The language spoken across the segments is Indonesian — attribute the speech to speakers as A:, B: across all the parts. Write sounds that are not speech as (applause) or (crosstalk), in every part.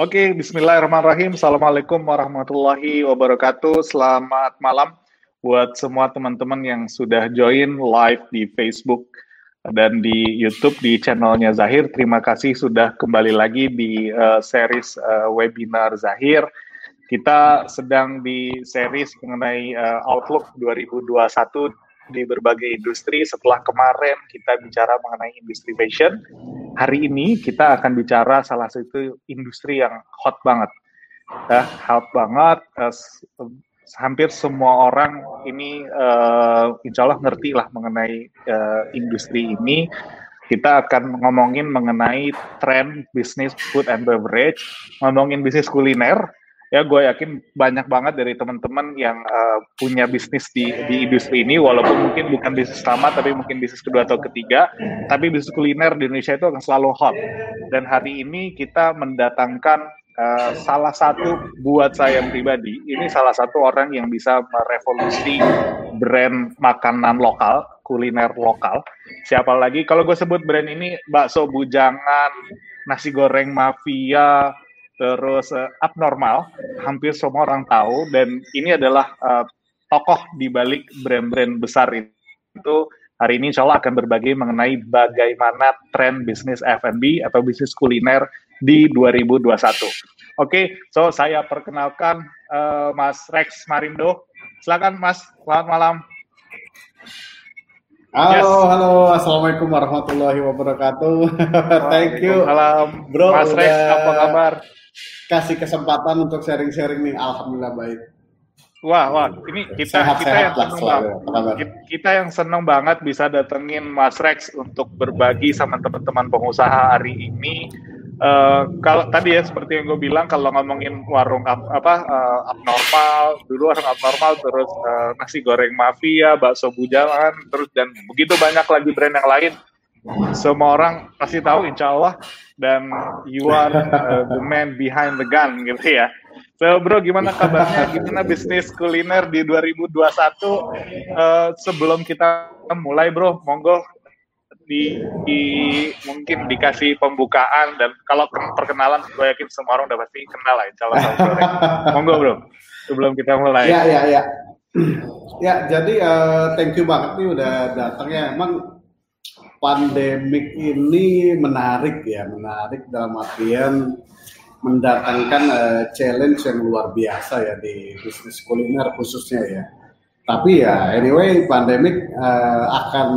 A: Oke, bismillahirrahmanirrahim. Assalamualaikum warahmatullahi wabarakatuh. Selamat malam buat semua teman-teman yang sudah join live di Facebook dan di YouTube di channelnya Zahir. Terima kasih sudah kembali lagi di uh, series uh, webinar Zahir. Kita sedang di series mengenai uh, Outlook 2021 di berbagai industri. Setelah kemarin kita bicara mengenai industri fashion, hari ini kita akan bicara salah satu industri yang hot banget. Uh, hot banget, uh, hampir semua orang ini uh, insya Allah ngerti lah mengenai uh, industri ini. Kita akan ngomongin mengenai tren bisnis food and beverage, ngomongin bisnis kuliner, ya gue yakin banyak banget dari teman-teman yang uh, punya bisnis di di industri ini walaupun mungkin bukan bisnis pertama tapi mungkin bisnis kedua atau ketiga tapi bisnis kuliner di Indonesia itu akan selalu hot. Dan hari ini kita mendatangkan uh, salah satu buat saya pribadi ini salah satu orang yang bisa merevolusi brand makanan lokal kuliner lokal. Siapa lagi? Kalau gue sebut brand ini bakso bujangan nasi goreng mafia terus uh, abnormal hampir semua orang tahu dan ini adalah uh, tokoh di balik brand-brand besar itu hari ini insya Allah akan berbagi mengenai bagaimana tren bisnis F&B atau bisnis kuliner di 2021. Oke, okay, so saya perkenalkan uh, Mas Rex Marindo. Silakan Mas, selamat malam.
B: Halo, yes. halo, assalamualaikum warahmatullahi wabarakatuh. (laughs) Thank you,
A: Salam, bro. Mas Rex, apa kabar?
B: Kasih kesempatan untuk sharing-sharing nih. Alhamdulillah baik.
A: Wah, wah, ini kita sehat, kita sehat yang senang banget. Kita yang senang banget bisa datengin Mas Rex untuk berbagi sama teman-teman pengusaha hari ini. Uh, kalau tadi ya seperti yang gue bilang kalau ngomongin warung up, apa uh, abnormal dulu warung abnormal terus uh, nasi goreng mafia bakso bujangan terus dan begitu banyak lagi brand yang lain semua orang pasti tahu insya Allah dan you are uh, the man behind the gun gitu ya. So bro gimana kabarnya? Gimana bisnis kuliner di 2021? Uh, sebelum kita mulai bro, monggo di, di mungkin dikasih pembukaan dan kalau perkenalan gue yakin semua orang udah pasti kenal lah insya Allah. monggo bro, sebelum kita mulai.
B: Ya ya ya. (clears throat) Ya jadi uh, thank you banget nih udah datang ya. Emang pandemik ini menarik ya, menarik dalam artian mendatangkan uh, challenge yang luar biasa ya di bisnis kuliner khususnya ya. Tapi ya anyway pandemik uh, akan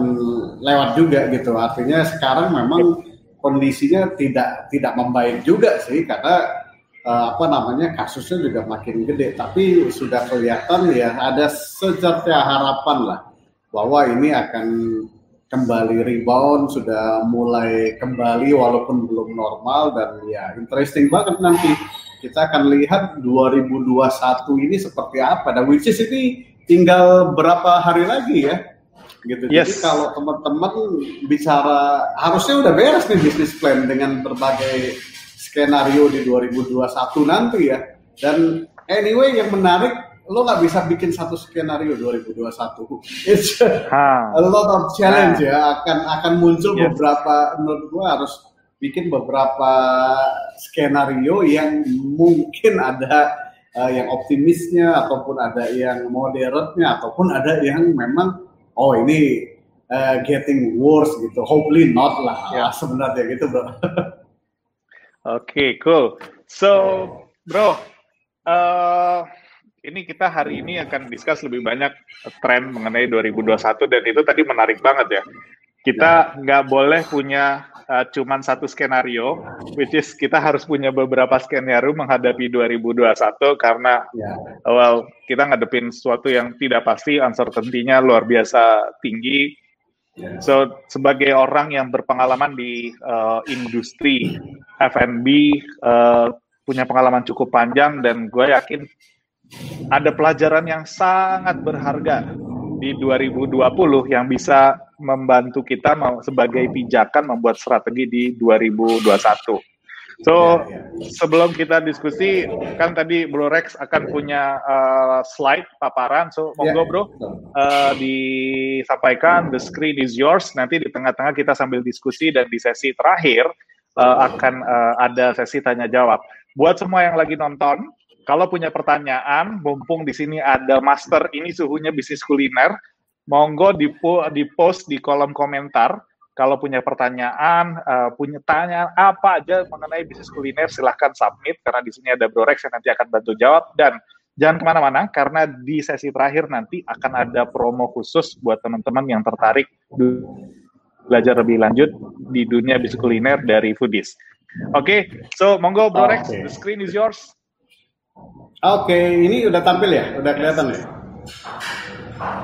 B: lewat juga gitu. Artinya sekarang memang kondisinya tidak tidak membaik juga sih karena uh, apa namanya kasusnya juga makin gede. Tapi sudah kelihatan ya ada secerca harapan lah bahwa ini akan kembali rebound, sudah mulai kembali walaupun belum normal dan ya interesting banget nanti kita akan lihat 2021 ini seperti apa dan which is ini tinggal berapa hari lagi ya gitu. Yes. Jadi kalau teman-teman bicara harusnya udah beres nih bisnis plan dengan berbagai skenario di 2021 nanti ya. Dan anyway yang menarik lo nggak bisa bikin satu skenario 2021. It's ha. a lot of challenge ha. ya. Akan akan muncul yes. beberapa menurut gua harus bikin beberapa skenario yang mungkin ada uh, yang optimisnya ataupun ada yang moderatnya ataupun ada yang memang oh ini uh, getting worse gitu. Hopefully not lah ya. sebenarnya gitu, Bro.
A: Oke, okay, cool. So, Bro, uh, ini kita hari ini akan discuss lebih banyak tren mengenai 2021 dan itu tadi menarik banget ya. Kita ya. nggak boleh punya uh, cuman satu skenario, which is kita harus punya beberapa skenario menghadapi 2021 karena ya. well kita ngadepin sesuatu yang tidak pasti, uncertainty-nya luar biasa tinggi. Ya. So sebagai orang yang berpengalaman di uh, industri F&B uh, punya pengalaman cukup panjang dan gue yakin ada pelajaran yang sangat berharga di 2020 yang bisa membantu kita sebagai pijakan membuat strategi di 2021. So ya, ya. sebelum kita diskusi, kan tadi Bro Rex akan punya uh, slide paparan. So monggo ya. Bro uh, disampaikan. The screen is yours. Nanti di tengah-tengah kita sambil diskusi dan di sesi terakhir uh, akan uh, ada sesi tanya jawab. buat semua yang lagi nonton, kalau punya pertanyaan, mumpung di sini ada master ini suhunya bisnis kuliner, monggo di, di post di kolom komentar. Kalau punya pertanyaan, uh, punya tanya apa aja mengenai bisnis kuliner, silahkan submit karena di sini ada Bro Rex yang nanti akan bantu jawab dan jangan ke mana-mana karena di sesi terakhir nanti akan ada promo khusus buat teman-teman yang tertarik belajar lebih lanjut di dunia bisnis kuliner dari Foodies. Oke, okay, so monggo Bro Rex, okay. the screen is yours.
B: Oke, okay, ini udah tampil ya? Udah kelihatan ya?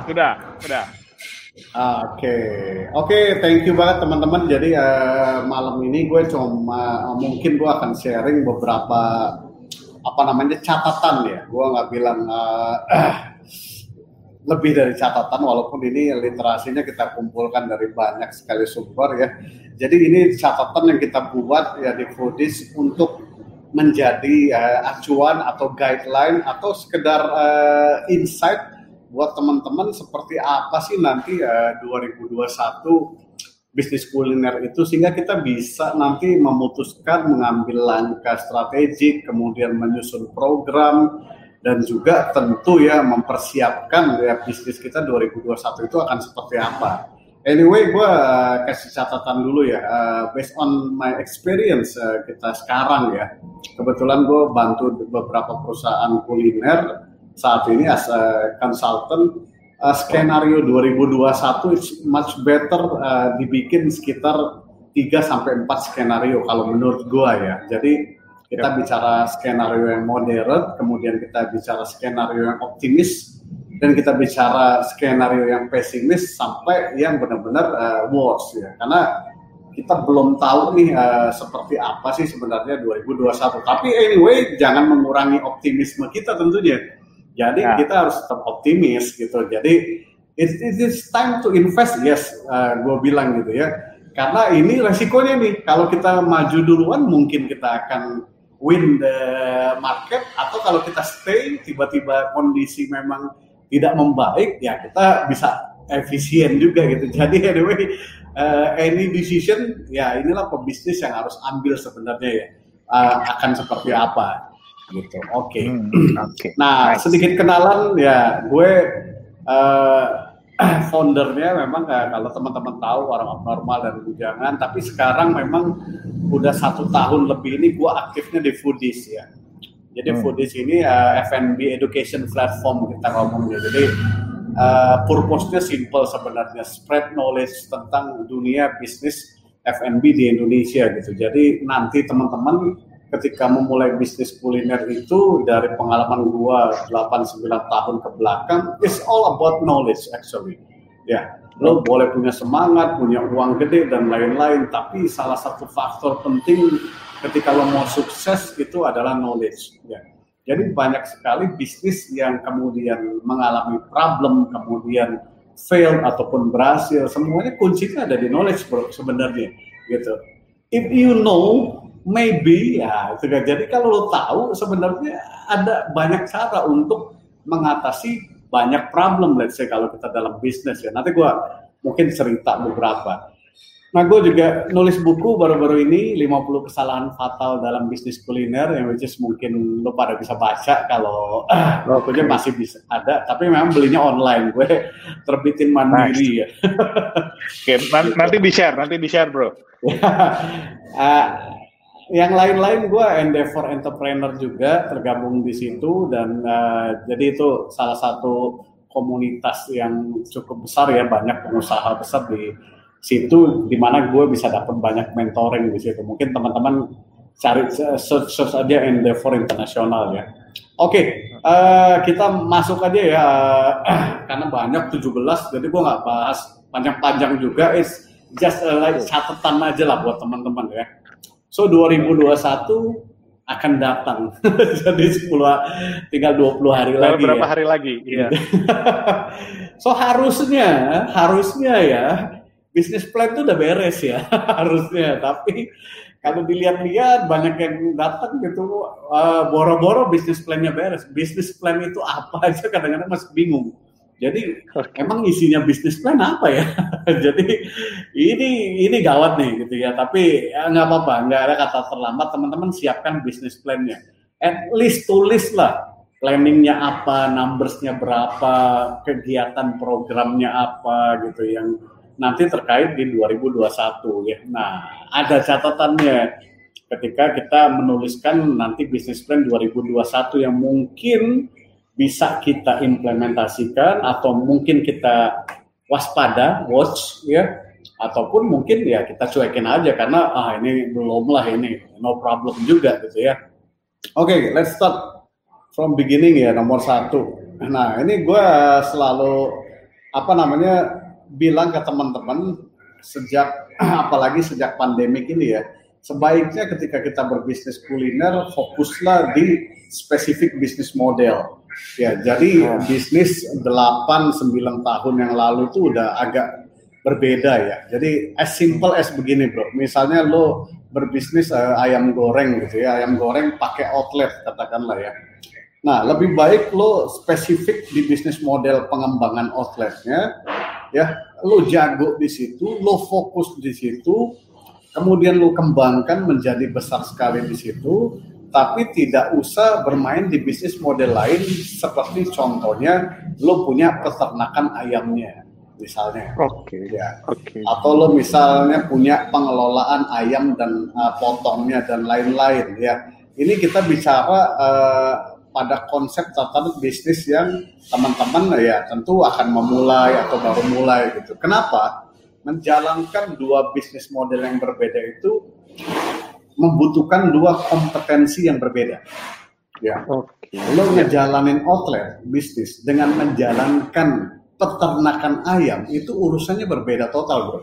A: Sudah, sudah.
B: Oke, okay. oke, okay, thank you banget teman-teman. Jadi uh, malam ini gue cuma uh, mungkin gue akan sharing beberapa apa namanya catatan ya. Gue nggak bilang uh, (clears throat) lebih dari catatan, walaupun ini literasinya kita kumpulkan dari banyak sekali sumber ya. Jadi ini catatan yang kita buat ya di Foodies untuk menjadi uh, acuan atau guideline atau sekedar uh, insight buat teman-teman seperti apa sih nanti uh, 2021 bisnis kuliner itu sehingga kita bisa nanti memutuskan mengambil langkah strategik kemudian menyusun program dan juga tentu ya mempersiapkan ya bisnis kita 2021 itu akan seperti apa. Anyway, gue uh, kasih catatan dulu ya. Uh, based on my experience uh, kita sekarang ya, kebetulan gue bantu beberapa perusahaan kuliner saat ini as a consultant. Uh, skenario 2021 it's much better uh, dibikin sekitar 3 sampai 4 skenario kalau menurut gue ya. Jadi kita bicara skenario yang moderate, kemudian kita bicara skenario yang optimis, dan kita bicara skenario yang pesimis sampai yang benar-benar uh, worst ya. Karena kita belum tahu nih uh, seperti apa sih sebenarnya 2021 tapi anyway jangan mengurangi optimisme kita tentunya. Jadi ya. kita harus tetap optimis gitu. Jadi it, it is time to invest. Yes uh, gue bilang gitu ya. Karena ini resikonya nih. Kalau kita maju duluan mungkin kita akan win the market. Atau kalau kita stay tiba-tiba kondisi memang tidak membaik ya kita bisa efisien juga gitu. (laughs) Jadi anyway uh, any decision ya inilah pebisnis yang harus ambil sebenarnya ya uh, akan seperti apa gitu. Oke. Okay. Hmm, (clears throat) okay. Nah nice. sedikit kenalan ya gue uh, (clears throat) foundernya memang uh, kalau teman-teman tahu orang normal dan bujangan tapi sekarang memang udah satu tahun lebih ini gue aktifnya di foodies ya jadi hmm. Foodies ini uh, F&B education platform kita ngomongnya. Jadi uh, purpose-nya simple sebenarnya, spread knowledge tentang dunia bisnis F&B di Indonesia gitu. Jadi nanti teman-teman ketika memulai bisnis kuliner itu dari pengalaman gua 8 9 tahun ke belakang it's all about knowledge actually. Ya, lo boleh punya semangat, punya uang gede dan lain-lain, tapi salah satu faktor penting ketika lo mau sukses itu adalah knowledge ya. Jadi banyak sekali bisnis yang kemudian mengalami problem, kemudian fail ataupun berhasil, semuanya kuncinya ada di knowledge bro sebenarnya gitu. If you know, maybe ya kan. Jadi kalau lo tahu sebenarnya ada banyak cara untuk mengatasi banyak problem let's say kalau kita dalam bisnis ya. Nanti gua mungkin cerita beberapa. Nah, gue juga nulis buku baru-baru ini 50 kesalahan fatal dalam bisnis kuliner yang which is mungkin lo pada bisa baca kalau (clears throat) uh, bukunya masih bisa ada, tapi memang belinya online. Gue (laughs) terbitin mandiri nice. ya. (laughs)
A: Oke, okay, nanti di share, nanti di share bro.
B: uh, (laughs) yang lain-lain gue endeavor entrepreneur juga tergabung di situ dan uh, jadi itu salah satu komunitas yang cukup besar ya banyak pengusaha besar di situ di mana gue bisa dapat banyak mentoring di situ. Mungkin teman-teman cari search, search aja Endeavor Internasional ya. Oke, okay, uh, eh, kita masuk aja ya uh, (clears throat) karena banyak 17 jadi gue nggak bahas panjang-panjang juga is just uh, like catatan aja lah buat teman-teman ya. So 2021 akan datang. (laughs) Jadi 10 tinggal 20 hari
A: Lalu
B: lagi.
A: Berapa ya. hari lagi? Iya. (laughs)
B: so harusnya harusnya ya bisnis plan itu udah beres ya (laughs) harusnya tapi kalau dilihat-lihat banyak yang datang gitu uh, boro-boro bisnis plannya beres bisnis plan itu apa (laughs) aja kadang-kadang masih bingung Jadi okay. emang isinya bisnis plan apa ya? (laughs) Jadi ini ini gawat nih gitu ya. Tapi ya nggak apa-apa, nggak ada kata terlambat. Teman-teman siapkan bisnis plannya. At least tulis lah planningnya apa, numbersnya berapa, kegiatan programnya apa gitu yang nanti terkait di 2021 ya. Nah ada catatannya ketika kita menuliskan nanti bisnis plan 2021 yang mungkin bisa kita implementasikan atau mungkin kita waspada, watch ya, ataupun mungkin ya kita cuekin aja karena ah ini belum lah ini no problem juga gitu ya. Oke, okay, let's start from beginning ya nomor satu. Nah ini gue selalu apa namanya bilang ke teman-teman sejak (clears throat) apalagi sejak pandemik ini ya sebaiknya ketika kita berbisnis kuliner fokuslah di spesifik bisnis model Ya, jadi oh. bisnis 8 9 tahun yang lalu itu udah agak berbeda ya. Jadi as simple as begini, Bro. Misalnya lo berbisnis uh, ayam goreng gitu ya, ayam goreng pakai outlet katakanlah ya. Nah, lebih baik lo spesifik di bisnis model pengembangan outletnya, ya. Lo jago di situ, lo fokus di situ, kemudian lo kembangkan menjadi besar sekali di situ, tapi tidak usah bermain di bisnis model lain seperti contohnya lo punya peternakan ayamnya misalnya.
A: Oke. Okay.
B: Ya. Oke. Okay. Atau lo misalnya punya pengelolaan ayam dan uh, potongnya dan lain-lain ya. Ini kita bicara uh, pada konsep tata bisnis yang teman-teman ya tentu akan memulai atau baru mulai gitu. Kenapa? Menjalankan dua bisnis model yang berbeda itu membutuhkan dua kompetensi yang berbeda. Ya. Okay. Lo ngejalanin outlet bisnis dengan menjalankan peternakan ayam itu urusannya berbeda total, bro.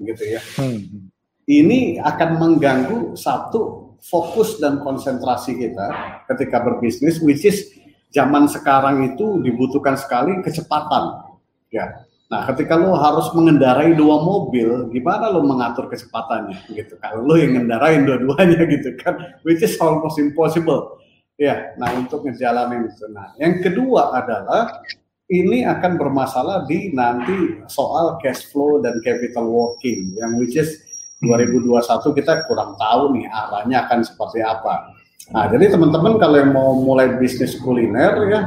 B: Gitu ya. Hmm. Ini akan mengganggu satu fokus dan konsentrasi kita ketika berbisnis, which is zaman sekarang itu dibutuhkan sekali kecepatan. Ya, Nah, ketika lo harus mengendarai dua mobil, gimana lo mengatur kecepatannya gitu? Kalau lo yang ngendarain dua-duanya (laughs) gitu kan, which is almost impossible. Ya, nah untuk ngejalanin itu. Nah, yang kedua adalah ini akan bermasalah di nanti soal cash flow dan capital working, yang which is 2021 kita kurang tahu nih arahnya akan seperti apa. Nah, jadi teman-teman kalau yang mau mulai bisnis kuliner ya,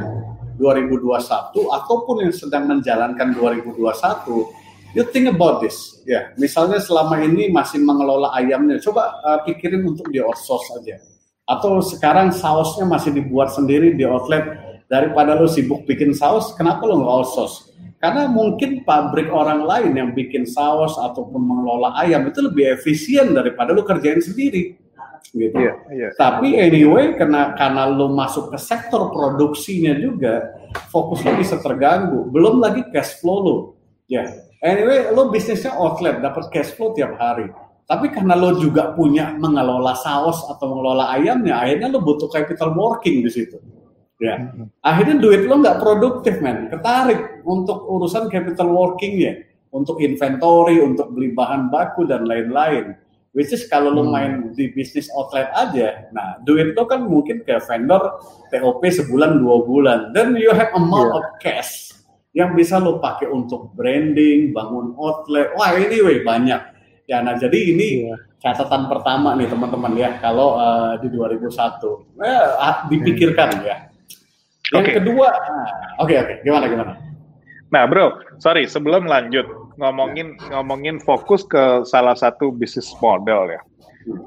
B: 2021 ataupun yang sedang menjalankan 2021 you think about this. Ya misalnya selama ini masih mengelola ayamnya coba uh, pikirin untuk di outsource aja. Atau sekarang sausnya masih dibuat sendiri di outlet daripada lo sibuk bikin saus kenapa lo nggak outsource karena mungkin pabrik orang lain yang bikin saus ataupun mengelola ayam itu lebih efisien daripada lo kerjain sendiri gitu. Yeah, yeah. Tapi anyway karena karena lo masuk ke sektor produksinya juga, fokus lo bisa terganggu. Belum lagi cash flow lo. Ya. Yeah. Anyway, lo bisnisnya outlet, dapat cash flow tiap hari. Tapi karena lo juga punya mengelola saus atau mengelola ayamnya, akhirnya lo butuh capital working di situ. Ya, akhirnya duit lo nggak produktif, men. Ketarik untuk urusan capital workingnya, untuk inventory, untuk beli bahan baku dan lain-lain. Which is kalau lo hmm. main di bisnis outlet aja, nah duit lo kan mungkin ke vendor TOP sebulan dua bulan, then you have amount yeah. of cash yang bisa lo pakai untuk branding, bangun outlet, wah anyway banyak. Ya, nah jadi ini yeah. catatan pertama nih teman-teman ya kalau uh, di 2001, eh, dipikirkan ya. Yang okay. kedua, oke nah, oke, okay, okay. gimana gimana?
A: Nah bro, sorry sebelum lanjut, ngomongin ngomongin fokus ke salah satu bisnis model ya.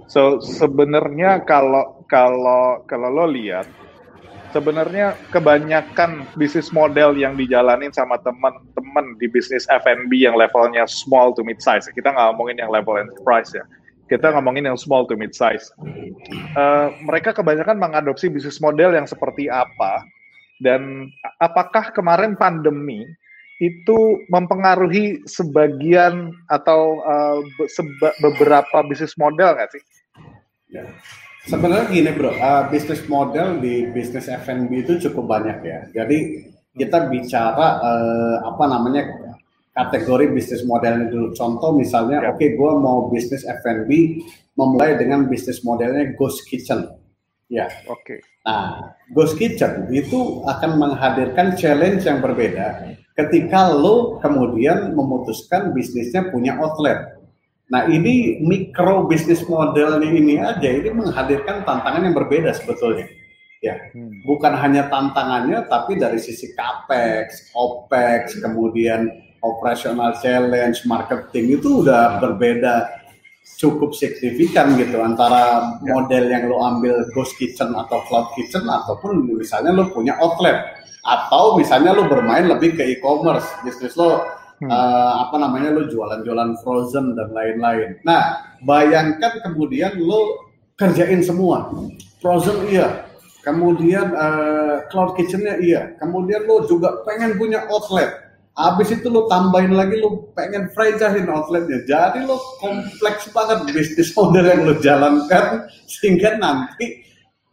A: So sebenarnya kalau kalau kalau lo lihat sebenarnya kebanyakan bisnis model yang dijalanin sama teman-teman di bisnis F&B yang levelnya small to mid size. Kita nggak ngomongin yang level enterprise ya. Kita ngomongin yang small to mid size. Uh, mereka kebanyakan mengadopsi bisnis model yang seperti apa dan apakah kemarin pandemi itu mempengaruhi sebagian atau uh, seba beberapa bisnis model nggak sih?
B: Ya. Sebenarnya gini bro, uh, bisnis model di bisnis F&B itu cukup banyak ya. Jadi kita bicara uh, apa namanya kategori bisnis modelnya dulu. Contoh misalnya, ya. oke okay, gue mau bisnis F&B memulai dengan bisnis modelnya ghost kitchen. Ya. Oke. Okay. Nah, Ghost Kitchen itu akan menghadirkan challenge yang berbeda ketika lo kemudian memutuskan bisnisnya punya outlet. Nah, ini mikro bisnis modelnya ini aja ini menghadirkan tantangan yang berbeda sebetulnya. Ya, hmm. bukan hanya tantangannya tapi dari sisi capex, opex, kemudian operational challenge, marketing itu udah berbeda cukup signifikan gitu antara ya. model yang lo ambil ghost kitchen atau cloud kitchen ataupun misalnya lo punya outlet atau misalnya lo bermain lebih ke e-commerce bisnis lo hmm. uh, apa namanya lo jualan-jualan frozen dan lain-lain. Nah bayangkan kemudian lo kerjain semua frozen iya, kemudian uh, cloud kitchennya iya, kemudian lo juga pengen punya outlet Habis itu lo tambahin lagi lo pengen franchisein outletnya. Jadi lo kompleks banget bisnis model yang lo jalankan (laughs) sehingga nanti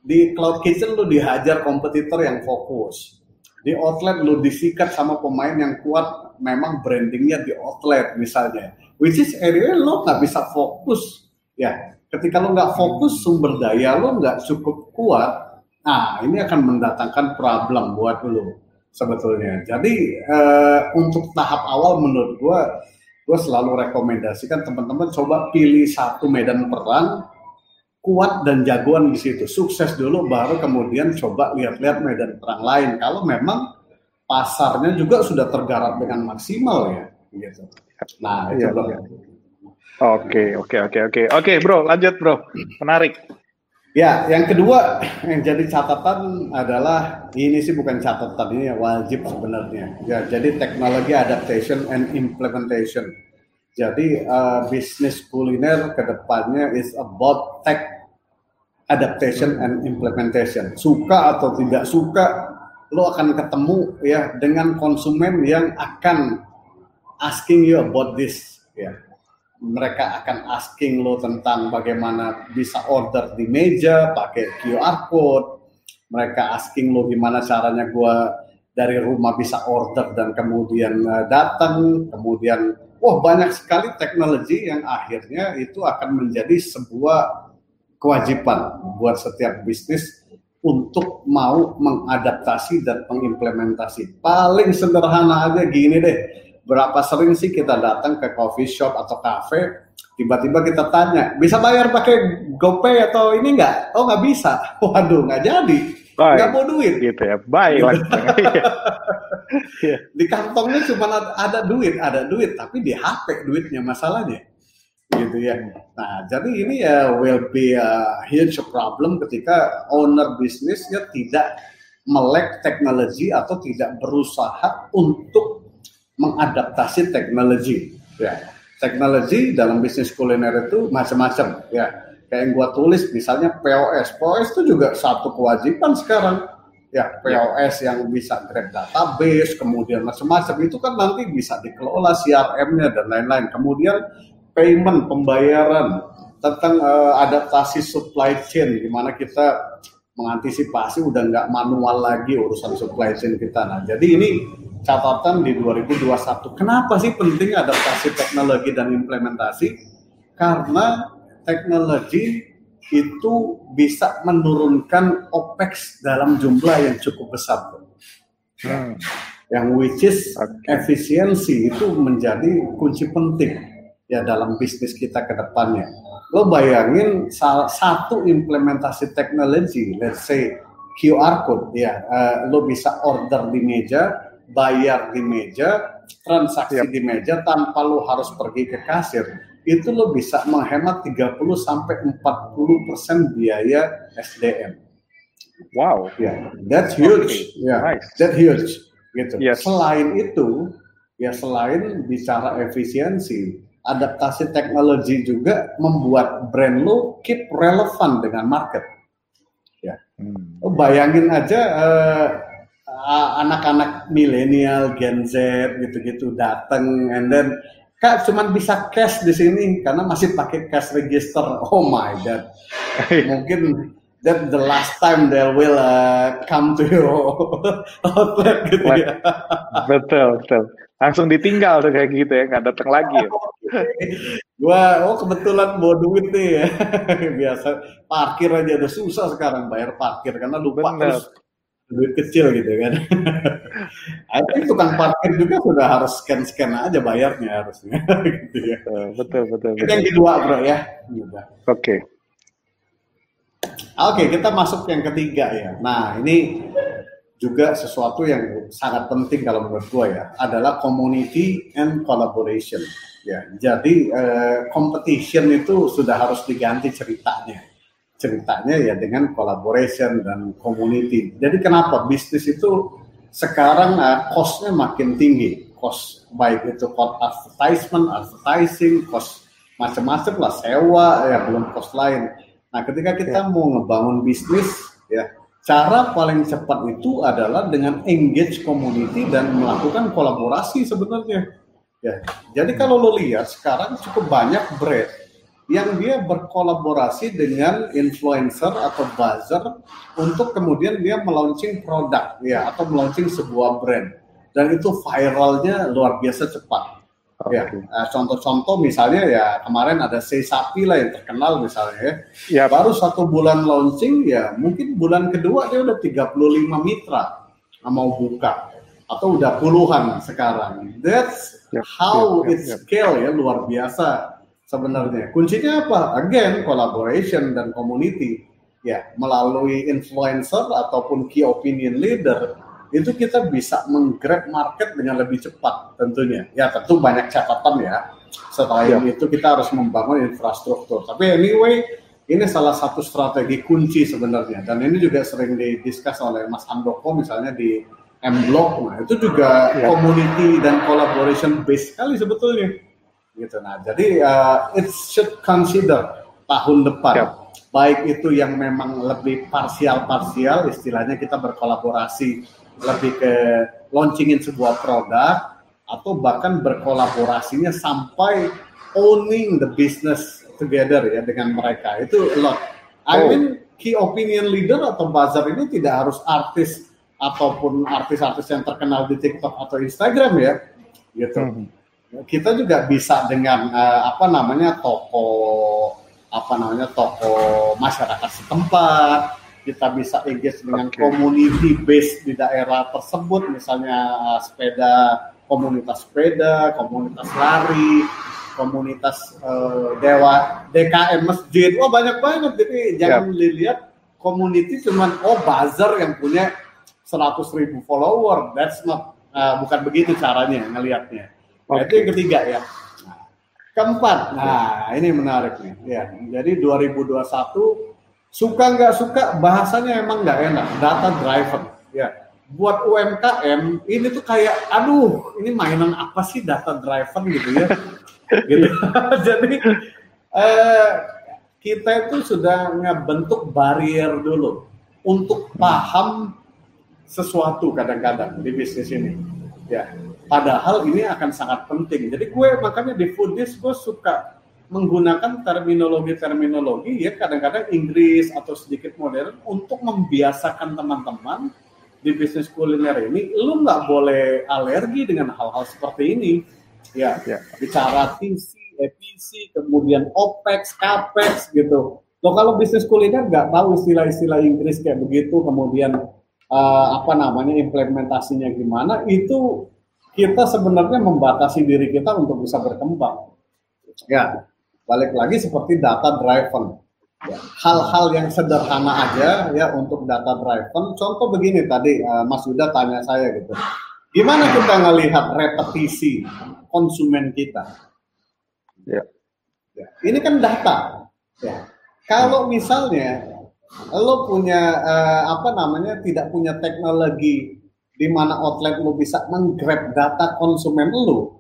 B: di cloud kitchen lo dihajar kompetitor yang fokus. Di outlet lo disikat sama pemain yang kuat memang brandingnya di outlet misalnya. Which is area lo nggak bisa fokus. Ya, ketika lo nggak fokus sumber daya lo nggak cukup kuat, nah ini akan mendatangkan problem buat lo sebetulnya. Jadi uh, untuk tahap awal menurut gue, gue selalu rekomendasikan teman-teman coba pilih satu medan perang kuat dan jagoan di situ, sukses dulu, baru kemudian coba lihat-lihat medan perang lain. Kalau memang pasarnya juga sudah tergarap dengan maksimal ya, gitu. Nah,
A: iya, coba. Iya. Oke, oke, oke, oke, oke, bro, lanjut bro, menarik.
B: Ya, yang kedua yang jadi catatan adalah ini sih bukan catatan ini wajib sebenarnya. Ya, jadi teknologi adaptation and implementation. Jadi uh, bisnis kuliner ke depannya is about tech adaptation and implementation. Suka atau tidak suka, lo akan ketemu ya dengan konsumen yang akan asking you about this. Ya mereka akan asking lo tentang bagaimana bisa order di meja pakai QR code. Mereka asking lo gimana caranya gue dari rumah bisa order dan kemudian uh, datang, kemudian wah banyak sekali teknologi yang akhirnya itu akan menjadi sebuah kewajiban buat setiap bisnis untuk mau mengadaptasi dan mengimplementasi. Paling sederhana aja gini deh, berapa sering sih kita datang ke coffee shop atau cafe tiba-tiba kita tanya bisa bayar pakai GoPay atau ini enggak oh nggak bisa. (laughs) Waduh nggak jadi. Nggak mau duit.
A: Gitu ya. Baik (laughs)
B: iya. di kantongnya cuma ada, ada duit ada duit tapi di HP duitnya masalahnya. Gitu ya. Nah jadi ini ya will be a huge problem ketika owner bisnisnya tidak melek teknologi atau tidak berusaha untuk mengadaptasi teknologi. Ya, teknologi dalam bisnis kuliner itu macam-macam. Ya, kayak yang gua tulis misalnya POS. POS itu juga satu kewajiban sekarang. Ya, POS yang bisa grab database, kemudian macam-macam itu kan nanti bisa dikelola CRM-nya dan lain-lain. Kemudian payment, pembayaran, tentang uh, adaptasi supply chain, gimana kita mengantisipasi udah nggak manual lagi urusan supply chain kita. Nah, jadi ini catatan di 2021. Kenapa sih penting adaptasi teknologi dan implementasi? Karena teknologi itu bisa menurunkan OPEX dalam jumlah yang cukup besar. Hmm. Yang which is efisiensi itu menjadi kunci penting ya dalam bisnis kita ke depannya. Lo bayangin salah satu implementasi teknologi, let's say QR code ya, uh, lo bisa order di meja, bayar di meja, transaksi yep. di meja tanpa lo harus pergi ke kasir, itu lo bisa menghemat 30 sampai 40 persen biaya SDM.
A: Wow.
B: Ya, yeah, that's huge. Okay. Ya, yeah, nice. that huge. Gitu. Yes. Selain itu, ya selain bicara efisiensi, adaptasi teknologi juga membuat brand lo keep relevan dengan market. Ya, hmm. bayangin aja uh, anak-anak milenial, Gen Z gitu-gitu datang and then Kak cuman bisa cash di sini karena masih pakai cash register. Oh my god. (laughs) Mungkin that the last time they will uh, come to your (laughs) outlet gitu ya. (laughs)
A: Betul, betul. Langsung ditinggal tuh kayak gitu ya, nggak datang lagi. Ya.
B: Gua oh kebetulan bawa duit nih ya. (laughs) Biasa parkir aja udah susah sekarang bayar parkir karena lupa Bener. terus duit kecil gitu kan. (laughs) I think tukang parkir juga sudah harus scan-scan aja bayarnya harusnya (laughs) gitu ya.
A: Betul, betul, betul.
B: yang kedua bro ya.
A: Oke. Okay.
B: Oke, okay, kita masuk yang ketiga ya. Nah, ini juga sesuatu yang sangat penting kalau menurut gue ya adalah community and collaboration. Ya jadi eh, competition itu sudah harus diganti ceritanya. Ceritanya ya dengan collaboration dan community. Jadi kenapa? Bisnis itu sekarang uh, costnya makin tinggi. Cost baik itu cost advertisement advertising cost macam-macam lah sewa ya belum cost lain. Nah ketika kita ya. mau ngebangun bisnis ya cara paling cepat itu adalah dengan engage community dan melakukan kolaborasi sebenarnya ya jadi kalau lo lihat sekarang cukup banyak brand yang dia berkolaborasi dengan influencer atau buzzer untuk kemudian dia melaunching produk ya atau melaunching sebuah brand dan itu viralnya luar biasa cepat. Ya, contoh-contoh misalnya ya kemarin ada Sei Sapi lah yang terkenal misalnya ya. ya. Baru satu bulan launching ya mungkin bulan kedua dia udah 35 mitra mau buka atau udah puluhan sekarang. That's yep, how yep, yep, it scale ya luar biasa sebenarnya. Kuncinya apa? Again, collaboration dan community. Ya, melalui influencer ataupun key opinion leader itu kita bisa menggrab market dengan lebih cepat tentunya. Ya, tentu banyak catatan ya. Setelah ya. itu kita harus membangun infrastruktur. Tapi anyway, ini salah satu strategi kunci sebenarnya dan ini juga sering didiskus oleh Mas Handoko misalnya di M Block. Nah, itu juga ya. community dan collaboration base sekali sebetulnya gitu. Nah, jadi uh, it should consider tahun depan. Yep. Baik itu yang memang lebih parsial-parsial, istilahnya kita berkolaborasi lebih ke launchingin sebuah produk atau bahkan berkolaborasinya sampai owning the business together ya dengan mereka itu a lot. I oh. mean key opinion leader atau buzzer ini tidak harus artis ataupun artis-artis yang terkenal di TikTok atau Instagram ya, gitu. Mm -hmm kita juga bisa dengan uh, apa namanya toko apa namanya toko masyarakat setempat kita bisa engage dengan okay. community base di daerah tersebut misalnya uh, sepeda komunitas sepeda komunitas lari komunitas uh, dewa DKM masjid wah banyak banget jadi jangan yeah. lihat community cuman oh buzzer yang punya seratus ribu follower that's not uh, bukan begitu caranya ngelihatnya Nah, itu yang ketiga ya. Nah, keempat, nah ini menarik nih. Ya, jadi 2021 suka nggak suka bahasanya emang nggak enak. Data driven. Ya, buat UMKM ini tuh kayak, aduh, ini mainan apa sih data driven gitu ya? (laughs) gitu. (laughs) jadi eh, kita itu sudah ngebentuk barrier dulu untuk paham sesuatu kadang-kadang di bisnis ini. Ya, Padahal ini akan sangat penting. Jadi gue makanya di foodies gue suka menggunakan terminologi-terminologi ya kadang-kadang Inggris atau sedikit modern untuk membiasakan teman-teman di bisnis kuliner ini lu nggak boleh alergi dengan hal-hal seperti ini ya, ya. bicara TC, EPC, kemudian OPEX, CAPEX gitu. Lo kalau bisnis kuliner nggak tahu istilah-istilah Inggris kayak begitu, kemudian uh, apa namanya implementasinya gimana, itu kita sebenarnya membatasi diri kita untuk bisa berkembang. Ya, balik lagi seperti data driven. Ya, hal-hal yang sederhana aja ya untuk data driven. Contoh begini tadi uh, Mas Yuda tanya saya gitu. Gimana kita ngelihat repetisi konsumen kita? Ya. ya. Ini kan data. Ya. Kalau misalnya lo punya uh, apa namanya tidak punya teknologi di mana outlet lu bisa menggrab data konsumen lu,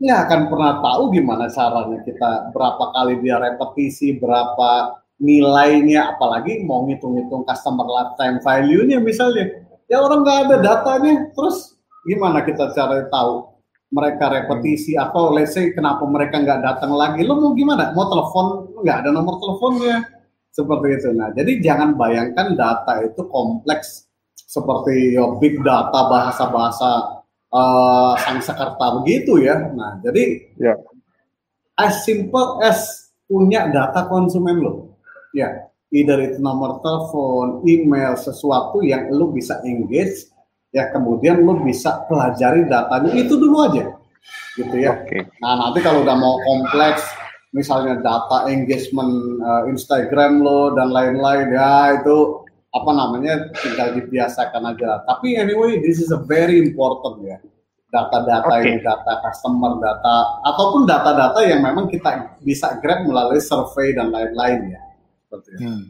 B: nggak akan pernah tahu gimana caranya kita berapa kali dia repetisi, berapa nilainya, apalagi mau ngitung-ngitung customer lifetime value-nya misalnya. Ya orang nggak ada datanya, terus gimana kita cara tahu mereka repetisi atau let's say kenapa mereka nggak datang lagi? Lo mau gimana? Mau telepon nggak ada nomor teleponnya seperti itu. Nah, jadi jangan bayangkan data itu kompleks seperti ya, big data bahasa-bahasa uh, Sanskerta begitu ya. Nah, jadi ya. as simple as punya data konsumen lo. Ya, either itu nomor telepon, email, sesuatu yang lo bisa engage, ya kemudian lo bisa pelajari datanya itu dulu aja, gitu ya. Okay. Nah nanti kalau udah mau kompleks, misalnya data engagement uh, Instagram lo dan lain-lain, ya itu apa namanya tinggal dibiasakan aja. Tapi anyway, this is a very important ya data-data okay. ini, data customer, data ataupun data-data yang memang kita bisa grab melalui survei dan lain-lain ya. Seperti itu. Hmm.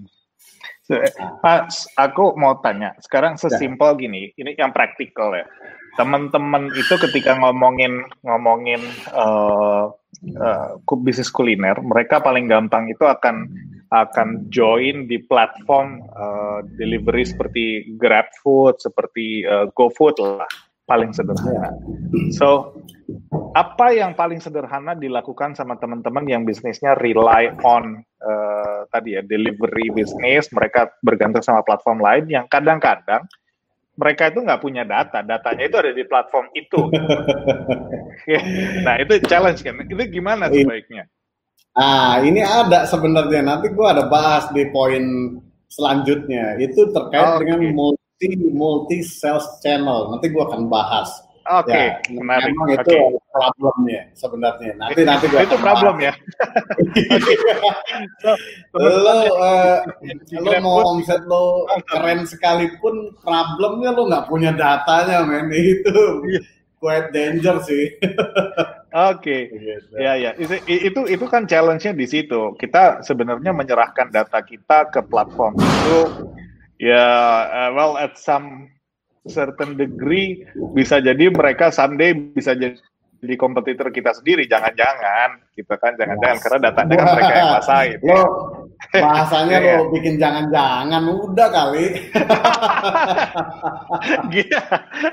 A: So, Pak, aku mau tanya. Sekarang ya. sesimpel gini, ini yang praktikal ya. Teman-teman itu ketika ngomongin ngomongin uh, uh, bisnis kuliner, mereka paling gampang itu akan akan join di platform uh, delivery seperti GrabFood, seperti uh, GoFood lah, paling sederhana. So, apa yang paling sederhana dilakukan sama teman-teman yang bisnisnya rely on uh, tadi ya delivery bisnis, mereka bergantung sama platform lain yang kadang-kadang mereka itu nggak punya data, datanya itu ada di platform itu. (laughs) nah itu challenge kan, itu gimana iya. sebaiknya?
B: Ah, ini ada sebenarnya. Nanti gua ada bahas di poin selanjutnya. Itu terkait okay. dengan multi multi sales channel. Nanti gua akan bahas.
A: Oke, okay, ya, menarik.
B: Memang itu okay. Problemnya sebenarnya. Nanti nanti gua
A: itu problem ya. (laughs)
B: lo uh, lo mau omset lo keren sekalipun problemnya lo nggak punya datanya men (laughs) itu quite danger sih. (laughs)
A: Oke, okay. Gitu. ya ya itu, itu itu kan challenge-nya di situ. Kita sebenarnya menyerahkan data kita ke platform itu, ya uh, well at some certain degree bisa jadi mereka someday bisa jadi di kompetitor kita sendiri jangan-jangan kita kan jangan-jangan karena datanya kan mereka yang kuasain.
B: Lo bahasanya lo iya. bikin jangan-jangan udah kali. (laughs)
A: Gila,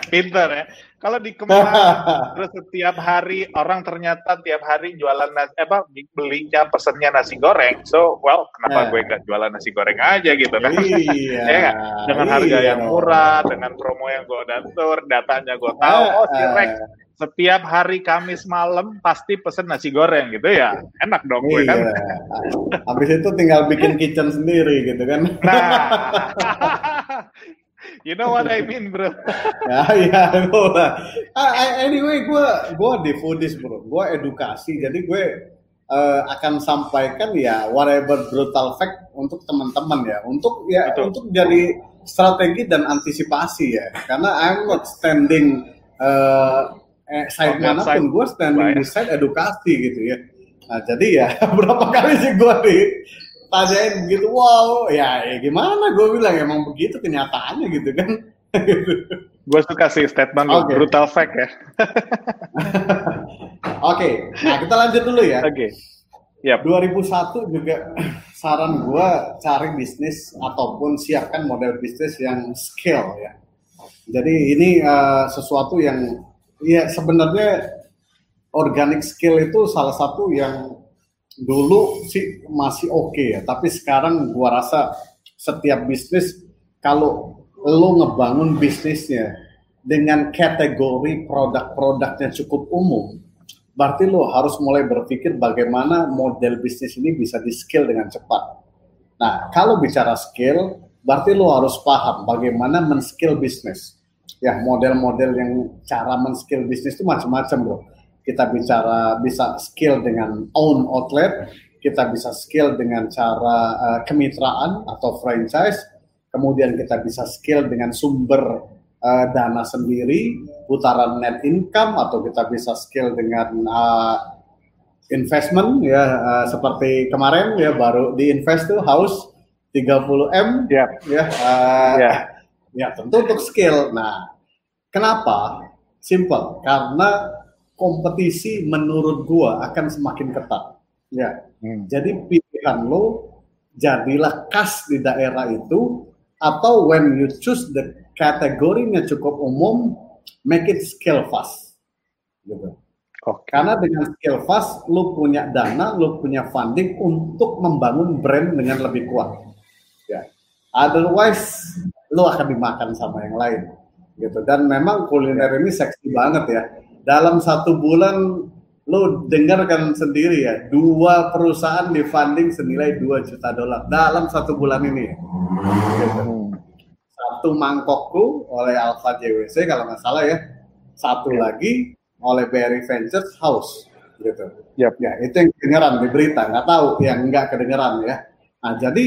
A: pinter ya. Kalau di Kemang (laughs) terus setiap hari orang ternyata tiap hari jualan nasi apa belinya pesennya nasi goreng. So well kenapa yeah. gue nggak jualan nasi goreng aja gitu kan? Iya, (laughs) ya dengan harga iya. yang murah dengan promo yang gue datur datanya gue tahu oh si Rex setiap hari Kamis malam pasti pesen nasi goreng gitu ya. Enak dong gue kan. Iya.
B: habis itu tinggal bikin kitchen sendiri gitu kan. Nah.
A: You know what I mean bro.
B: Ya ya gue anyway gue gue di foodies bro. Gue edukasi. Jadi gue uh, akan sampaikan ya whatever brutal fact untuk teman-teman ya. Untuk ya Betul. untuk jadi strategi dan antisipasi ya. Karena I'm not standing uh, eh, side mana pun gue standing di side edukasi gitu ya. Nah jadi ya (laughs) berapa kali sih gue tanyain begitu, wow, ya, ya gimana gue bilang emang begitu kenyataannya gitu kan. (laughs)
A: gue suka sih statement okay. brutal fact ya. (laughs)
B: Oke, okay. nah kita lanjut dulu ya.
A: Oke. Okay.
B: Yep. 2001 juga (clears throat) saran gue cari bisnis ataupun siapkan model bisnis yang scale ya. Jadi ini uh, sesuatu yang Iya, sebenarnya organic skill itu salah satu yang dulu sih masih oke okay ya, tapi sekarang gua rasa setiap bisnis kalau lo ngebangun bisnisnya dengan kategori produk-produknya cukup umum, berarti lo harus mulai berpikir bagaimana model bisnis ini bisa di skill dengan cepat. Nah, kalau bicara skill, berarti lo harus paham bagaimana men-skill bisnis ya model-model yang cara men-skill bisnis itu macam-macam bro. Kita bicara bisa skill dengan own outlet, kita bisa skill dengan cara uh, kemitraan atau franchise, kemudian kita bisa skill dengan sumber uh, dana sendiri, putaran net income atau kita bisa skill dengan uh, investment ya uh, seperti kemarin ya baru di invest tuh house 30 m yeah. ya uh, yeah Ya, tentu untuk skill. Nah, kenapa? Simple, karena kompetisi menurut gua akan semakin ketat. Ya. Hmm. Jadi pilihan lo jadilah khas di daerah itu atau when you choose the kategorinya cukup umum, make it skill fast. Gitu. Okay. Karena dengan skill fast, lo punya dana, lo punya funding untuk membangun brand dengan lebih kuat. Ya. Otherwise, lo akan dimakan sama yang lain gitu dan memang kuliner ini seksi banget ya dalam satu bulan Lo dengarkan sendiri ya, dua perusahaan di funding senilai 2 juta dolar dalam satu bulan ini. Gitu. Satu mangkokku oleh Alpha JWC kalau nggak salah ya, satu ya. lagi oleh Berry Ventures House gitu. Yep. Ya itu yang kedengeran di berita, nggak tahu yang nggak kedengeran ya. Nah jadi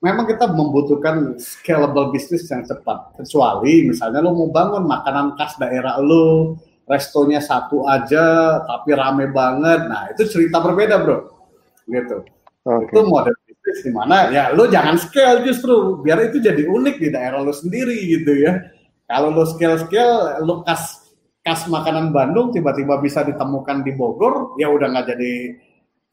B: memang kita membutuhkan scalable bisnis yang cepat. Kecuali misalnya lo mau bangun makanan khas daerah lo, restonya satu aja tapi rame banget. Nah, itu cerita berbeda, Bro. Gitu. Okay. Itu model bisnis di mana ya lo jangan scale justru biar itu jadi unik di daerah lo sendiri gitu ya. Kalau lo scale-scale, lo kas kas makanan Bandung tiba-tiba bisa ditemukan di Bogor, ya udah nggak jadi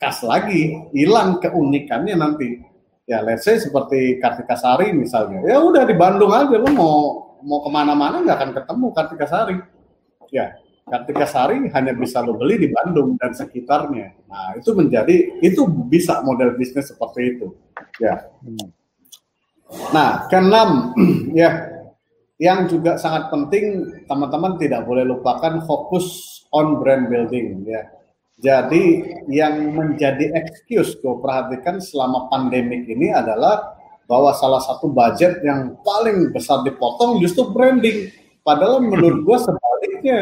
B: kas lagi, hilang keunikannya nanti ya let's say seperti Kartika Sari misalnya. Ya udah di Bandung aja lo mau mau ke mana-mana nggak akan ketemu Kartika Sari. Ya Kartika Sari hanya bisa lo beli di Bandung dan sekitarnya. Nah itu menjadi itu bisa model bisnis seperti itu. Ya. Nah keenam (clears throat) ya yang juga sangat penting teman-teman tidak boleh lupakan fokus on brand building ya jadi yang menjadi excuse gue perhatikan selama pandemik ini adalah bahwa salah satu budget yang paling besar dipotong justru branding. Padahal menurut gue sebaliknya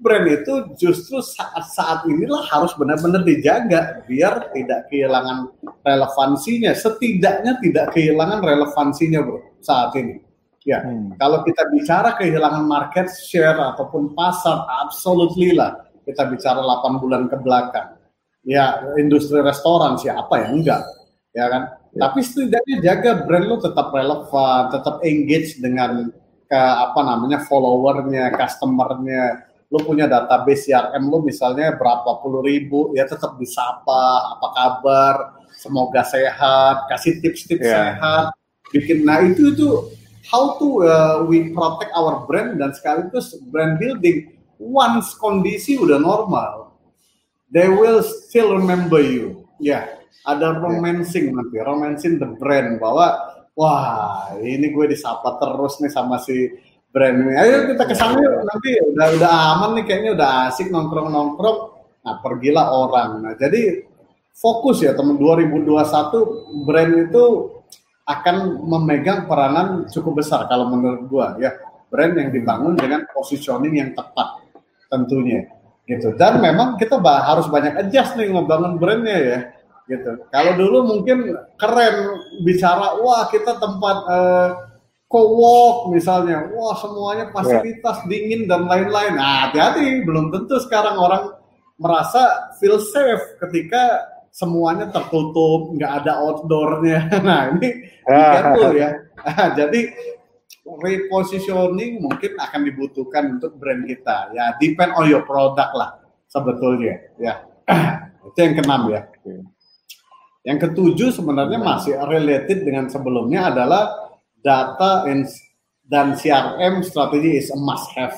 B: brand itu justru saat-saat inilah harus benar-benar dijaga biar tidak kehilangan relevansinya. Setidaknya tidak kehilangan relevansinya bro saat ini. Ya, hmm. kalau kita bicara kehilangan market share ataupun pasar, absolutely lah kita bicara 8 bulan ke belakang. Ya, industri restoran siapa yang enggak, ya kan? Ya. Tapi setidaknya jaga brand lo tetap relevan, tetap engage dengan ke apa namanya followernya, customernya. Lo punya database CRM lo misalnya berapa puluh ribu, ya tetap disapa, apa kabar, semoga sehat, kasih tips-tips yeah. sehat, bikin. Nah itu itu how to uh, we protect our brand dan sekaligus brand building once kondisi udah normal, they will still remember you. Ya, yeah, ada romancing nanti, romancing the brand bahwa wah ini gue disapa terus nih sama si brand ini. Ayo kita ke sana yuk nanti udah udah aman nih kayaknya udah asik nongkrong nongkrong. Nah pergilah orang. Nah jadi fokus ya teman 2021 brand itu akan memegang peranan cukup besar kalau menurut gua ya brand yang dibangun dengan positioning yang tepat tentunya gitu. Dan memang kita harus banyak adjust nih ngebangun brandnya ya gitu. Kalau dulu mungkin keren bicara wah kita tempat uh, co-work misalnya. Wah semuanya fasilitas yeah. dingin dan lain-lain. Nah hati-hati belum tentu sekarang orang merasa feel safe ketika semuanya tertutup nggak ada outdoornya. (laughs) Nah ini careful ya. (laughs) Jadi repositioning mungkin akan dibutuhkan untuk brand kita. Ya, depend on your product lah sebetulnya. Ya, (clears throat) itu yang keenam ya. Yang ketujuh sebenarnya masih related dengan sebelumnya adalah data dan CRM strategi is a must have.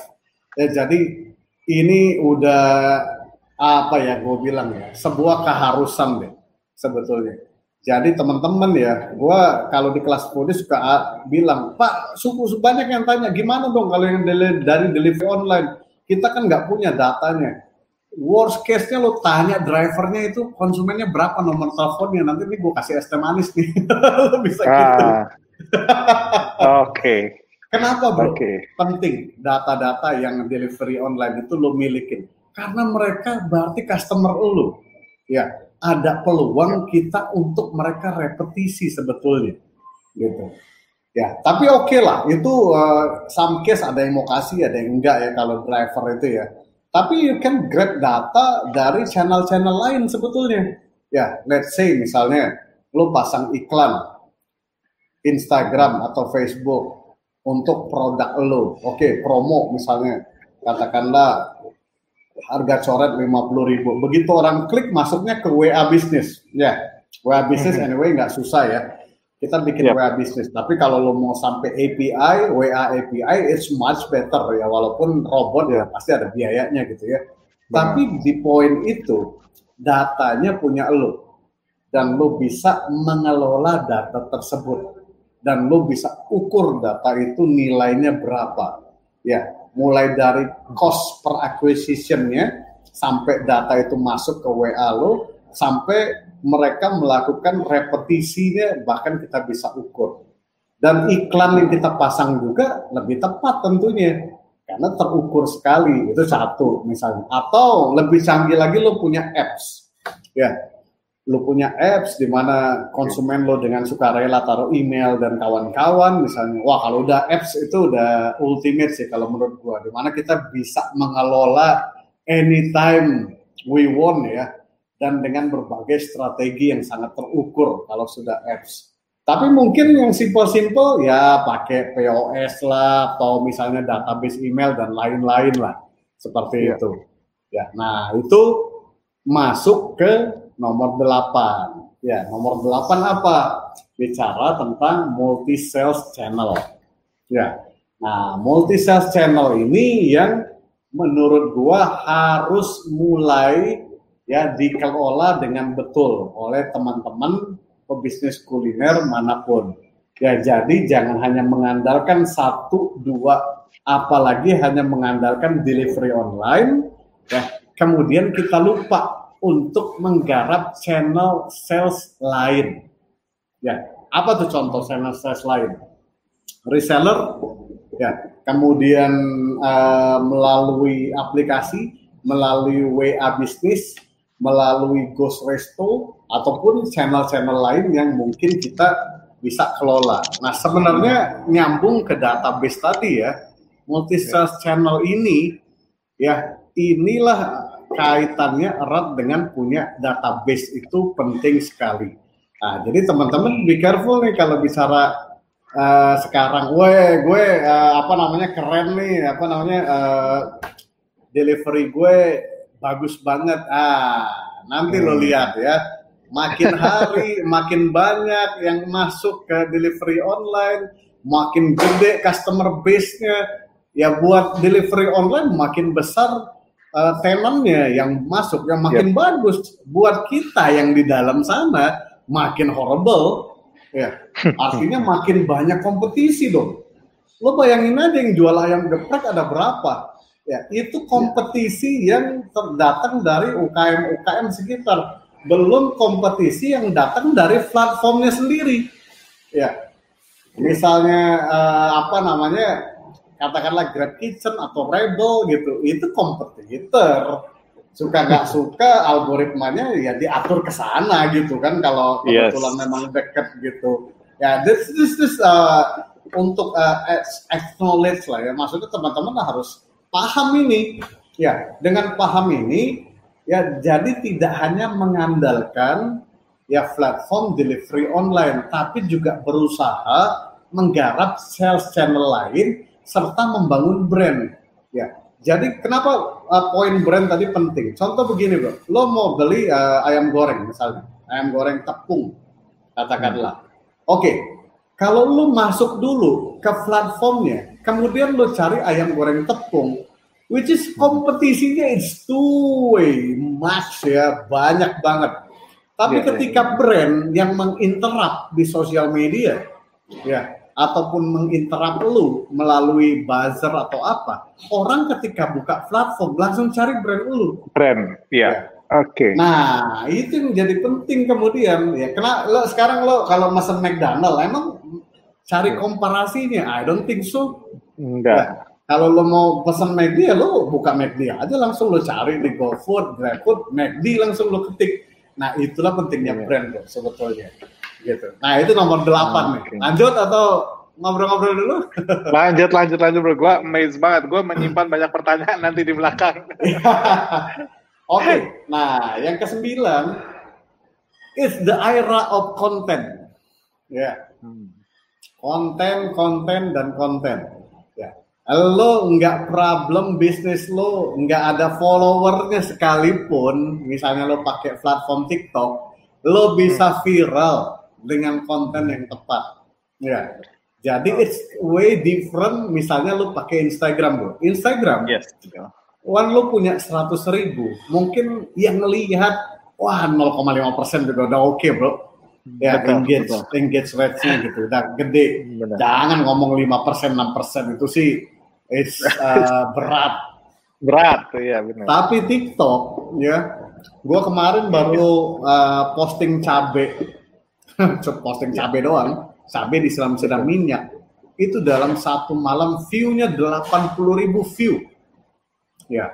B: Ya, jadi ini udah apa ya gue bilang ya sebuah keharusan deh sebetulnya jadi teman-teman ya, gue kalau di kelas kode suka bilang, Pak, suku banyak yang tanya, gimana dong kalau yang dari delivery online? Kita kan nggak punya datanya. Worst case-nya lo tanya drivernya itu konsumennya berapa nomor teleponnya, nanti nih gue kasih es teh manis nih. (laughs) lo bisa ah. gitu.
A: Oke. okay.
B: Kenapa bro? Okay. Penting data-data yang delivery online itu lo milikin. Karena mereka berarti customer lo. Ya, ada peluang kita untuk mereka repetisi sebetulnya. Gitu. Ya tapi oke okay lah. Itu uh, some case ada yang mau kasih ada yang enggak ya kalau driver itu ya. Tapi you can grab data dari channel-channel lain sebetulnya. Ya let's say misalnya lo pasang iklan Instagram atau Facebook untuk produk lo oke okay, promo misalnya. Katakanlah harga coret 50 ribu. Begitu orang klik masuknya ke WA bisnis, ya WA bisnis anyway nggak susah ya. Kita bikin yep. WA bisnis. Tapi kalau lo mau sampai API, WA API, it's much better ya. Walaupun robot ya pasti ada biayanya gitu ya. Nah. Tapi di poin itu datanya punya lo dan lo bisa mengelola data tersebut dan lo bisa ukur data itu nilainya berapa ya mulai dari cost per acquisitionnya sampai data itu masuk ke WA lo, sampai mereka melakukan repetisinya, bahkan kita bisa ukur. Dan iklan yang kita pasang juga lebih tepat tentunya, karena terukur sekali, itu satu misalnya. Atau lebih canggih lagi lo punya apps, ya lo punya apps di mana konsumen lo dengan sukarela taruh email dan kawan-kawan misalnya. Wah kalau udah apps itu udah ultimate sih kalau menurut gua di mana kita bisa mengelola anytime we want ya dan dengan berbagai strategi yang sangat terukur kalau sudah apps. Tapi mungkin yang simple-simple ya pakai POS lah atau misalnya database email dan lain-lain lah seperti ya. itu. Ya nah itu masuk ke nomor 8. Ya, nomor 8 apa? Bicara tentang multi sales channel. Ya. Nah, multi sales channel ini yang menurut gua harus mulai ya dikelola dengan betul oleh teman-teman pebisnis kuliner mana pun. Ya, jadi jangan hanya mengandalkan satu dua apalagi hanya mengandalkan delivery online ya kemudian kita lupa untuk menggarap channel sales lain. Ya, apa tuh contoh channel sales lain? Reseller, ya, kemudian uh, melalui aplikasi, melalui WA bisnis, melalui Ghost Resto, ataupun channel-channel lain yang mungkin kita bisa kelola. Nah, sebenarnya nyambung ke database tadi ya, multi sales channel ini, ya inilah kaitannya erat dengan punya database itu penting sekali. Nah, jadi teman-teman be careful nih kalau bicara uh, sekarang, gue gue uh, apa namanya keren nih, apa namanya uh, delivery gue bagus banget. Ah, nanti hmm. lo lihat ya, makin hari (laughs) makin banyak yang masuk ke delivery online, makin gede customer base-nya. Ya buat delivery online makin besar uh, tenannya yang masuk yang makin yeah. bagus buat kita yang di dalam sana makin horrible ya. (laughs) Artinya makin banyak kompetisi dong. Lo bayangin aja yang jual ayam geprek ada berapa? Ya itu kompetisi yeah. yang terdatang dari UKM UKM sekitar. Belum kompetisi yang datang dari platformnya sendiri. Ya. Misalnya uh, apa namanya katakanlah Grab Kitchen atau Rebel gitu. Itu kompetitor. Suka nggak suka algoritmanya ya diatur ke sana gitu kan. Kalau kebetulan yes. memang deket gitu. Ya this this this uh, untuk uh, acknowledge lah ya. Maksudnya teman-teman harus paham ini. Ya dengan paham ini ya jadi tidak hanya mengandalkan ya platform delivery online tapi juga berusaha menggarap sales channel lain serta membangun brand. Ya, jadi kenapa uh, poin brand tadi penting? Contoh begini bro, lo mau beli uh, ayam goreng misalnya, ayam goreng tepung, katakanlah. Hmm. Oke, okay. kalau lo masuk dulu ke platformnya, kemudian lo cari ayam goreng tepung, which is kompetisinya it's too way much ya, banyak banget. Tapi yeah, ketika yeah. brand yang menginterap di sosial media, ya ataupun menginterap lu melalui buzzer atau apa, orang ketika buka platform langsung cari brand lu.
A: Brand, iya. Ya. Oke. Okay.
B: Nah, itu yang jadi penting kemudian ya. Karena lo sekarang lo kalau mesen McDonald emang cari komparasinya, I don't think so.
A: Enggak. Ya,
B: kalau lo mau pesan McD ya lo buka McD aja langsung lo cari di GoFood, GrabFood, McD langsung lo ketik. Nah, itulah pentingnya yeah. brand bro, sebetulnya gitu. Nah itu nomor delapan nih. Lanjut atau ngobrol-ngobrol dulu? (laughs)
A: lanjut, lanjut, lanjut bro. Gue amazed banget. Gue menyimpan banyak pertanyaan nanti di belakang. (laughs)
B: Oke, okay. nah yang kesembilan is the era of content. Ya, yeah. konten, konten dan konten. Ya, lo nggak problem bisnis lo nggak ada followernya sekalipun, misalnya lo pakai platform TikTok, lo bisa viral dengan konten yang tepat. Ya. Jadi it's way different. Misalnya lu pakai Instagram bro. Instagram. Yes. One lu punya 100 ribu, mungkin yang melihat wah 0,5 persen juga udah oke okay, bro. Ya betul, engage betul. engage rate-nya gitu, udah gede. Benar. Jangan ngomong 5 persen 6 persen itu sih it's (laughs) uh, berat.
A: Berat, ya benar.
B: Tapi TikTok, ya, gue kemarin baru uh, posting cabe, (laughs) posting cabe doang, cabe disiram-siram minyak. Itu dalam satu malam view-nya 80 ribu view. Ya,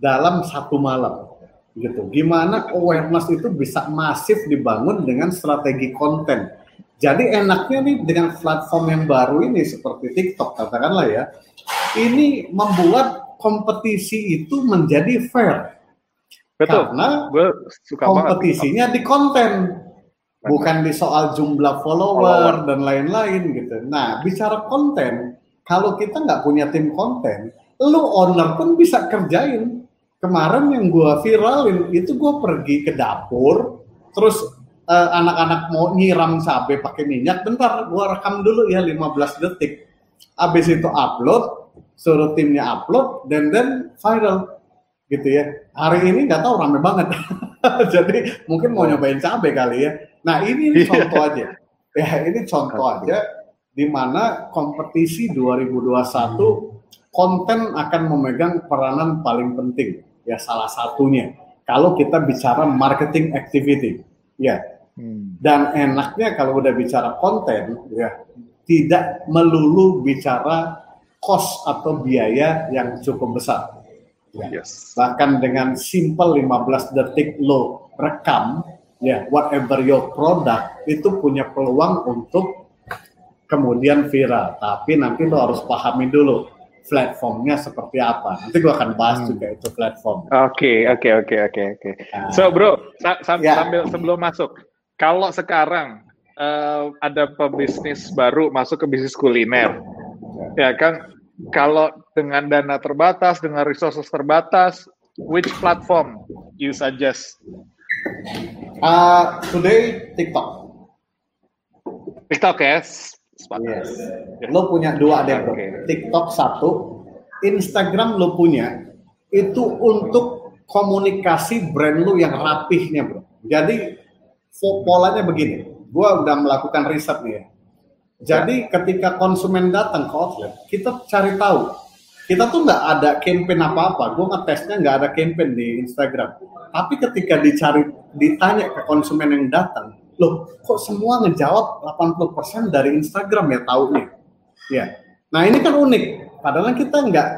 B: dalam satu malam. Gitu. Gimana awareness itu bisa masif dibangun dengan strategi konten. Jadi enaknya nih dengan platform yang baru ini seperti TikTok katakanlah ya, ini membuat kompetisi itu menjadi fair.
A: Betul.
B: Karena gue suka kompetisinya banget. di konten, bukan di soal jumlah follower, follower. dan lain-lain gitu. Nah, bicara konten, kalau kita nggak punya tim konten, lu owner pun bisa kerjain. Kemarin yang gue viralin itu gue pergi ke dapur, terus uh, anak-anak mau nyiram cabai pakai minyak, bentar gue rekam dulu ya 15 detik. Abis itu upload, suruh timnya upload dan then viral gitu ya. Hari ini nggak tahu rame banget. (laughs) Jadi mungkin mau nyobain cabai kali ya. Nah ini iya. contoh aja. Ya ini contoh aja di mana kompetisi 2021 konten akan memegang peranan paling penting ya salah satunya kalau kita bicara marketing activity ya hmm. dan enaknya kalau udah bicara konten ya tidak melulu bicara cost atau biaya yang cukup besar. Ya. Yes. Bahkan dengan simple 15 detik lo rekam, ya whatever your product itu punya peluang untuk kemudian viral. Tapi nanti lo harus pahami dulu platformnya seperti apa. Nanti gua akan bahas hmm. juga itu platform.
A: Oke, oke, oke, oke, oke. Nah. So, bro, sa sa ya. sambil sebelum masuk, kalau sekarang uh, ada pebisnis baru masuk ke bisnis kuliner, ya kan kalau dengan dana terbatas, dengan resources terbatas, which platform you suggest?
B: Uh, today TikTok.
A: TikTok yes.
B: Yes. Lo punya dua deh bro. Okay. TikTok satu, Instagram lo punya itu untuk komunikasi brand lo yang rapihnya bro. Jadi polanya begini. Gua udah melakukan riset nih ya jadi ketika konsumen datang ke outlet, kita cari tahu. Kita tuh nggak ada campaign apa-apa. Gue ngetesnya nggak ada campaign di Instagram. Tapi ketika dicari, ditanya ke konsumen yang datang, loh kok semua ngejawab 80% dari Instagram ya taunya. Ya. Nah ini kan unik. Padahal kita nggak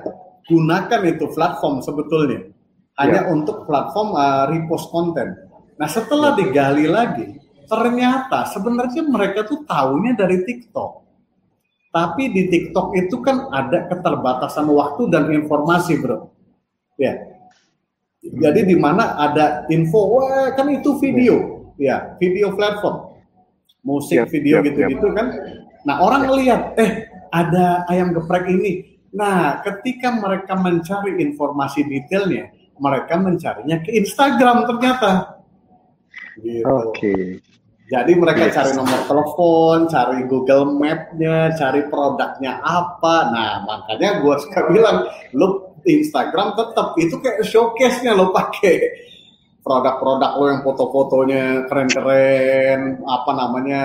B: gunakan itu platform sebetulnya. Hanya ya. untuk platform uh, repost konten. Nah setelah ya. digali lagi, ternyata sebenarnya mereka tuh tahunya dari TikTok. Tapi di TikTok itu kan ada keterbatasan waktu dan informasi, bro. Ya. Jadi di mana ada info, wah kan itu video, ya, video platform, musik, yep, video gitu-gitu yep, kan. Nah orang ngelihat, eh ada ayam geprek ini. Nah ketika mereka mencari informasi detailnya, mereka mencarinya ke Instagram ternyata.
A: Gitu. Oke. Okay.
B: Jadi mereka yes. cari nomor telepon, cari Google Map-nya, cari produknya apa. Nah, makanya gue suka bilang, lo Instagram tetap itu kayak showcase-nya lo pakai produk-produk lo yang foto-fotonya keren-keren, apa namanya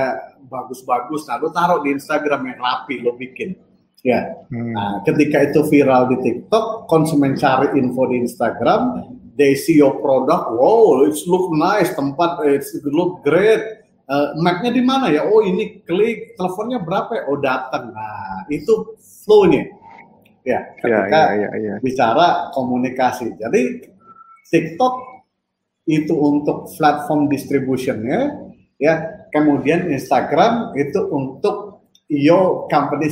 B: bagus-bagus. Nah, lo taruh di Instagram yang rapi lo bikin. Ya. Hmm. Nah, ketika itu viral di TikTok, konsumen cari info di Instagram, they see your product, wow, it's look nice, tempat it's look great uh, mapnya di mana ya? Oh ini klik, teleponnya berapa ya? Oh datang. Nah itu flow-nya. Ya, ya, ketika ya, ya, ya, ya. bicara komunikasi. Jadi TikTok itu untuk platform distributionnya, ya. Kemudian Instagram itu untuk your company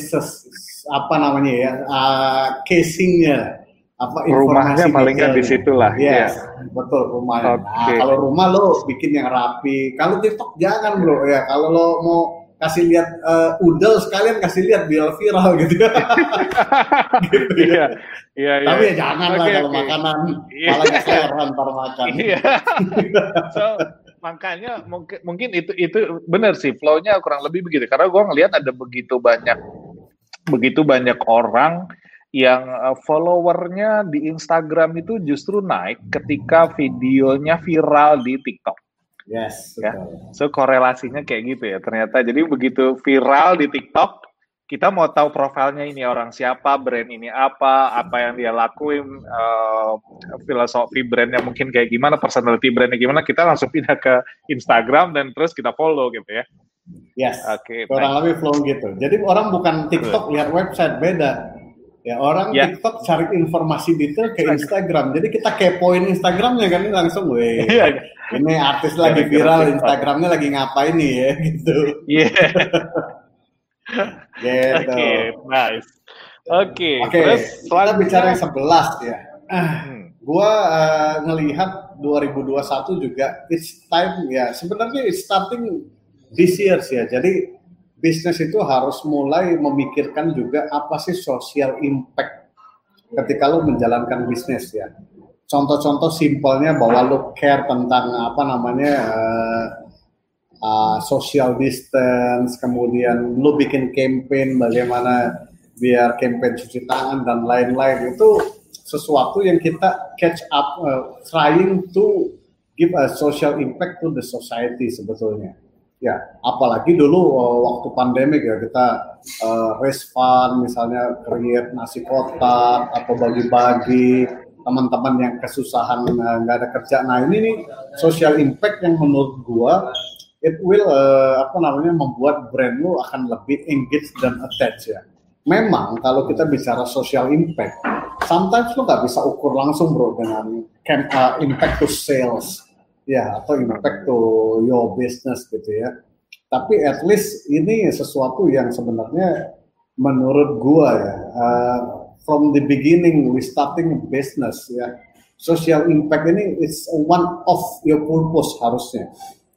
B: apa namanya ya, uh, casingnya apa
A: rumahnya paling kan di situ lah
B: yes, ya betul rumahnya okay. nah, kalau rumah lo bikin yang rapi. Kalau TikTok jangan bro. Ya kalau lo mau kasih lihat uh, udel sekalian kasih lihat biar viral (laughs) gitu. Gitu ya. Iya, iya, iya. tapi ya jangan okay, lah kalau okay. makanan. Iya. malah selera antar makan.
A: Iya. So makanya mungkin mungkin itu itu benar sih flownya kurang lebih begitu. Karena gue ngelihat ada begitu banyak begitu banyak orang yang uh, followernya di Instagram itu justru naik ketika videonya viral di TikTok.
B: Yes.
A: Ya. So korelasinya kayak gitu ya ternyata. Jadi begitu viral di TikTok, kita mau tahu profilnya ini orang siapa, brand ini apa, apa yang dia lakuin, uh, filosofi brandnya mungkin kayak gimana, personality brandnya gimana, kita langsung (laughs) pindah ke Instagram dan terus kita follow gitu ya.
B: Yes. Oke. Okay, kurang lebih flow gitu. Jadi orang bukan TikTok lihat website beda. Ya orang yeah. TikTok cari informasi detail ke Instagram. Jadi kita kepoin Instagramnya kan langsung, weh. (laughs) Yeah. Ini artis lagi viral, Instagramnya lagi ngapain nih ya (laughs) gitu. Iya. Yeah. (laughs)
A: gitu. Oke, okay, nice. Oke, okay,
B: okay, terus kita bicara yang sebelas ya. Hmm. Gua uh, ngelihat 2021 juga it's time ya. Sebenarnya it's starting this year sih ya. Jadi bisnis itu harus mulai memikirkan juga apa sih social impact ketika lo menjalankan bisnis ya. Contoh-contoh simpelnya bahwa lo care tentang apa namanya uh, uh, social distance, kemudian lu bikin campaign bagaimana biar campaign cuci tangan dan lain-lain itu sesuatu yang kita catch up, uh, trying to give a social impact to the society sebetulnya. Ya, apalagi dulu uh, waktu pandemik ya kita uh, raise fund misalnya create nasi kotak atau bagi-bagi teman-teman yang kesusahan nggak uh, ada kerja. Nah ini nih social impact yang menurut gua it will uh, apa namanya membuat brand lu akan lebih engaged dan attached ya. Memang kalau kita bicara social impact, sometimes lu nggak bisa ukur langsung bro dengan impact to sales ya atau impact to your business gitu ya. Tapi at least ini sesuatu yang sebenarnya menurut gua ya uh, from the beginning we starting business ya social impact ini is one of your purpose harusnya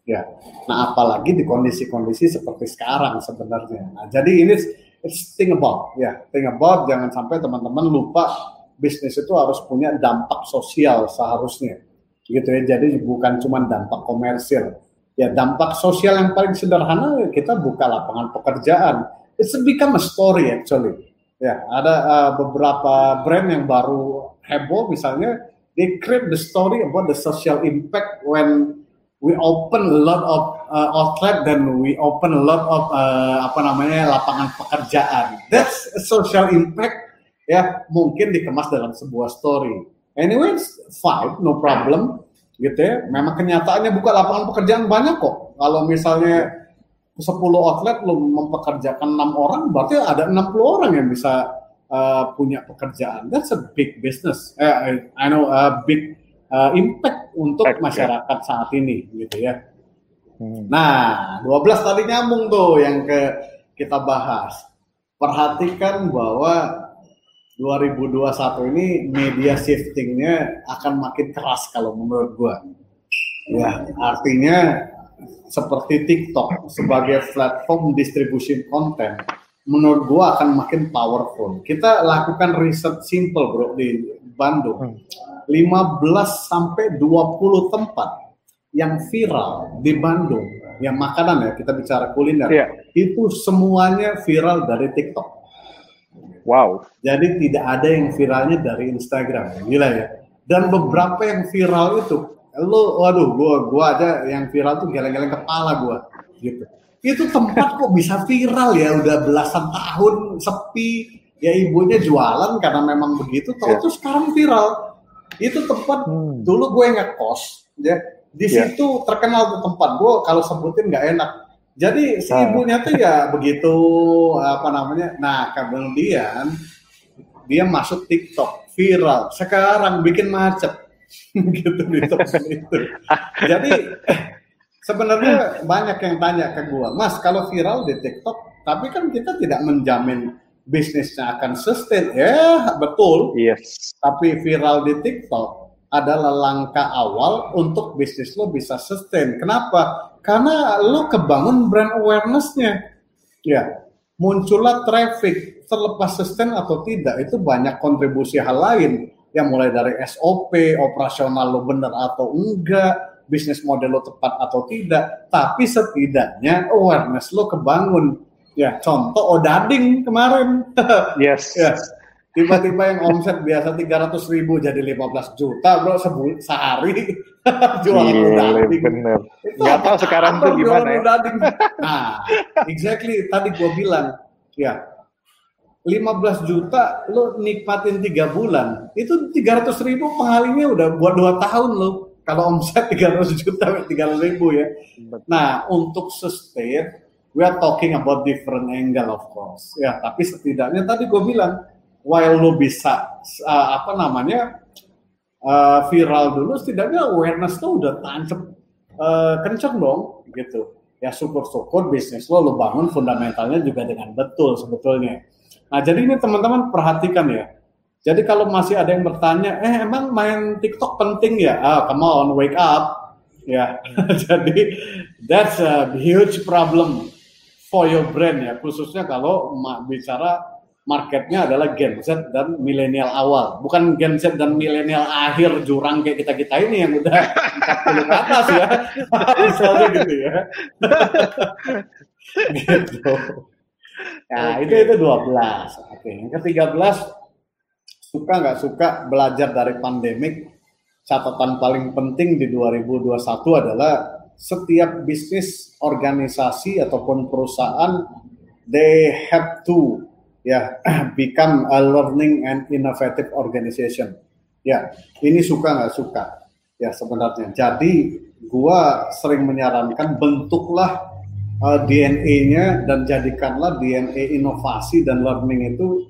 B: Ya, nah apalagi di kondisi-kondisi seperti sekarang sebenarnya. Nah, jadi ini it's think about, ya, think about jangan sampai teman-teman lupa bisnis itu harus punya dampak sosial seharusnya, gitu ya. Jadi bukan cuma dampak komersil. Ya, dampak sosial yang paling sederhana kita buka lapangan pekerjaan. It's become a story actually. Ya, ada uh, beberapa brand yang baru heboh misalnya, they create the story about the social impact when we open a lot of uh, outlet dan we open a lot of uh, apa namanya lapangan pekerjaan. That's a social impact ya mungkin dikemas dalam sebuah story. Anyways, fine, no problem gitu ya. Memang kenyataannya buka lapangan pekerjaan banyak kok. Kalau misalnya 10 outlet lo mempekerjakan enam orang, berarti ada 60 orang yang bisa uh, punya pekerjaan. That's a big business. Uh, I know a big uh, impact untuk ya. masyarakat ya. saat ini gitu ya. Hmm. Nah, 12 tadi nyambung tuh yang ke kita bahas. Perhatikan bahwa 2021 ini media shiftingnya akan makin keras kalau menurut gua. Ya, artinya seperti TikTok sebagai platform distribusi konten menurut gua akan makin powerful. Kita lakukan riset simple bro di Bandung. Hmm 15 sampai 20 tempat yang viral di Bandung yang makanan ya kita bicara kuliner yeah. itu semuanya viral dari TikTok.
A: Wow.
B: Jadi tidak ada yang viralnya dari Instagram. Gila ya. Dan beberapa yang viral itu lo waduh gua gua aja yang viral tuh geleng-geleng kepala gua gitu. Itu tempat kok bisa viral ya udah belasan tahun sepi ya ibunya jualan karena memang begitu tahu yeah. tuh sekarang viral itu tempat hmm. dulu gue ngekos ya di yeah. situ terkenal tuh tempat gue kalau sebutin nggak enak jadi si ah. ibunya tuh ya begitu apa namanya nah kemudian dia masuk TikTok viral. Sekarang bikin macet. (laughs) Gitu gitu itu. Jadi sebenarnya banyak yang tanya ke gue mas kalau viral di TikTok tapi kan kita tidak menjamin bisnisnya akan sustain. Ya betul. Yes. Tapi viral di TikTok adalah langkah awal untuk bisnis lo bisa sustain. Kenapa karena lo kebangun brand awarenessnya ya muncullah traffic terlepas sustain atau tidak itu banyak kontribusi hal lain yang mulai dari SOP operasional lo bener atau enggak bisnis model lo tepat atau tidak tapi setidaknya awareness lo kebangun Ya, contoh Odading kemarin. (laughs)
A: Yes.
B: ya. Tiba-tiba yang omset biasa 300 ribu jadi 15 juta bro sebul sehari (laughs)
A: jual Odading. Bener. Gak tahu sekarang tuh gimana ya. (laughs)
B: Nah, exactly tadi gua bilang ya 15 juta lo nikmatin tiga bulan itu 300 ribu pengalinya udah buat dua tahun lo kalau omset (laughs) 300 juta 300 ribu ya nah untuk sustain we are talking about different angle of course ya tapi setidaknya tadi gue bilang while lo bisa uh, apa namanya uh, viral dulu setidaknya awareness lo udah tancap uh, kenceng dong gitu ya syukur-syukur bisnis lo lo bangun fundamentalnya juga dengan betul sebetulnya Nah, jadi ini teman-teman perhatikan ya. Jadi kalau masih ada yang bertanya, eh emang main TikTok penting ya? Ah, come on, wake up. Ya, (laughs) jadi that's a huge problem for your brand ya, khususnya kalau bicara marketnya adalah Gen Z dan milenial awal, bukan Gen Z dan milenial akhir jurang kayak kita kita ini yang udah 40 ke atas ya, (laughs) misalnya gitu ya. (laughs) gitu. Nah, okay. itu itu 12. Oke, okay. yang ke-13 suka nggak suka belajar dari pandemik. Catatan paling penting di 2021 adalah setiap bisnis, organisasi ataupun perusahaan they have to ya (clears throat) become a learning and innovative organization. Ya, ini suka nggak suka ya sebenarnya. Jadi gua sering menyarankan bentuklah uh, DNA-nya dan jadikanlah DNA inovasi dan learning itu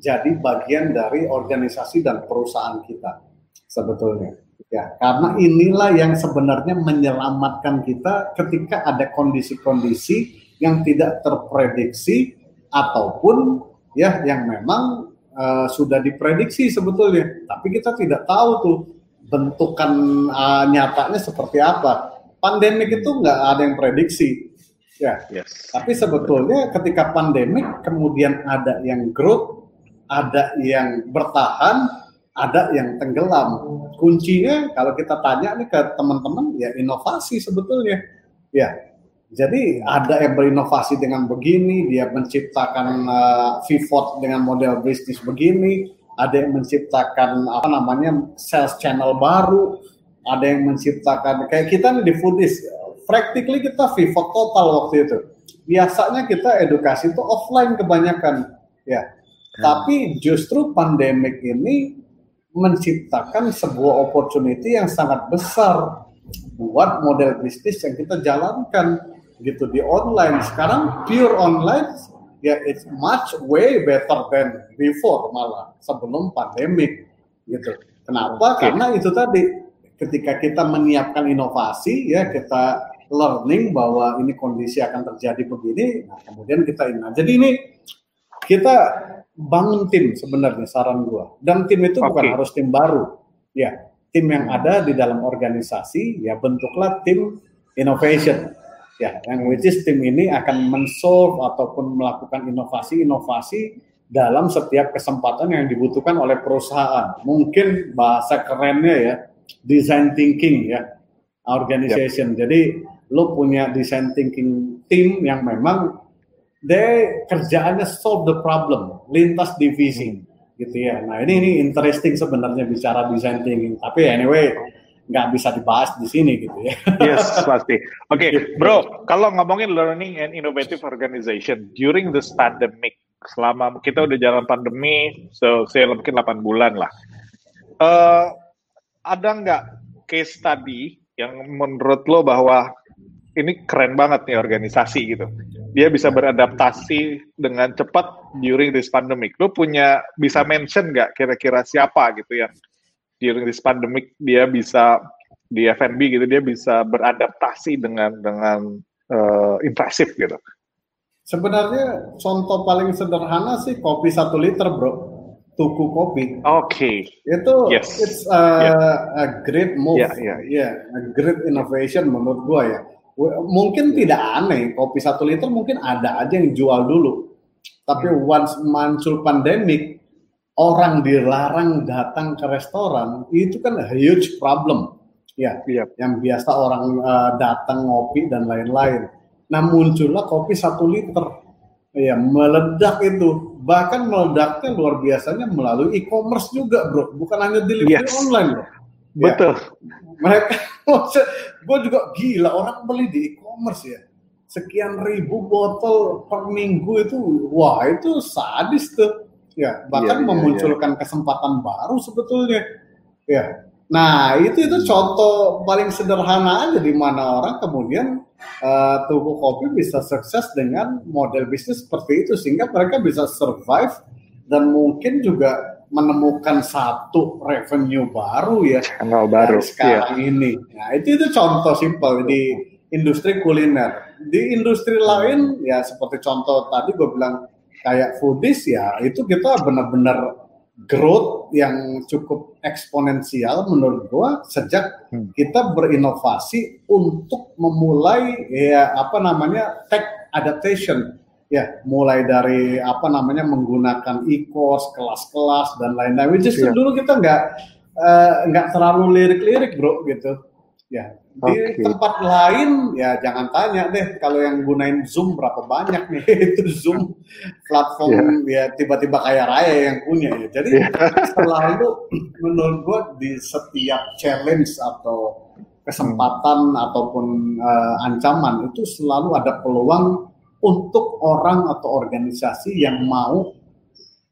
B: jadi bagian dari organisasi dan perusahaan kita sebetulnya. Ya, karena inilah yang sebenarnya menyelamatkan kita ketika ada kondisi-kondisi yang tidak terprediksi ataupun ya yang memang uh, sudah diprediksi sebetulnya, tapi kita tidak tahu tuh bentukan uh, nyatanya seperti apa. Pandemik itu nggak ada yang prediksi, Ya. Yes. Tapi sebetulnya ketika pandemik kemudian ada yang growth, ada yang bertahan, ada yang tenggelam. Kuncinya kalau kita tanya nih ke teman-teman ya inovasi sebetulnya. Ya. Jadi ada yang berinovasi dengan begini, dia menciptakan uh, pivot dengan model bisnis begini, ada yang menciptakan apa namanya sales channel baru, ada yang menciptakan kayak kita nih di foodies practically kita pivot total waktu itu. Biasanya kita edukasi itu offline kebanyakan, ya. Hmm. Tapi justru pandemik ini menciptakan sebuah opportunity yang sangat besar buat model bisnis yang kita jalankan gitu di online. Sekarang pure online ya it's much way better than before malah sebelum pandemik gitu. Kenapa? Okay. Karena itu tadi ketika kita menyiapkan inovasi ya kita learning bahwa ini kondisi akan terjadi begini, nah kemudian kita ini. Nah, jadi ini kita bangun tim sebenarnya saran gua. Dan tim itu okay. bukan harus tim baru. Ya, tim yang ada di dalam organisasi ya bentuklah tim innovation. Ya, yang which is tim ini akan mensolve ataupun melakukan inovasi-inovasi dalam setiap kesempatan yang dibutuhkan oleh perusahaan. Mungkin bahasa kerennya ya, design thinking ya, organization. Yep. Jadi lo punya design thinking team yang memang they kerjaannya solve the problem lintas divisi hmm. gitu ya nah ini ini interesting sebenarnya bicara design thinking tapi anyway nggak bisa dibahas di sini gitu ya
A: yes (laughs) pasti oke okay, gitu. bro kalau ngomongin learning and innovative organization during this pandemic selama kita udah jalan pandemi so saya mungkin 8 bulan lah uh, ada nggak case study yang menurut lo bahwa ini keren banget nih organisasi gitu. Dia bisa beradaptasi dengan cepat during this pandemic. Lu punya bisa mention nggak kira-kira siapa gitu yang during this pandemic dia bisa di F&B gitu dia bisa beradaptasi dengan dengan uh, impresif gitu.
B: Sebenarnya contoh paling sederhana sih kopi satu liter bro, tuku kopi.
A: Oke. Okay.
B: Itu yes. it's a, yeah. a great move, yeah, yeah. yeah, a great innovation menurut gua ya mungkin tidak aneh kopi satu liter mungkin ada aja yang jual dulu tapi hmm. once muncul pandemik orang dilarang datang ke restoran itu kan a huge problem. Ya yep. yang biasa orang uh, datang ngopi dan lain-lain. Nah muncullah kopi satu liter. Ya meledak itu. Bahkan meledaknya luar biasanya melalui e-commerce juga bro. Bukan hanya delivery yes. online bro
A: betul.
B: Ya. mereka (laughs) gue juga gila orang beli di e-commerce ya. Sekian ribu botol per minggu itu wah itu sadis tuh ya bahkan iya, iya, memunculkan iya. kesempatan baru sebetulnya ya nah itu itu contoh paling sederhana aja di mana orang kemudian uh, toko kopi bisa sukses dengan model bisnis seperti itu sehingga mereka bisa survive dan mungkin juga menemukan satu revenue baru ya
A: channel baru
B: sekarang iya. ini nah itu itu contoh simpel di industri kuliner. Di industri lain ya seperti contoh tadi gue bilang kayak foodies ya itu kita benar-benar growth yang cukup eksponensial menurut gue sejak hmm. kita berinovasi untuk memulai ya apa namanya tech adaptation ya mulai dari apa namanya menggunakan e-course kelas-kelas dan lain-lain which is yeah. dulu kita nggak eh, nggak uh, terlalu lirik-lirik bro gitu Ya, di okay. tempat lain ya jangan tanya deh kalau yang gunain Zoom berapa banyak nih (laughs) itu Zoom platform yeah. ya tiba-tiba kaya raya yang punya ya. Jadi yeah. selalu menurut gua di setiap challenge atau kesempatan hmm. ataupun uh, ancaman itu selalu ada peluang untuk orang atau organisasi yang mau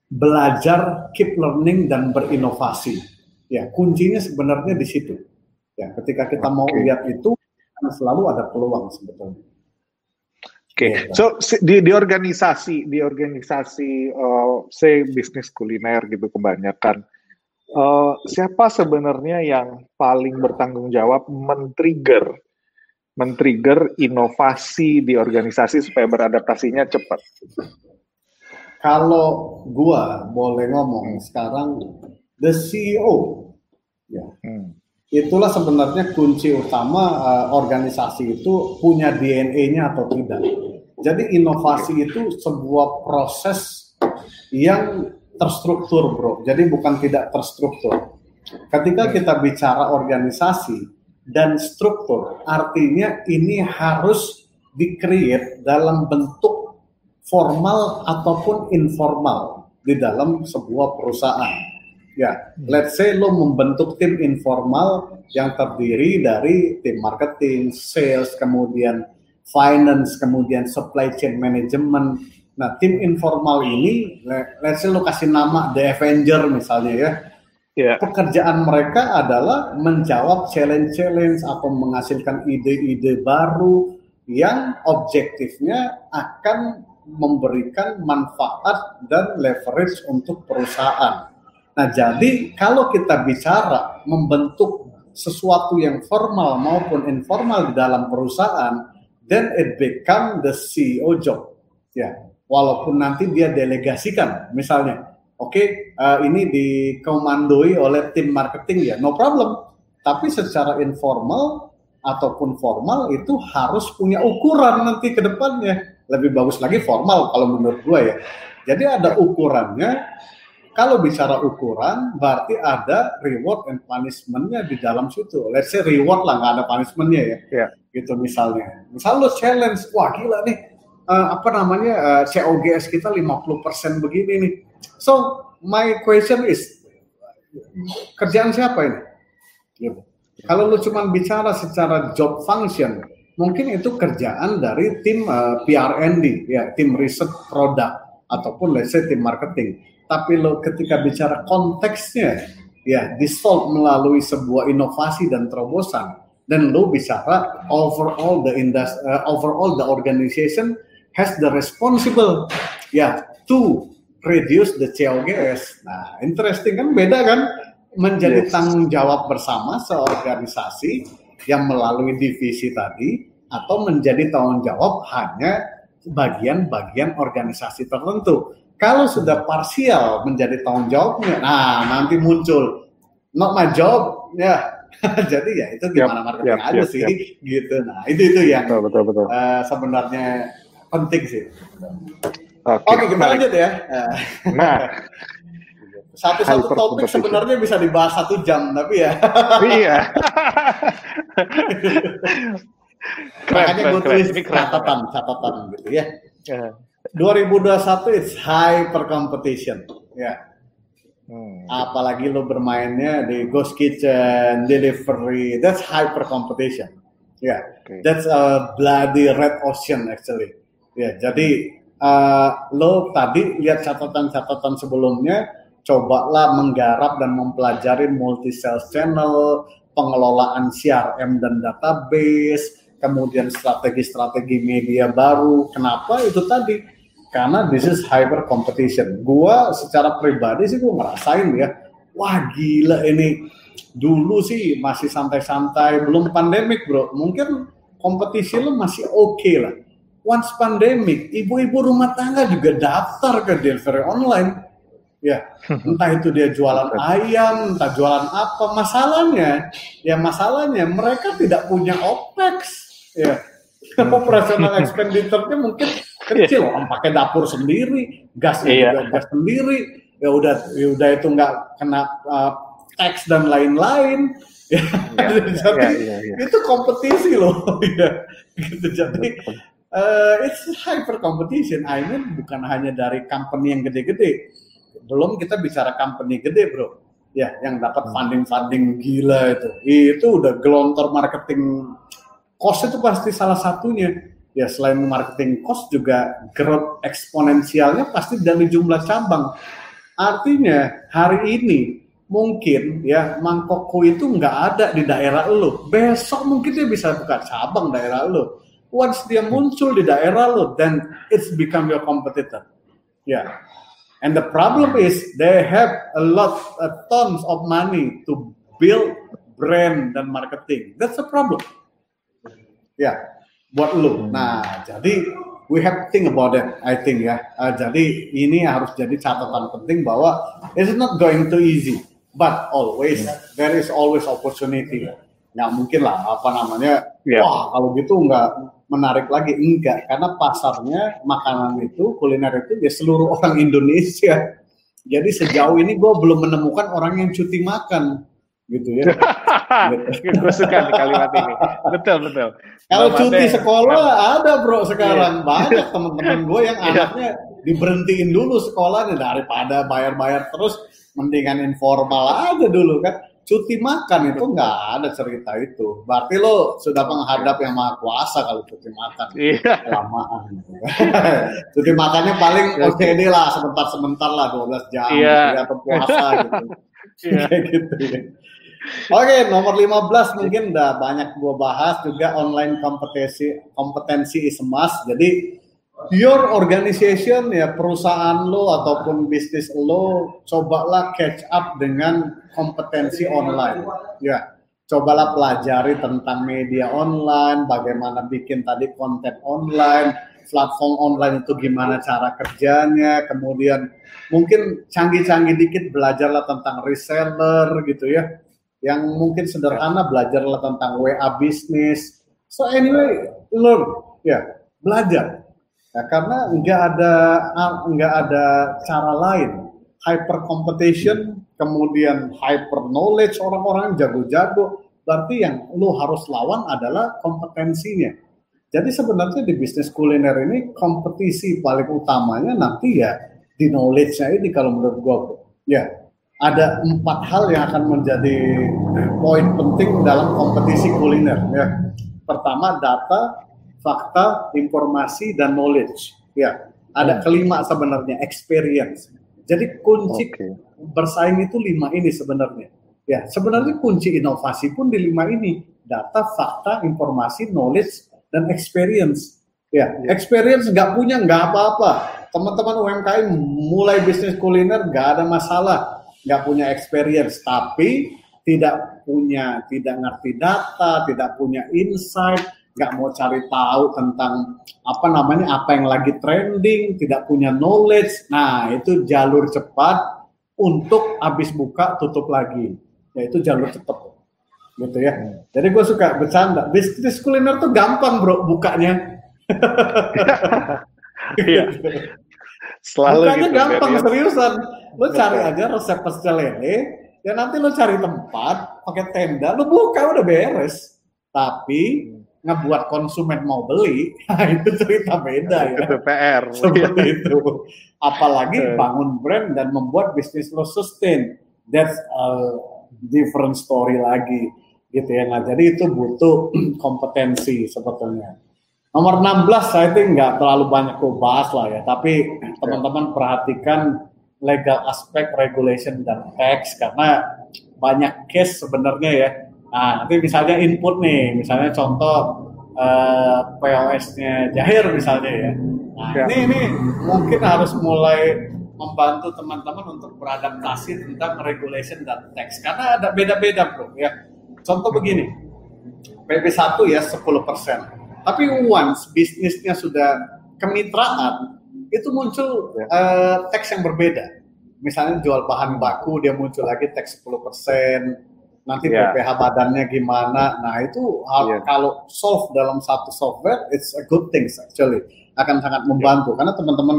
B: belajar, keep learning dan berinovasi. Ya, kuncinya sebenarnya di situ Ya, ketika kita okay. mau lihat itu selalu ada peluang sebetulnya.
A: Oke, okay. Ya, so di, di organisasi di organisasi uh, say bisnis kuliner gitu kebanyakan uh, siapa sebenarnya yang paling bertanggung jawab men-trigger men-trigger inovasi di organisasi supaya beradaptasinya cepat?
B: Kalau gua boleh ngomong sekarang the CEO ya. Hmm itulah sebenarnya kunci utama uh, organisasi itu punya DNA-nya atau tidak. Jadi inovasi itu sebuah proses yang terstruktur, bro. Jadi bukan tidak terstruktur. Ketika kita bicara organisasi dan struktur, artinya ini harus di-create dalam bentuk formal ataupun informal di dalam sebuah perusahaan Ya, let's say lo membentuk tim informal yang terdiri dari tim marketing, sales, kemudian finance, kemudian supply chain management. Nah, tim informal ini, let's say lo kasih nama The Avenger misalnya ya. Yeah. Pekerjaan mereka adalah menjawab challenge-challenge atau menghasilkan ide-ide baru yang objektifnya akan memberikan manfaat dan leverage untuk perusahaan. Nah, jadi kalau kita bicara membentuk sesuatu yang formal maupun informal di dalam perusahaan, then it become the CEO job. Ya, walaupun nanti dia delegasikan, misalnya, oke, okay, uh, eh, ini dikomandoi oleh tim marketing ya, no problem. Tapi secara informal ataupun formal itu harus punya ukuran nanti ke depannya. Lebih bagus lagi formal kalau menurut gue ya. Jadi ada ukurannya kalau bicara ukuran, berarti ada reward and punishmentnya di dalam situ. Let's say reward lah, nggak ada punishmentnya ya. Yeah. Gitu misalnya. Misal lo challenge, wah gila nih, uh, apa namanya, uh, eh, COGS kita 50% begini nih. So, my question is, kerjaan siapa ini? Gitu. Kalau lo cuma bicara secara job function, mungkin itu kerjaan dari tim uh, eh, PRND, ya, tim riset produk, ataupun let's say tim marketing tapi lo ketika bicara konteksnya ya di solve melalui sebuah inovasi dan terobosan dan lo bicara overall the industry uh, overall the organization has the responsible ya to reduce the COGS. Nah, interesting kan beda kan menjadi yes. tanggung jawab bersama seorganisasi yang melalui divisi tadi atau menjadi tanggung jawab hanya bagian-bagian organisasi tertentu. Kalau sudah parsial menjadi tanggung jawabnya, nah nanti muncul not my job, ya. (laughs) Jadi ya itu gimana yep, marketing yep, aja yep, sih, yep. gitu. Nah itu itu yang betul, betul, betul. Uh, sebenarnya penting sih. Oke, okay, okay, kita lanjut ya. (laughs) Nah, satu-satu topik sebenarnya bisa dibahas satu jam, tapi ya. (laughs) iya. Makanya gue tulis catatan, catatan gitu ya. 2021 it's hyper competition ya hmm. apalagi lo bermainnya di ghost kitchen delivery that's hyper competition Ya, yeah. okay. that's a bloody red ocean actually. Ya, yeah, jadi uh, lo tadi lihat catatan-catatan sebelumnya, cobalah menggarap dan mempelajari multi sales channel, pengelolaan CRM dan database, kemudian strategi-strategi media baru. Kenapa? Itu tadi karena this is hyper competition. Gua secara pribadi sih gua ngerasain ya, wah gila ini dulu sih masih santai-santai, belum pandemik bro. Mungkin kompetisi lo masih oke okay lah. Once pandemic, ibu-ibu rumah tangga juga daftar ke delivery online. Ya, (laughs) entah itu dia jualan ayam, entah jualan apa. Masalahnya, ya masalahnya mereka tidak punya OPEX ya operasional (laughs) expenditure-nya mungkin kecil? Orang pakai dapur sendiri gasnya iya. juga gas sendiri. Ya udah ya udah itu nggak kena uh, tax dan lain-lain. Ya, ya, (laughs) jadi ya, ya, ya. itu kompetisi loh. (laughs) Ya gitu jadi uh, it's hyper competition I mean bukan hanya dari company yang gede-gede. Belum kita bicara company gede bro. Ya yang dapat hmm. funding funding gila itu. Itu udah gelontor marketing cost itu pasti salah satunya. Ya selain marketing cost juga growth eksponensialnya pasti dari jumlah cabang. Artinya hari ini mungkin ya mangkokku itu nggak ada di daerah lo. Besok mungkin dia bisa buka cabang daerah lo. Once dia muncul di daerah lo, then it's become your competitor. Ya. Yeah. And the problem is they have a lot, a tons of money to build brand dan marketing. That's the problem. Ya, buat lu. Nah, jadi we have to think about that, I think ya. Uh, jadi ini harus jadi catatan penting bahwa it's not going to easy, but always there is always opportunity. Nggak mungkin lah apa namanya, yeah. wah kalau gitu nggak menarik lagi enggak karena pasarnya makanan itu kuliner itu ya seluruh orang (laughs) Indonesia. Jadi sejauh ini gue belum menemukan orang yang cuti makan gitu ya. (laughs)
A: gue suka nih kalimat ini. Betul betul.
B: Kalau cuti sekolah ada bro sekarang iya. banyak teman-teman gue yang (laughs) iya. anaknya diberhentiin dulu sekolahnya daripada bayar-bayar terus mendingan informal aja dulu kan. Cuti makan itu nggak ada cerita itu. Berarti lo sudah menghadap yang maha kuasa kalau cuti makan. Iya. Kelamaan. (laughs) cuti makannya paling iya. oke okay lah sebentar-sebentar lah 12 jam iya. atau puasa gitu. (laughs) Iya. gitu ya. Oke, nomor 15 mungkin udah banyak gua bahas juga online kompetensi kompetensi is must. Jadi your organization ya perusahaan lo ataupun bisnis lo cobalah catch up dengan kompetensi online. Ya, cobalah pelajari tentang media online, bagaimana bikin tadi konten online, platform online itu gimana cara kerjanya, kemudian mungkin canggih-canggih dikit belajarlah tentang reseller gitu ya yang mungkin sederhana belajarlah tentang WA bisnis. So anyway, learn, ya belajar. Ya, karena nggak ada nggak ada cara lain. Hyper competition, kemudian hyper knowledge orang-orang jago-jago. Berarti yang lo harus lawan adalah kompetensinya. Jadi sebenarnya di bisnis kuliner ini kompetisi paling utamanya nanti ya di knowledge-nya ini kalau menurut gue. Ya, ada empat hal yang akan menjadi poin penting dalam kompetisi kuliner ya. Pertama data, fakta, informasi dan knowledge. Ya, ada hmm. kelima sebenarnya experience. Jadi kunci okay. bersaing itu lima ini sebenarnya. Ya, sebenarnya kunci inovasi pun di lima ini. Data, fakta, informasi, knowledge dan experience. Ya, ya. experience nggak punya nggak apa-apa. Teman-teman UMKM mulai bisnis kuliner nggak ada masalah nggak punya experience, tapi tidak punya, tidak ngerti data, tidak punya insight, nggak mau cari tahu tentang apa namanya apa yang lagi trending, tidak punya knowledge. Nah itu jalur cepat untuk habis buka tutup lagi, yaitu jalur cepat gitu ya. Jadi gue suka bercanda. Bisnis kuliner tuh gampang bro bukanya. (laughs)
A: Iya.
B: Selalu Bukannya gitu, gampang ya. seriusan. Lo cari aja resep pecel lele, ya nanti lo cari tempat, pakai tenda, lo buka udah beres. Tapi ngebuat konsumen mau beli, (laughs) nah itu cerita beda ya.
A: Itu PR. (laughs)
B: Seperti itu. Apalagi bangun brand dan membuat bisnis lo sustain. That's a different story lagi gitu ya. Nah, jadi itu butuh (clears throat) kompetensi sebetulnya. Nomor 16 saya itu nggak terlalu banyak gue bahas lah ya, tapi teman-teman perhatikan legal aspek regulation dan tax karena banyak case sebenarnya ya. Nah, nanti misalnya input nih, misalnya contoh eh, POS-nya Jahir misalnya ya. Nah, ya. ini ini mungkin harus mulai membantu teman-teman untuk beradaptasi tentang regulation dan tax karena ada beda-beda bro ya. Contoh begini, PP1 ya 10%. Tapi once bisnisnya sudah kemitraan, itu muncul ya. uh, teks yang berbeda. Misalnya jual bahan baku, dia muncul lagi teks 10%, nanti yeah. PPH badannya gimana. Nah itu yeah. kalau solve dalam satu software, it's a good thing actually. Akan sangat membantu. Yeah. Karena teman-teman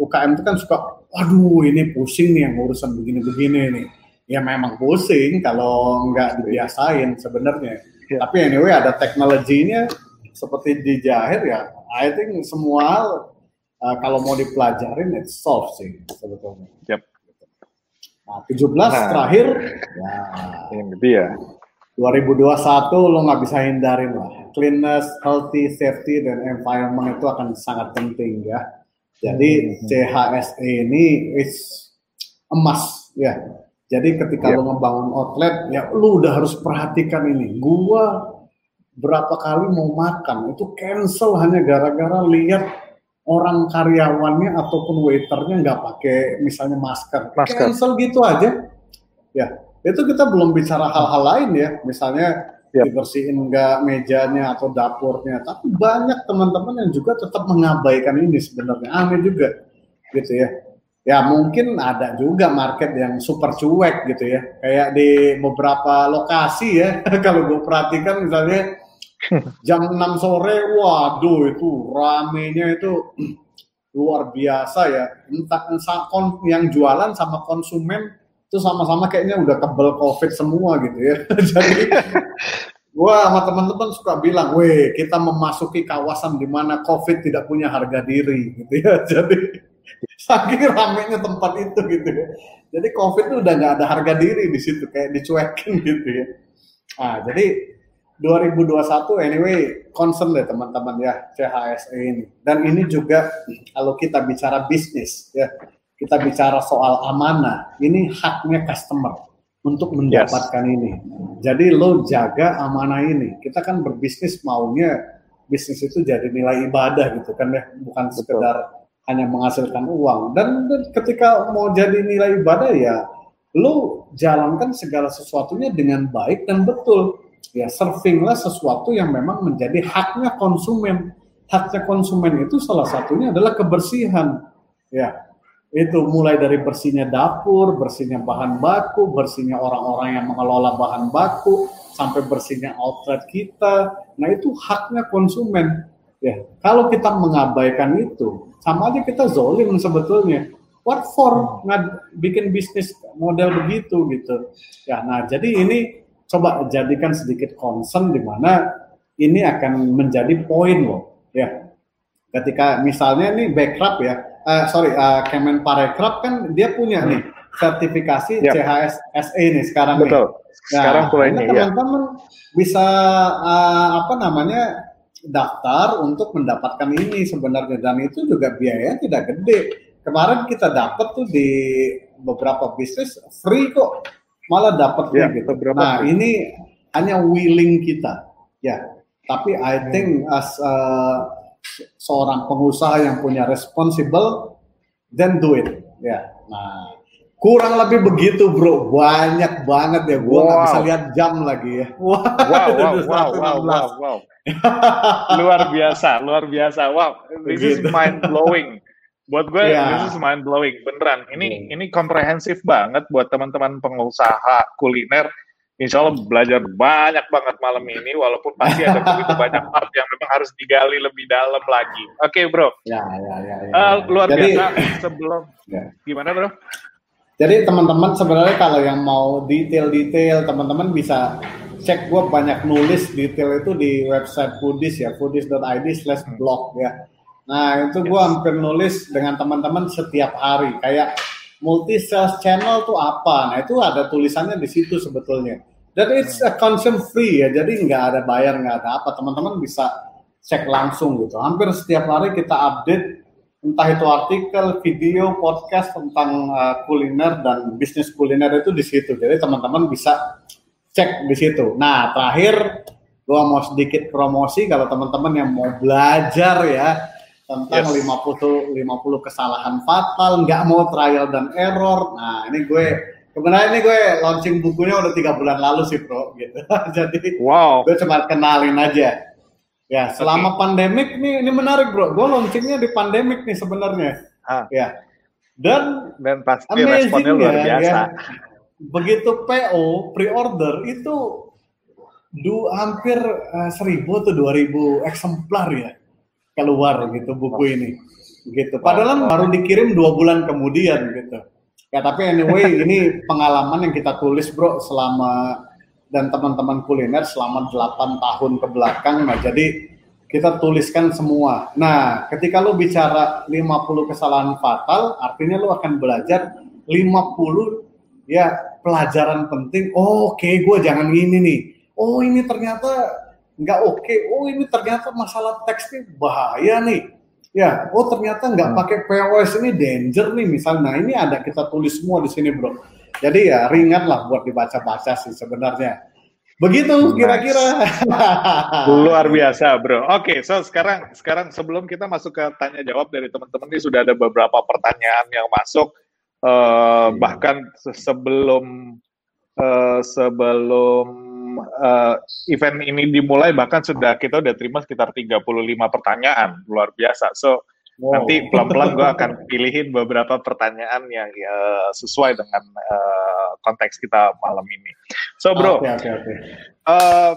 B: UKM itu kan suka, aduh ini pusing nih yang urusan begini-begini nih. Ya memang pusing kalau nggak dibiasain sebenarnya. Yeah. Tapi anyway ada teknologinya, seperti di Jahir ya, I think semua uh, kalau mau dipelajarin it's solve sih sebetulnya. Yep. Nah, 17 nah, terakhir ya
A: yang dia.
B: 2021 lo nggak bisa hindarin lah. Cleanness, healthy, safety, dan environment itu akan sangat penting ya. Jadi hmm. CHSE ini is emas ya. Jadi ketika yep. lo ngebangun outlet ya lo udah harus perhatikan ini. Gua berapa kali mau makan itu cancel hanya gara-gara lihat orang karyawannya ataupun waiternya nggak pakai misalnya masker. masker. Cancel gitu aja. Ya, itu kita belum bicara hal-hal lain ya. Misalnya yep. dibersihin nggak mejanya atau dapurnya. Tapi banyak teman-teman yang juga tetap mengabaikan ini sebenarnya. Aneh juga gitu ya. Ya mungkin ada juga market yang super cuek gitu ya. Kayak di beberapa lokasi ya. (laughs) Kalau gue perhatikan misalnya (laughs) jam 6 sore, waduh itu ramenya itu (clears throat) luar biasa ya. Entah yang jualan sama konsumen itu sama-sama kayaknya udah kebel covid semua gitu ya. (laughs) Jadi gua sama teman-teman suka bilang, "Weh, kita memasuki kawasan di mana covid tidak punya harga diri." gitu ya. Jadi saking ramenya tempat itu gitu ya. Jadi covid itu udah nggak ada harga diri di situ kayak dicuekin gitu ya. Nah, jadi 2021 anyway concern deh teman-teman ya CHSE ini. Dan ini juga kalau kita bicara bisnis ya, kita bicara soal amanah, ini haknya customer untuk mendapatkan yes. ini. Jadi lo jaga amanah ini. Kita kan berbisnis maunya bisnis itu jadi nilai ibadah gitu kan ya, bukan Betul. sekedar hanya menghasilkan uang. Dan, ketika mau jadi nilai ibadah ya lo jalankan segala sesuatunya dengan baik dan betul ya surfinglah sesuatu yang memang menjadi haknya konsumen. Haknya konsumen itu salah satunya adalah kebersihan. Ya, itu mulai dari bersihnya dapur, bersihnya bahan baku, bersihnya orang-orang yang mengelola bahan baku, sampai bersihnya outlet kita. Nah itu haknya konsumen. Ya, kalau kita mengabaikan itu, sama aja kita zolim sebetulnya. What for? Nggak bikin bisnis model begitu gitu. Ya, nah jadi ini coba jadikan sedikit concern di mana ini akan menjadi poin loh ya ketika misalnya nih backup ya uh, sorry uh, Kemenparekraf kan dia punya nih sertifikasi yep. CHS SE nih sekarang
A: betul nih. sekarang nah, ini
B: ya. teman-teman ya. bisa uh, apa namanya daftar untuk mendapatkan ini sebenarnya dan itu juga biayanya tidak gede kemarin kita dapat tuh di beberapa bisnis free kok malah dapat ya, gitu. Nah ini hanya willing kita, ya. Tapi I hmm. think as uh, seorang pengusaha yang punya responsible, then do it, ya. Nah kurang lebih begitu bro, banyak banget ya. Gua nggak wow. bisa lihat jam lagi ya.
A: Wow, (laughs) wow, wow, wow, wow, wow, wow. (laughs) luar biasa, luar biasa. Wow, this is mind blowing buat gue yeah. this is mind blowing beneran ini yeah. ini komprehensif banget buat teman-teman pengusaha kuliner Insya Allah belajar banyak banget malam ini, walaupun pasti ada begitu (laughs) banyak part yang memang harus digali lebih dalam lagi. Oke, okay, bro.
B: Ya, ya, ya. ya,
A: uh, luar Jadi, biasa. Sebelum ya. gimana, bro?
B: Jadi teman-teman sebenarnya kalau yang mau detail-detail, teman-teman bisa cek gue banyak nulis detail itu di website Foodies ya, foodies.id/blog ya. Nah, itu gue hampir nulis dengan teman-teman setiap hari. Kayak multi sales channel tuh apa? Nah, itu ada tulisannya di situ sebetulnya. Dan it's a consume free ya, jadi nggak ada bayar, nggak ada apa. Teman-teman bisa cek langsung gitu. Hampir setiap hari kita update entah itu artikel, video, podcast tentang uh, kuliner dan bisnis kuliner itu di situ. Jadi teman-teman bisa cek di situ. Nah, terakhir gua mau sedikit promosi kalau teman-teman yang mau belajar ya tentang yes. 50 50 kesalahan fatal, nggak mau trial dan error. Nah, ini gue Sebenarnya ini gue launching bukunya udah tiga bulan lalu sih bro, gitu. (laughs) Jadi wow. gue cuma kenalin aja. Ya, selama okay. pandemik nih ini menarik bro. Gue launchingnya di pandemik nih sebenarnya. Ya. Dan
A: dan pasti responnya luar biasa. Ya,
B: begitu PO pre-order itu du hampir uh, seribu atau dua ribu eksemplar ya keluar gitu buku ini gitu padahal baru dikirim dua bulan kemudian gitu Ya tapi anyway ini pengalaman yang kita tulis bro selama dan teman-teman kuliner selama 8 tahun ke belakang. Nah jadi kita tuliskan semua. Nah ketika lo bicara 50 kesalahan fatal artinya lo akan belajar 50 ya pelajaran penting. Oh, Oke okay, gue jangan ini nih. Oh ini ternyata nggak oke. Okay. Oh ini ternyata masalah teks nih bahaya nih Ya, oh ternyata nggak hmm. pakai POS ini danger nih misalnya. Nah ini ada kita tulis semua di sini bro. Jadi ya ringan lah buat dibaca-baca sih sebenarnya. Begitu kira-kira.
A: Luar biasa bro. Oke, okay, so sekarang sekarang sebelum kita masuk ke tanya jawab dari teman-teman ini sudah ada beberapa pertanyaan yang masuk. Uh, bahkan sebelum uh, sebelum uh, event ini dimulai bahkan sudah kita udah terima sekitar 35 pertanyaan luar biasa. So wow. nanti pelan-pelan gue akan pilihin beberapa pertanyaan yang uh, sesuai dengan uh, konteks kita malam ini. So bro, okay, okay, okay. Uh,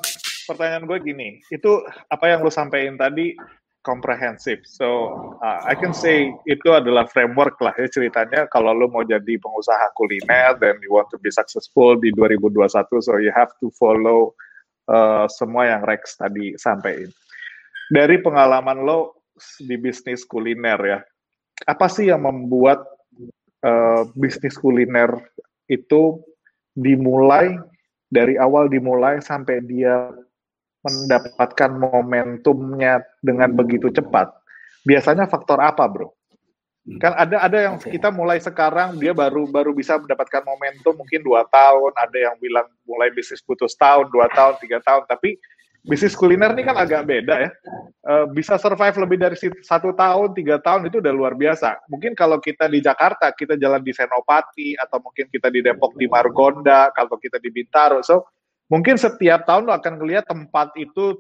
A: pertanyaan gue gini, itu apa yang lo sampaikan tadi komprehensif. So uh, I can say itu adalah framework lah ya ceritanya kalau lo mau jadi pengusaha kuliner dan you want to be successful di 2021 so you have to follow uh, semua yang Rex tadi sampaikan. Dari pengalaman lo di bisnis kuliner ya, apa sih yang membuat uh, bisnis kuliner itu dimulai dari awal dimulai sampai dia mendapatkan momentumnya dengan begitu cepat, biasanya faktor apa, bro? Hmm. Kan ada ada yang kita mulai sekarang dia baru baru bisa mendapatkan momentum mungkin dua tahun, ada yang bilang mulai bisnis putus tahun, dua tahun, tiga tahun, tapi bisnis kuliner ini kan agak beda ya. Uh, bisa survive lebih dari satu tahun, tiga tahun itu udah luar biasa. Mungkin kalau kita di Jakarta, kita jalan di Senopati, atau mungkin kita di Depok di Margonda, kalau kita di Bintaro, so mungkin setiap tahun lo akan ngelihat tempat itu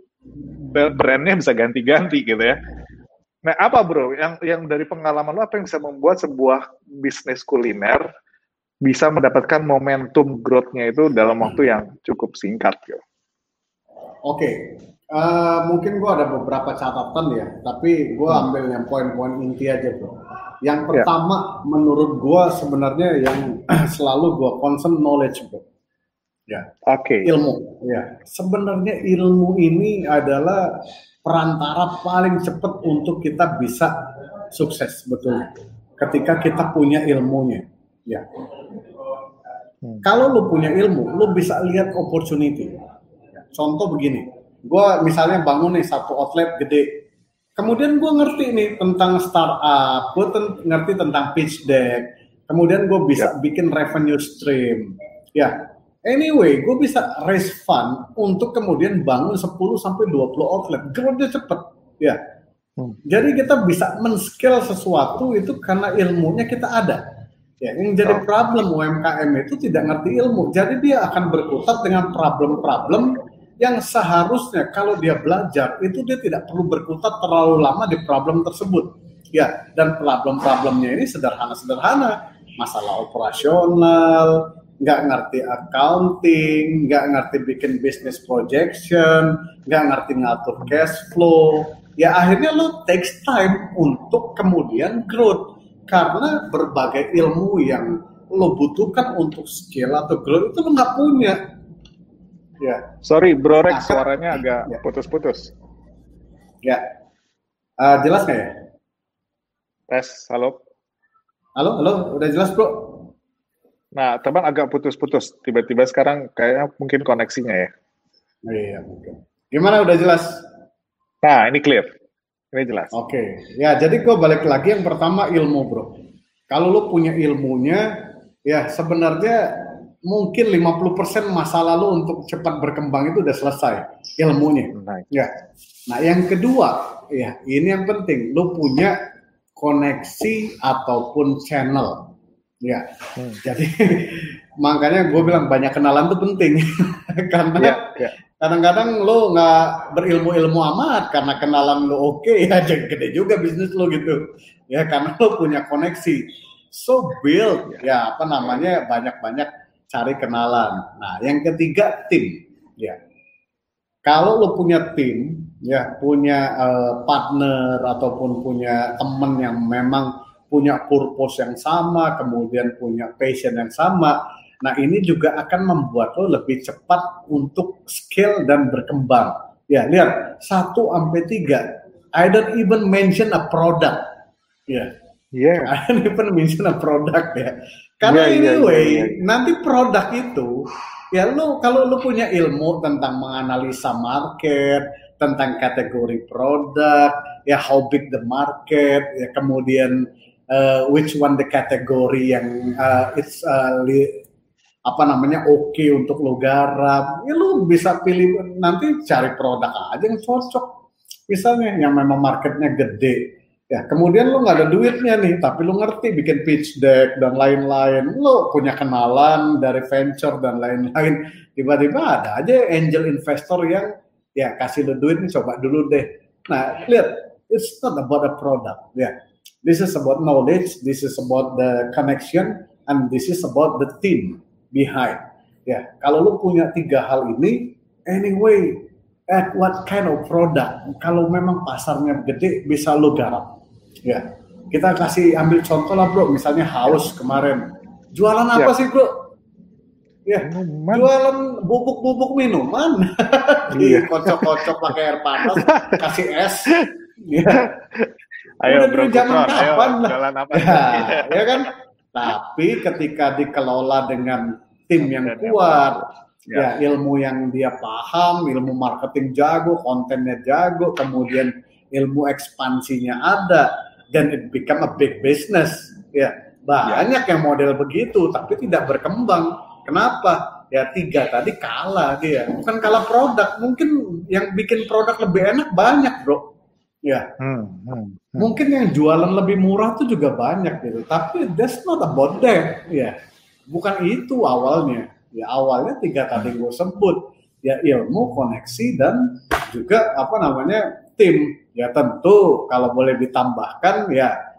A: brandnya bisa ganti-ganti gitu ya. Nah apa bro, yang yang dari pengalaman lo apa yang bisa membuat sebuah bisnis kuliner bisa mendapatkan momentum growth-nya itu dalam waktu yang cukup singkat gitu?
B: Oke, okay. uh, eh, mungkin gue ada beberapa catatan ya, tapi gue hmm. ambil yang poin-poin inti aja bro. Yang ya. pertama yeah. menurut gue sebenarnya yang (clears throat) selalu gue concern knowledge bro Ya. Oke. Okay. Ilmu. Ya. Sebenarnya ilmu ini adalah perantara paling cepat untuk kita bisa sukses betul. Ketika kita punya ilmunya. Ya. Hmm. Kalau lu punya ilmu, lu bisa lihat opportunity. Contoh begini, gue misalnya bangun nih satu outlet gede, kemudian gue ngerti nih tentang startup, gue ten ngerti tentang pitch deck, kemudian gue bisa ya. bikin revenue stream, ya Anyway, gue bisa raise fund untuk kemudian bangun 10 sampai 20 outlet. Growth-nya cepet. Ya. Hmm. Jadi kita bisa men-scale sesuatu itu karena ilmunya kita ada. Ya, yang jadi problem UMKM itu tidak ngerti ilmu. Jadi dia akan berkutat dengan problem-problem yang seharusnya kalau dia belajar itu dia tidak perlu berkutat terlalu lama di problem tersebut. Ya, dan problem-problemnya ini sederhana-sederhana, masalah operasional, nggak ngerti accounting, nggak ngerti bikin business projection, nggak ngerti ngatur cash flow, ya akhirnya lo takes time untuk kemudian growth karena berbagai ilmu yang lo butuhkan untuk skill atau growth itu lo nggak punya.
A: Ya. Sorry, Bro Rex, nah, suaranya agak ya. putus-putus.
B: Ya. Uh, jelas nggak ya?
A: Tes, halo.
B: Halo, halo, udah jelas bro?
A: Nah, teman agak putus-putus. Tiba-tiba sekarang kayaknya mungkin koneksinya ya.
B: Iya, mungkin. Gimana udah jelas?
A: Nah, ini clear. Ini jelas.
B: Oke. Okay. Ya, jadi gue balik lagi yang pertama ilmu, Bro. Kalau lu punya ilmunya, ya sebenarnya mungkin 50% masa lalu untuk cepat berkembang itu udah selesai ilmunya. Ya. Nah, yang kedua, ya ini yang penting, lu punya koneksi ataupun channel. Ya. Hmm. Jadi (laughs) makanya gue bilang banyak kenalan tuh penting (laughs) karena ya, ya. kadang-kadang lo nggak berilmu-ilmu amat karena kenalan lo oke okay, (laughs) ya jadi gede juga bisnis lo gitu ya karena lo punya koneksi so build ya, ya apa namanya banyak-banyak cari kenalan. Nah, yang ketiga tim. Ya. Kalau lo punya tim, ya punya uh, partner ataupun punya teman yang memang punya purpose yang sama, kemudian punya passion yang sama, nah ini juga akan membuat lo lebih cepat untuk scale dan berkembang. Ya, lihat satu sampai tiga. I don't even mention a product. Ya, Yeah. (laughs) I don't even mention a product ya. Karena yeah, iya, anyway, yeah, yeah, yeah. nanti produk itu ya lu kalau lu punya ilmu tentang menganalisa market, tentang kategori produk, ya how big the market, ya kemudian uh, which one the category yang uh, it's uh, li, apa namanya oke okay untuk lo garap, ya lu bisa pilih nanti cari produk aja yang cocok. Misalnya yang memang marketnya gede, Ya, kemudian lu nggak ada duitnya nih, tapi lu ngerti bikin pitch deck dan lain-lain. Lu punya kenalan dari venture dan lain-lain. Tiba-tiba ada aja angel investor yang ya kasih lu duit nih coba dulu deh. Nah, lihat, it's not about a product. Ya, yeah. this is about knowledge, this is about the connection, and this is about the team behind. Ya, kalau lu punya tiga hal ini, anyway, at what kind of product? Kalau memang pasarnya gede, bisa lu garap Ya, kita kasih ambil contoh lah bro, misalnya haus kemarin. Jualan apa ya. sih bro? Ya, minuman. jualan bubuk-bubuk minuman. (laughs) Iya, kocok-kocok pakai air panas, kasih es. (laughs) Ya.
A: Ayo bro,
B: zaman kapan lah. Jualan apa? Ya, ya kan? Tapi ketika dikelola dengan tim yang kuat, ya. ya ilmu yang dia paham, ilmu marketing jago, kontennya jago, kemudian ilmu ekspansinya ada, dan it become a big business. Ya, banyak yang model begitu tapi tidak berkembang. Kenapa? Ya tiga tadi kalah dia. Bukan kalah produk, mungkin yang bikin produk lebih enak banyak, Bro. Ya. Hmm, hmm, hmm. Mungkin yang jualan lebih murah tuh juga banyak gitu. Tapi that's not about that. Ya. Bukan itu awalnya. Ya awalnya tiga tadi gue sebut. Ya ilmu, koneksi dan juga apa namanya tim. Ya tentu kalau boleh ditambahkan ya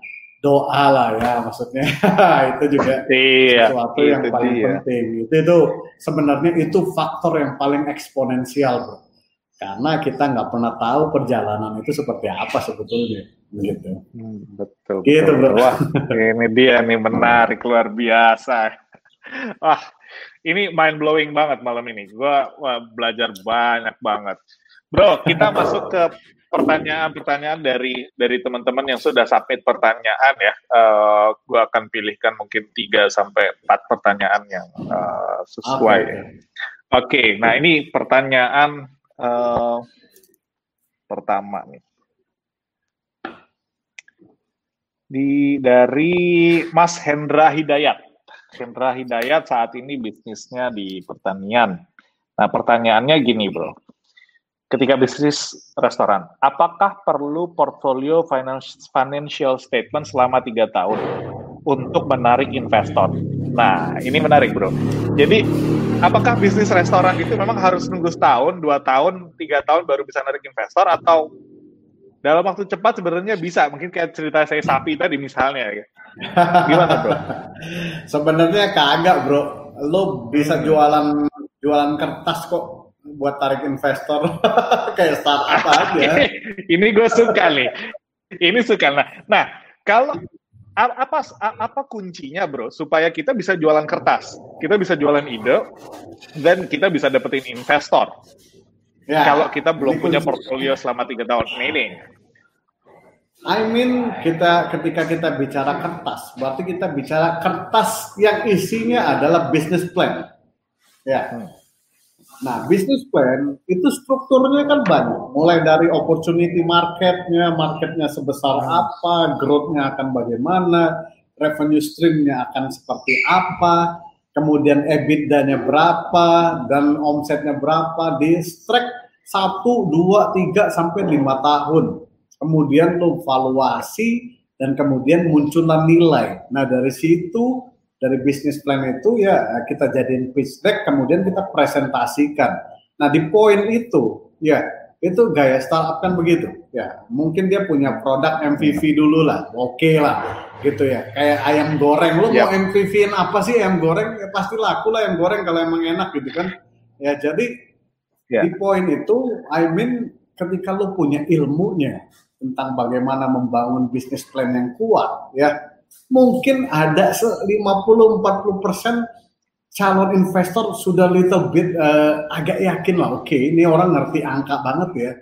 B: doa lah ya maksudnya. (laughs) Itu juga iya, sesuatu yang paling dia. penting. Itu itu sebenarnya itu faktor yang paling eksponensial bro. Karena kita nggak pernah tahu perjalanan itu seperti apa sebetulnya gitu.
A: Hmm, betul gitu betul. bro. Wah ini dia nih menarik luar biasa. Wah ini mind blowing banget malam ini. Gua wah, belajar banyak banget. Bro kita masuk ke pertanyaan-pertanyaan dari dari teman-teman yang sudah submit pertanyaan ya. Uh, eh, gue akan pilihkan mungkin 3 sampai empat pertanyaan yang uh, sesuai. Oke, okay. okay, nah ini pertanyaan uh, pertama nih. Di dari Mas Hendra Hidayat. Hendra Hidayat saat ini bisnisnya di pertanian. Nah, pertanyaannya gini, Bro ketika bisnis restoran, apakah perlu portfolio financial statement selama tiga tahun untuk menarik investor? Nah, ini menarik, bro. Jadi, apakah bisnis restoran itu memang harus nunggu setahun, dua tahun, tiga tahun baru bisa narik investor, atau dalam waktu cepat sebenarnya bisa? Mungkin kayak cerita saya sapi tadi misalnya. Ya. Gimana, bro? (laughs)
B: sebenarnya kagak, bro. Lo bisa jualan jualan kertas kok buat tarik investor (laughs) kayak startup aja. (laughs)
A: ini gue suka nih. Ini suka. Nah, nah kalau apa apa kuncinya bro supaya kita bisa jualan kertas, kita bisa jualan ide, dan kita bisa dapetin investor. Ya, kalau kita belum punya portfolio selama tiga tahun ini.
B: I mean kita ketika kita bicara kertas, berarti kita bicara kertas yang isinya adalah business plan. Ya. Hmm. Nah, business plan itu strukturnya kan banyak, mulai dari opportunity marketnya, marketnya sebesar hmm. apa, growth-nya akan bagaimana, revenue stream-nya akan seperti apa, kemudian EBITDA-nya berapa, dan omsetnya berapa, di track 1, 2, 3, sampai 5 tahun kemudian lo valuasi dan kemudian muncullah nilai. Nah dari situ dari bisnis plan itu ya kita jadiin pitch deck kemudian kita presentasikan. Nah di poin itu ya itu gaya startup kan begitu ya mungkin dia punya produk MVP dulu lah oke okay lah gitu ya kayak ayam goreng lo yep. mau MVP-in apa sih ayam goreng ya pasti laku lah ayam goreng kalau emang enak gitu kan ya jadi yeah. di poin itu I mean ketika lo punya ilmunya tentang bagaimana membangun bisnis plan yang kuat ya mungkin ada 50-40 persen calon investor sudah little bit uh, agak yakin lah oke okay, ini orang ngerti angka banget ya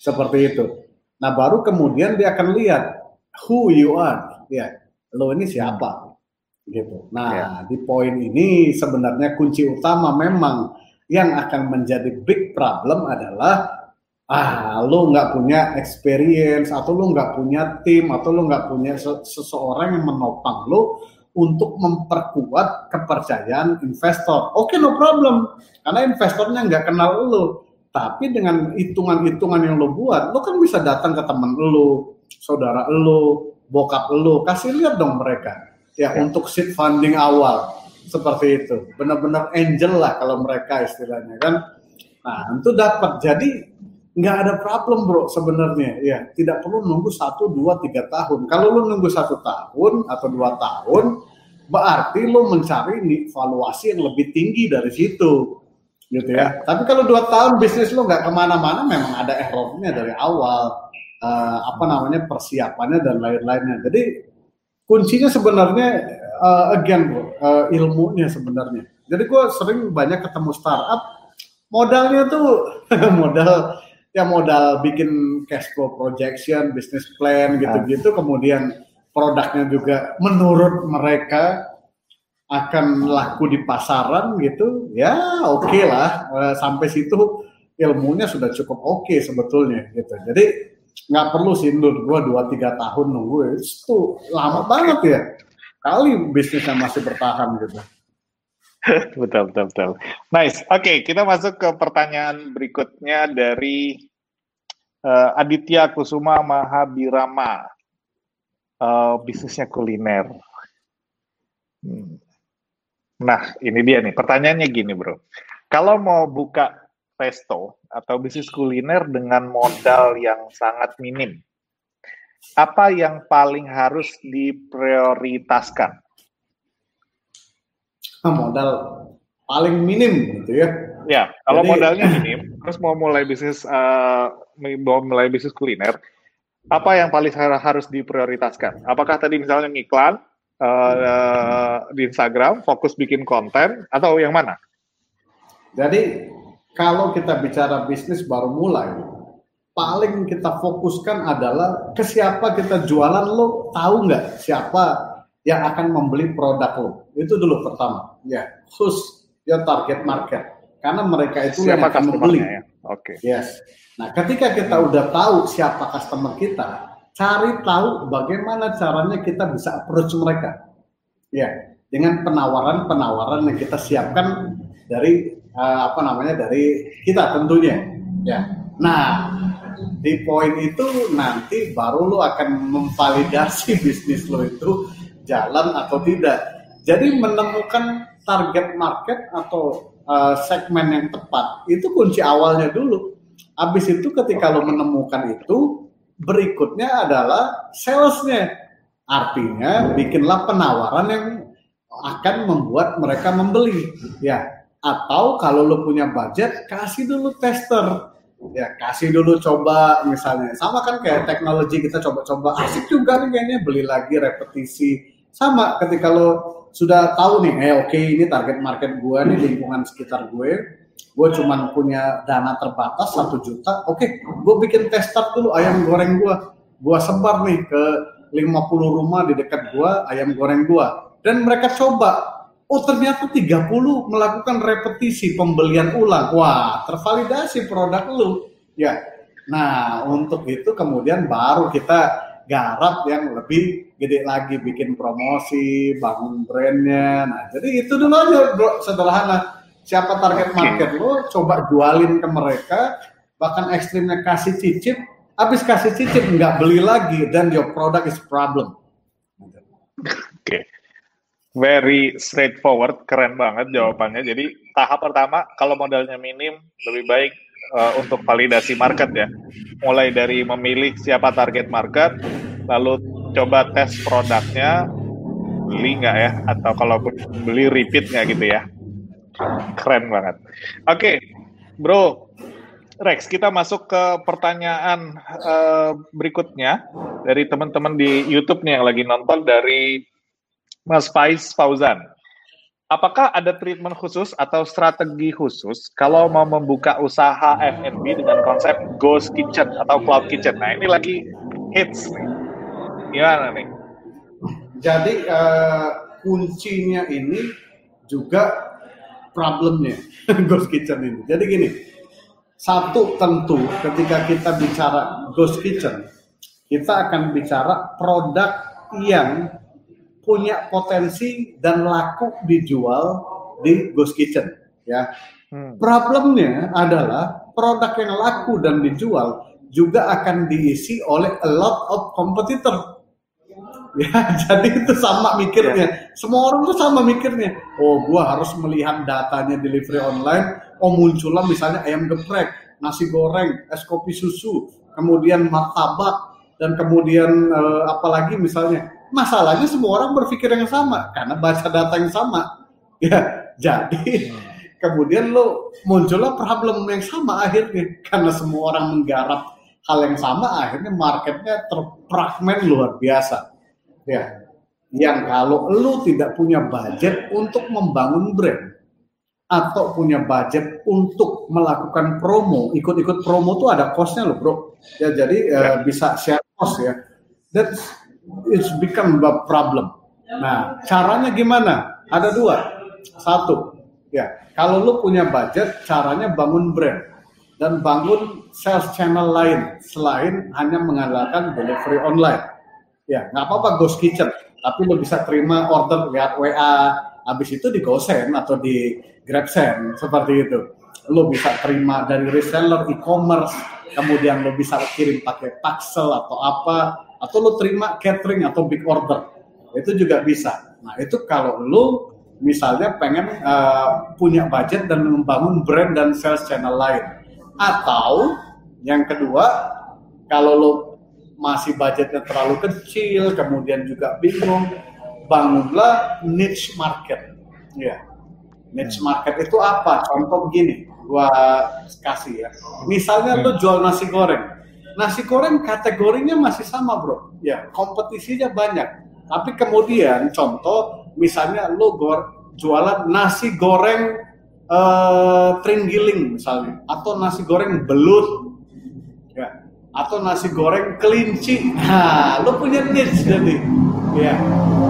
B: seperti itu. Nah baru kemudian dia akan lihat who you are. Ya lo ini siapa? Gitu. Nah yeah. di poin ini sebenarnya kunci utama memang yang akan menjadi big problem adalah ah lo nggak punya experience atau lo nggak punya tim atau lo nggak punya seseorang yang menopang lo untuk memperkuat kepercayaan investor. Oke, okay, no problem. Karena investornya nggak kenal lo. Tapi dengan hitungan-hitungan yang lo buat, lo kan bisa datang ke teman lo, saudara lo, bokap lo, kasih lihat dong mereka. Ya, ya. untuk seed funding awal. Seperti itu. Benar-benar angel lah kalau mereka istilahnya kan. Nah, itu dapat. Jadi nggak ada problem bro sebenarnya. Ya tidak perlu nunggu satu dua tiga tahun. Kalau lu nunggu satu tahun atau dua tahun berarti lu mencari nih valuasi yang lebih tinggi dari situ. Gitu ya, tapi kalau dua tahun bisnis lu nggak ke mana-mana memang ada errornya dari awal. Uh, apa namanya persiapannya dan lain-lainnya. Jadi kuncinya sebenarnya uh, again bro uh, ilmunya sebenarnya. Jadi gue sering banyak ketemu startup modalnya tuh (laughs) modal ya modal bikin cash flow projection, business plan gitu-gitu, kemudian produknya juga menurut mereka akan laku di pasaran gitu, ya oke okay lah. Eh, sampai situ ilmunya sudah cukup oke okay sebetulnya gitu. Jadi nggak perlu sih menurut gua dua tiga tahun nunggu itu lama banget ya. Kali bisnisnya masih bertahan gitu. (laughs)
A: betul betul betul. Nice. Oke, okay, kita masuk ke pertanyaan berikutnya dari uh, Aditya Kusuma Mahabirama. Uh, bisnisnya kuliner. Hmm. Nah, ini dia nih. Pertanyaannya gini, Bro. Kalau mau buka resto atau bisnis kuliner dengan modal yang sangat minim, apa yang paling harus diprioritaskan? (laughs)
B: modal paling minim gitu ya.
A: Ya, kalau Jadi, modalnya (laughs) minim, terus mau mulai bisnis uh, mau mulai bisnis kuliner, apa yang paling harus diprioritaskan? Apakah tadi misalnya ngiklan uh, di Instagram, fokus bikin konten, atau yang mana?
B: Jadi kalau kita bicara bisnis baru mulai, paling kita fokuskan adalah ke siapa kita jualan lo tahu nggak siapa yang akan membeli produk lo. Itu dulu pertama. Ya khusus your target market. Karena mereka itu
A: siapa yang akan membeli. ya?
B: oke. Okay. yes. Nah ketika kita udah tahu siapa customer kita cari tahu bagaimana caranya kita bisa approach mereka. Ya dengan penawaran-penawaran yang kita siapkan dari uh, apa namanya dari kita tentunya. Ya. Nah di poin itu nanti baru lo akan memvalidasi (laughs) bisnis lo itu jalan atau tidak. Jadi menemukan target market atau uh, segmen yang tepat itu kunci awalnya dulu. Habis itu ketika lo menemukan itu, berikutnya adalah salesnya. Artinya bikinlah penawaran yang akan membuat mereka membeli, ya. Atau kalau lo punya budget, kasih dulu tester ya kasih dulu coba misalnya sama kan kayak teknologi kita coba-coba asik juga nih kayaknya beli lagi repetisi sama ketika lo sudah tahu nih eh oke okay, ini target market gue nih lingkungan sekitar gue. Gue cuman punya dana terbatas satu juta. Oke okay, gue bikin test start dulu ayam goreng gue gua sebar nih ke 50 rumah di dekat gua ayam goreng gua. Dan mereka coba. Oh ternyata 30 melakukan repetisi pembelian ulang. Wah tervalidasi produk lu. Ya nah untuk itu kemudian baru kita garap yang lebih gede lagi bikin promosi bangun brandnya nah jadi itu dulu aja bro sederhana siapa target market lo coba jualin ke mereka bahkan ekstrimnya kasih cicip habis kasih cicip nggak beli lagi dan your product is problem.
A: Oke, okay. very straightforward, keren banget jawabannya. Jadi tahap pertama kalau modalnya minim lebih baik uh, untuk validasi market ya. Mulai dari memilih siapa target market, lalu coba tes produknya, beli nggak ya? Atau kalau beli repeat nggak gitu ya? Keren banget. Oke, okay, bro, Rex, kita masuk ke pertanyaan uh, berikutnya dari teman-teman di YouTube nih yang lagi nonton dari Mas Faiz Fauzan. Apakah ada treatment khusus atau strategi khusus kalau mau membuka usaha F&B dengan konsep ghost kitchen atau cloud kitchen? Nah ini lagi hits nih. Gimana nih?
B: Jadi uh, kuncinya ini juga problemnya (laughs) ghost kitchen ini. Jadi gini, satu tentu ketika kita bicara ghost kitchen, kita akan bicara produk yang punya potensi dan laku dijual di ghost kitchen. Ya, hmm. problemnya adalah produk yang laku dan dijual juga akan diisi oleh a lot of competitor. Ya, (laughs) jadi itu sama mikirnya. Semua orang tuh sama mikirnya. Oh, gua harus melihat datanya delivery online oh muncullah misalnya ayam geprek, nasi goreng, es kopi susu, kemudian martabak dan kemudian uh, apalagi misalnya masalahnya semua orang berpikir yang sama karena baca data yang sama (laughs) ya jadi kemudian lo muncullah problem yang sama akhirnya karena semua orang menggarap hal yang sama akhirnya marketnya terpragmen luar biasa ya yang kalau lo tidak punya budget untuk membangun brand atau punya budget untuk melakukan promo, ikut-ikut promo tuh ada costnya loh bro. Ya jadi uh, ya. bisa share cost ya. That it's become a problem. Nah caranya gimana? Ada dua. Satu, ya kalau lu punya budget, caranya bangun brand dan bangun sales channel lain selain hanya mengandalkan delivery online. Ya nggak apa-apa ghost kitchen, tapi lu bisa terima order lewat WA, habis itu di GoSend atau di GrabSend seperti itu. Lo bisa terima dari reseller e-commerce, kemudian lo bisa kirim pakai parcel atau apa, atau lo terima catering atau big order. Itu juga bisa. Nah, itu kalau lo misalnya pengen uh, punya budget dan membangun brand dan sales channel lain. Atau yang kedua, kalau lo masih budgetnya terlalu kecil, kemudian juga bingung, bangunlah niche market. Ya. Niche hmm. market itu apa? Contoh begini, gua kasih ya. Misalnya hmm. lu jual nasi goreng. Nasi goreng kategorinya masih sama, Bro. Ya, kompetisinya banyak. Tapi kemudian contoh misalnya lu gor jualan nasi goreng uh, tringgiling misalnya atau nasi goreng belut ya atau nasi goreng kelinci. Nah, lu punya niche jadi ya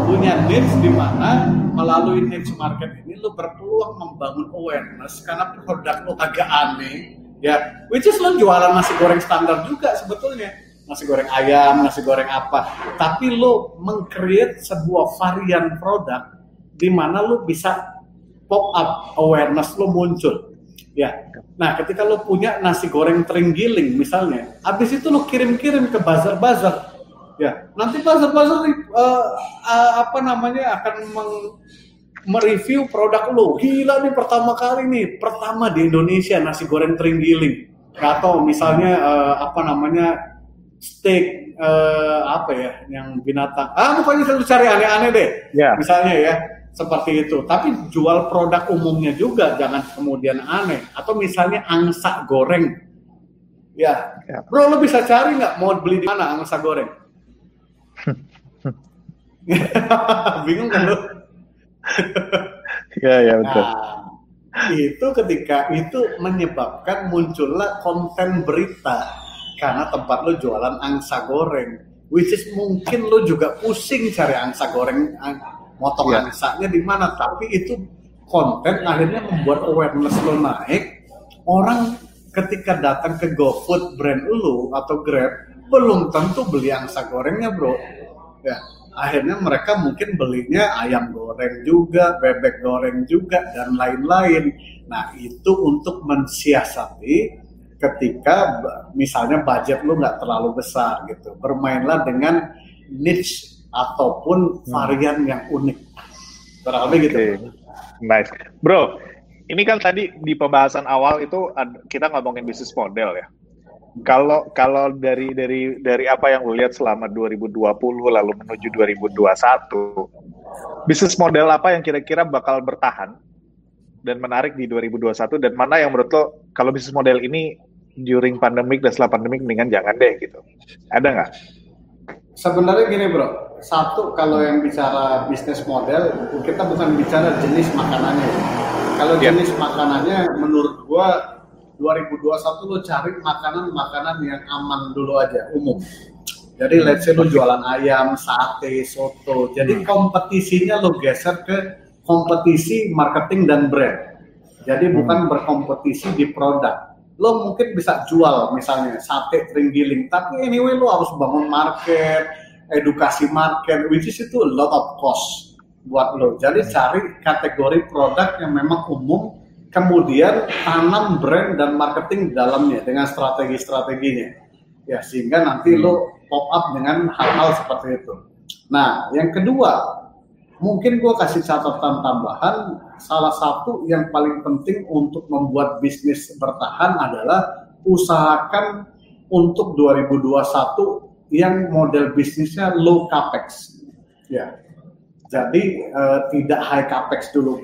B: punya niche di mana melalui niche market ini lo berpeluang membangun awareness karena produk lo agak aneh ya which is lo jualan nasi goreng standar juga sebetulnya. Nasi goreng ayam nasi goreng apa. Tapi lo mengcreate sebuah varian produk di mana lo bisa pop up awareness lo muncul. Ya. Nah ketika lo punya nasi goreng terenggiling misalnya habis itu lo kirim-kirim ke bazar-bazar. Ya, nanti pasar-pasar uh, uh, apa namanya akan meng, mereview produk lo. Gila nih pertama kali nih, pertama di Indonesia nasi goreng terenggiling. Atau misalnya uh, apa namanya steak uh, apa ya yang binatang. Ah, pokoknya selalu cari aneh-aneh deh. Yeah. Misalnya ya seperti itu. Tapi jual produk umumnya juga jangan kemudian aneh. Atau misalnya angsa goreng. Ya, yeah. bro lo bisa cari nggak mau beli di mana angsa goreng? (laughs) (laughs) Bingung kan lu? (laughs)
A: ya, ya betul.
B: Nah, itu ketika itu menyebabkan muncullah konten berita. karena tempat lo jualan angsa goreng which is mungkin lo juga pusing cari angsa goreng motong yeah. angsanya di mana tapi itu konten akhirnya membuat awareness lo naik orang ketika datang ke GoFood brand lo atau Grab belum tentu beli angsa gorengnya bro ya akhirnya mereka mungkin belinya ayam goreng juga, bebek goreng juga, dan lain-lain. Nah, itu untuk mensiasati ketika misalnya budget lu nggak terlalu besar gitu. Bermainlah dengan niche ataupun hmm. varian yang unik. Kurang gitu. Okay.
A: Nice. Bro, ini kan tadi di pembahasan awal itu kita ngomongin bisnis model ya kalau kalau dari dari dari apa yang lo lihat selama 2020 lalu menuju 2021 bisnis model apa yang kira-kira bakal bertahan dan menarik di 2021 dan mana yang menurut lo kalau bisnis model ini during pandemic dan setelah pandemic mendingan jangan deh gitu ada nggak?
B: Sebenarnya gini bro, satu kalau yang bicara bisnis model kita bukan bicara jenis makanannya. Kalau yeah. jenis makanannya menurut gua 2021 lo cari makanan-makanan yang aman dulu aja umum. Jadi let's say lo jualan ayam, sate, soto. Jadi hmm. kompetisinya lo geser ke kompetisi marketing dan brand. Jadi hmm. bukan berkompetisi di produk. Lo mungkin bisa jual misalnya sate terenggiling, tapi anyway lo harus bangun market, edukasi market, which is itu a lot of cost buat lo. Jadi cari kategori produk yang memang umum kemudian tanam brand dan marketing di dalamnya dengan strategi-strateginya. Ya sehingga nanti hmm. lo pop up dengan hal-hal seperti itu. Nah yang kedua mungkin gue kasih catatan tambahan salah satu yang paling penting untuk membuat bisnis bertahan adalah usahakan untuk 2021 yang model bisnisnya low capex. Ya jadi uh, tidak high capex dulu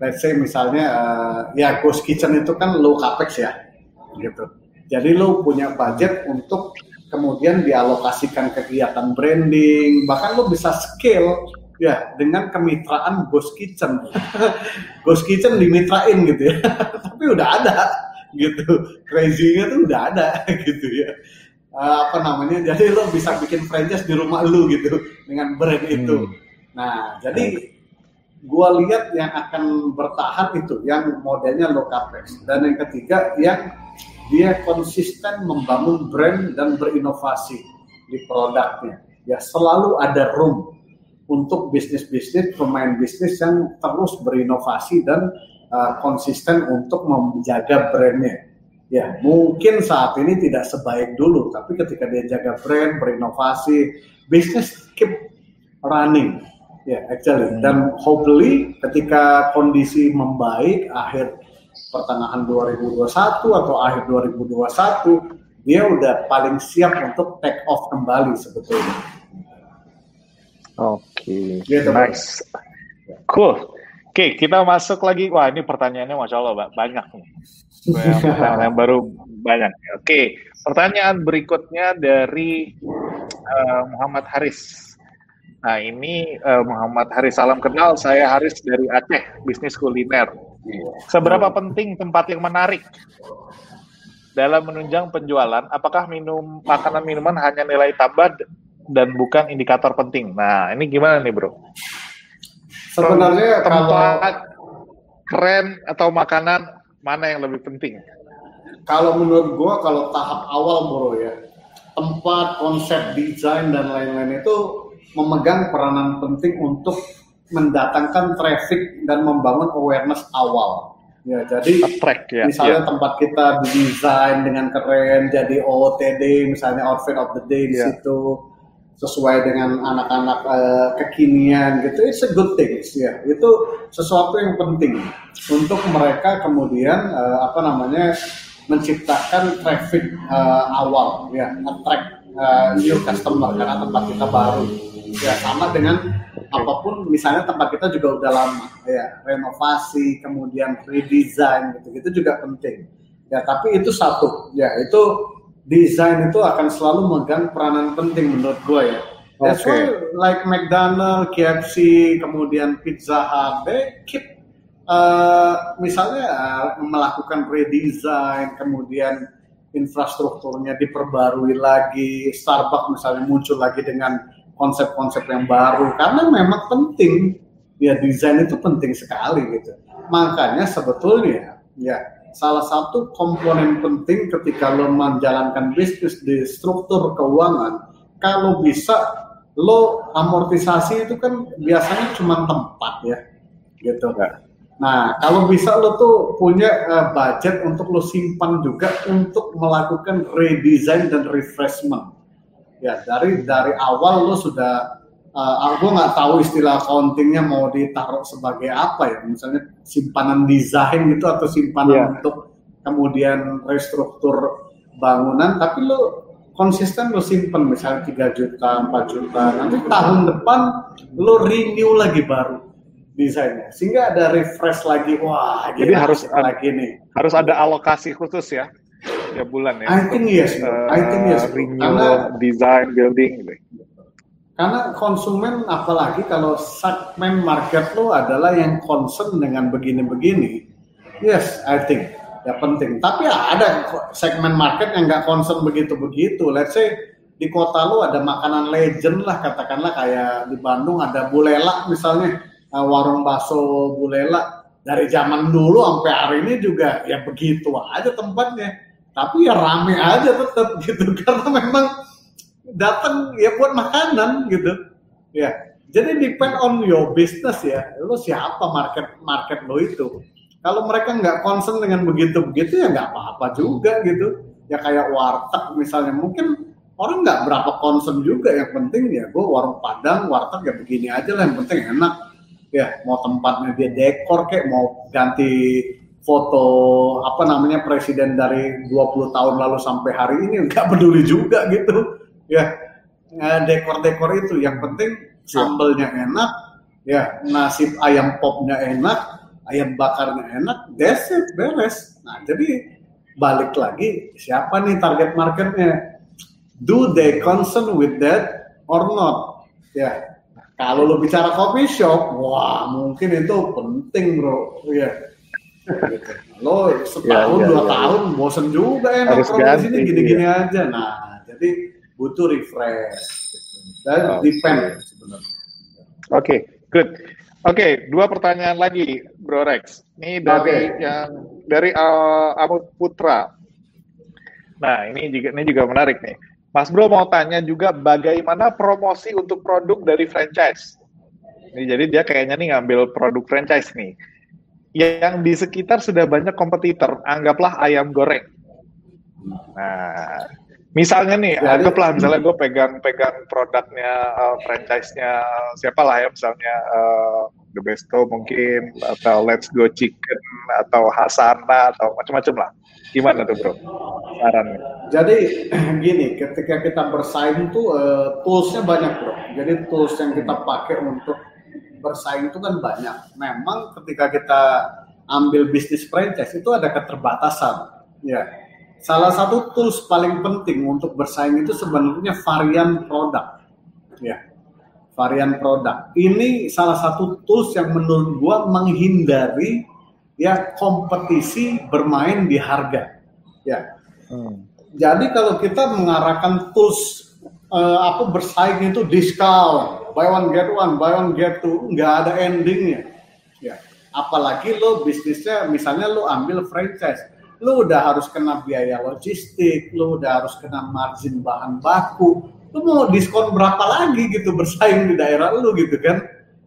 B: let's say misalnya uh, ya ghost kitchen itu kan low capex ya gitu. Jadi lo punya budget untuk kemudian dialokasikan kegiatan branding bahkan lo bisa scale ya dengan kemitraan ghost kitchen. (laughs) Ghost kitchen dimitrain gitu ya. (laughs) Tapi udah ada gitu. Crazy-nya tuh udah ada (laughs) gitu ya. Uh, apa namanya jadi lo bisa bikin franchise di rumah lo gitu dengan brand itu. Hmm. nah jadi gua lihat yang akan bertahan itu yang modelnya low capex. Dan yang ketiga yang dia konsisten membangun brand dan berinovasi di produknya. Ya selalu ada room untuk bisnis-bisnis pemain bisnis yang terus berinovasi dan uh, konsisten untuk menjaga brandnya. Ya mungkin saat ini tidak sebaik dulu tapi ketika dia jaga brand berinovasi bisnis keep running Ya, yeah, actually. Hmm. Dan hopefully ketika kondisi membaik akhir pertengahan 2021 atau akhir 2021 dia udah paling siap untuk take off kembali sebetulnya.
A: Oke, okay. gitu, nice, cool. Oke, okay, kita masuk lagi. Wah, ini pertanyaannya masya Allah banyak. Yang, (laughs) yang baru banyak. Oke, okay. pertanyaan berikutnya dari uh, Muhammad Haris. Nah ini uh, Muhammad Haris Salam kenal, saya Haris dari Aceh, bisnis kuliner. Seberapa penting tempat yang menarik dalam menunjang penjualan? Apakah minum makanan minuman hanya nilai tambah dan bukan indikator penting? Nah ini gimana nih bro?
B: Sebenarnya
A: tempat kalau keren atau makanan mana yang lebih penting?
B: Kalau menurut gua kalau tahap awal bro ya tempat, konsep, desain dan lain-lain itu memegang peranan penting untuk mendatangkan traffic dan membangun awareness awal. Ya, jadi Attract, ya, misalnya ya. tempat kita didesain dengan keren, jadi OOTD, misalnya outfit of the day di ya. situ sesuai dengan anak-anak uh, kekinian gitu, it's a good thing ya. Itu sesuatu yang penting untuk mereka kemudian uh, apa namanya menciptakan traffic uh, awal ya, attract uh, new customer karena tempat kita baru ya sama dengan apa pun misalnya tempat kita juga udah lama. Ya renovasi kemudian redesign gitu gitu juga penting. Ya tapi itu satu. Ya itu desain itu akan selalu memegang peranan penting menurut gue ya. That's okay. why like McDonald, KFC, kemudian Pizza Hut, they keep uh, misalnya uh, melakukan redesign, kemudian infrastrukturnya diperbarui lagi, Starbucks misalnya muncul lagi dengan konsep-konsep yang baru karena memang penting ya desain itu penting sekali gitu. Makanya sebetulnya ya salah satu komponen penting ketika lo menjalankan bisnis di struktur keuangan kalau bisa lo amortisasi itu kan biasanya cuma tempat ya gitu. Ya. Nah, kalau bisa lo tuh punya uh, budget untuk lo simpan juga untuk melakukan redesign dan refreshment. Ya, dari dari awal lo sudah uh, aku nggak tahu istilah accountingnya mau ditaruh sebagai apa ya, misalnya simpanan desain gitu atau simpanan yeah. untuk kemudian restruktur bangunan, tapi lo konsisten lo simpan misalnya 3 juta, 4 juta, nanti tahun depan lo renew lagi baru desainnya. Sehingga ada refresh lagi wah
A: jadi harus lagi nih. harus ada alokasi khusus ya ya bulan ya
B: I think yes uh, I think yes
A: karena design building gitu.
B: Karena konsumen apalagi kalau segmen market lo adalah yang concern dengan begini-begini yes I think ya penting. Tapi ya ada segmen market yang nggak concern begitu-begitu. Let's say di kota lo ada makanan legend lah katakanlah kayak di Bandung ada bulela misalnya uh, warung bakso Bulela. Dari zaman dulu sampai hari ini juga ya begitu aja tempatnya tapi ya rame aja tetap gitu (laughs) karena memang datang ya buat makanan gitu. Ya jadi depend on your business ya. Lo siapa market market lo itu? Kalau mereka nggak concern dengan begitu begitu ya nggak apa-apa juga gitu. Ya kayak warteg misalnya mungkin orang nggak berapa concern juga. Yang penting ya gue warung padang warteg ya begini aja lah yang penting enak. Ya mau tempatnya dia dekor kayak mau ganti foto apa namanya presiden dari 20 tahun lalu sampai hari ini nggak peduli juga gitu. Ya dekor-dekor itu. Yang penting ya. sambelnya enak ya nasib ayam popnya enak ayam bakarnya enak that's it beres. Nah jadi balik lagi siapa nih target marketnya? Do they concern with that or not? Ya kalau lo bicara coffee shop, wah mungkin itu penting bro, ya. Gitu. Lo setahun ya, ya, dua ya, tahun ya. bosen juga ya nongkrong di sini gini-gini ya. aja. Nah, jadi butuh refresh. Gitu. Dan oh, depend okay. sebenarnya.
A: Oke, okay, good. Oke, okay, dua pertanyaan lagi, Bro Rex. Ini dari okay. yang dari uh, Amut Putra. Nah, ini juga ini juga menarik nih. Mas Bro mau tanya juga bagaimana promosi untuk produk dari franchise. Ini jadi dia kayaknya nih ngambil produk franchise nih. Yang di sekitar sudah banyak kompetitor, anggaplah ayam goreng. Nah, misalnya nih, jadi, anggaplah misalnya gue pegang-pegang produknya uh, franchise-nya siapa lah ya, misalnya uh, The Besto mungkin, atau Let's Go Chicken, atau Hasana, atau macam-macam lah Gimana tuh bro? Sarannya.
B: Jadi (clears throat) gini, ketika kita bersaing tuh uh, toolsnya banyak bro. Jadi tools yang kita pakai untuk bersaing itu kan banyak. Memang ketika kita ambil bisnis franchise itu ada keterbatasan. Ya, salah satu tools paling penting untuk bersaing itu sebenarnya varian produk. Ya, varian produk. Ini salah satu tools yang menurut gua menghindari ya kompetisi bermain di harga ya hmm. jadi kalau kita mengarahkan tools uh, apa bersaing itu discount buy one get one buy one get two nggak ada endingnya ya apalagi lo bisnisnya misalnya lo ambil franchise lo udah harus kena biaya logistik lo udah harus kena margin bahan baku lo mau diskon berapa lagi gitu bersaing di daerah lo gitu kan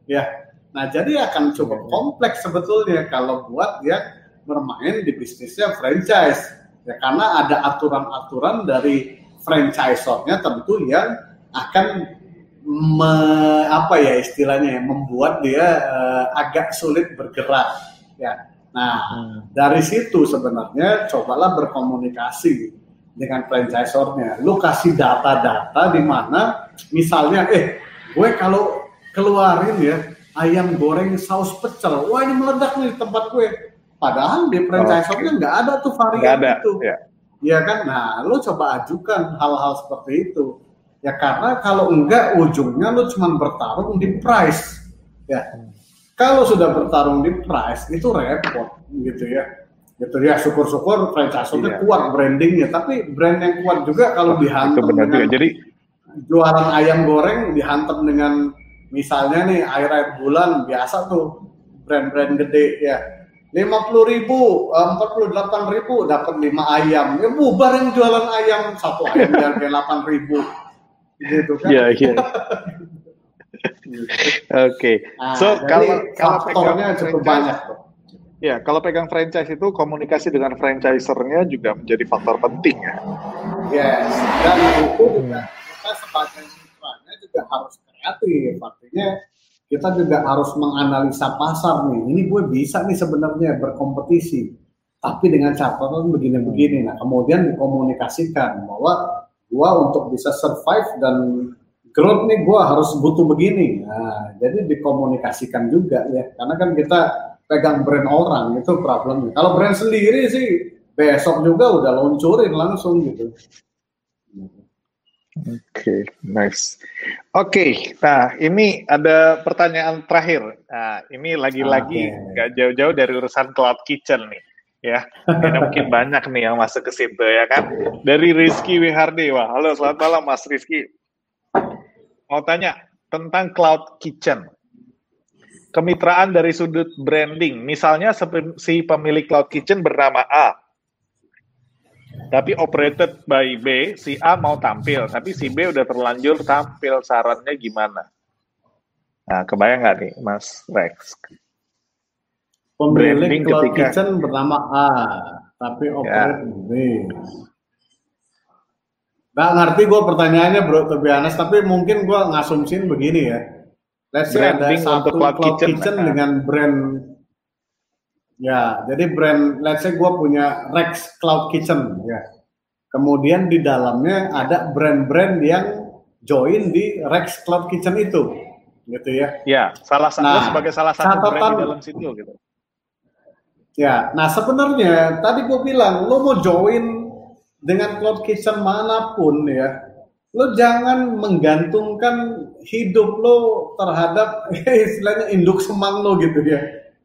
B: ya Nah, jadi akan cukup kompleks sebetulnya kalau buat dia bermain di bisnisnya franchise. Ya karena ada aturan-aturan dari franchisornya tentu yang akan me, apa ya istilahnya ya, membuat dia uh, agak sulit bergerak ya. Nah, hmm. dari situ sebenarnya cobalah berkomunikasi dengan franchisornya. Lu kasih data-data di mana misalnya eh gue kalau keluarin ya ayam goreng saus pecel. Wah ini meledak nih tempat gue. Padahal di franchise shopnya nggak ada tuh varian ada, itu. Ya. ya kan? Nah, lo coba ajukan hal-hal seperti itu. Ya karena kalau enggak ujungnya lo cuma bertarung di price. Ya. Kalau sudah bertarung di price itu repot gitu ya. gitu ya syukur-syukur franchise iya. kuat brandingnya tapi brand yang kuat juga kalau dihantam dengan jadi jualan ayam goreng dihantam dengan misalnya nih air air bulan biasa tuh brand-brand gede ya lima puluh ribu eh, empat puluh delapan ribu dapat lima ayam ya bubar yang jualan ayam satu ayam harga delapan ribu gitu kan
A: iya iya Oke, nah, so kalau kalau
B: faktornya cukup banyak.
A: Ya, kalau pegang franchise itu komunikasi dengan franchisernya juga menjadi faktor penting ya.
B: Yes, dan itu juga kita sebagai mitranya juga harus kreatif. Artinya kita juga harus menganalisa pasar nih. Ini gue bisa nih sebenarnya berkompetisi, tapi dengan catatan begini-begini. Nah, kemudian dikomunikasikan bahwa gue untuk bisa survive dan growth nih gue harus butuh begini. Nah, jadi dikomunikasikan juga ya, karena kan kita pegang brand orang itu problemnya. Kalau brand sendiri sih besok juga udah luncurin langsung gitu.
A: Oke, okay, nice. Oke, okay, nah ini ada pertanyaan terakhir. Nah, ini lagi-lagi nggak okay. jauh-jauh dari urusan cloud kitchen nih, ya. Ini mungkin banyak nih yang masuk ke situ ya kan. Dari Rizky Wihardi, wah, halo selamat malam Mas Rizky. Mau tanya tentang cloud kitchen kemitraan dari sudut branding. Misalnya si pemilik cloud kitchen bernama A, tapi operated by B, si A mau tampil, tapi si B udah terlanjur tampil. Sarannya gimana? Nah, kebayang nggak nih, Mas Rex?
B: Pemilik branding cloud ketika... kitchen bernama A, tapi ya. operated ya. B. Gak ngerti gue pertanyaannya bro, honest, tapi mungkin gue ngasumsin begini ya let's say ada satu cloud, cloud kitchen, kitchen dengan brand ya jadi brand let's say gue punya Rex Cloud Kitchen ya kemudian di dalamnya ada brand-brand yang join di Rex Cloud Kitchen itu gitu ya
A: ya salah satu nah, sebagai salah satu catatan, brand di dalam situ gitu
B: ya nah sebenarnya tadi gue bilang lo mau join dengan Cloud Kitchen mana pun ya lo jangan menggantungkan hidup lo terhadap (laughs) istilahnya induk semang lo gitu ya.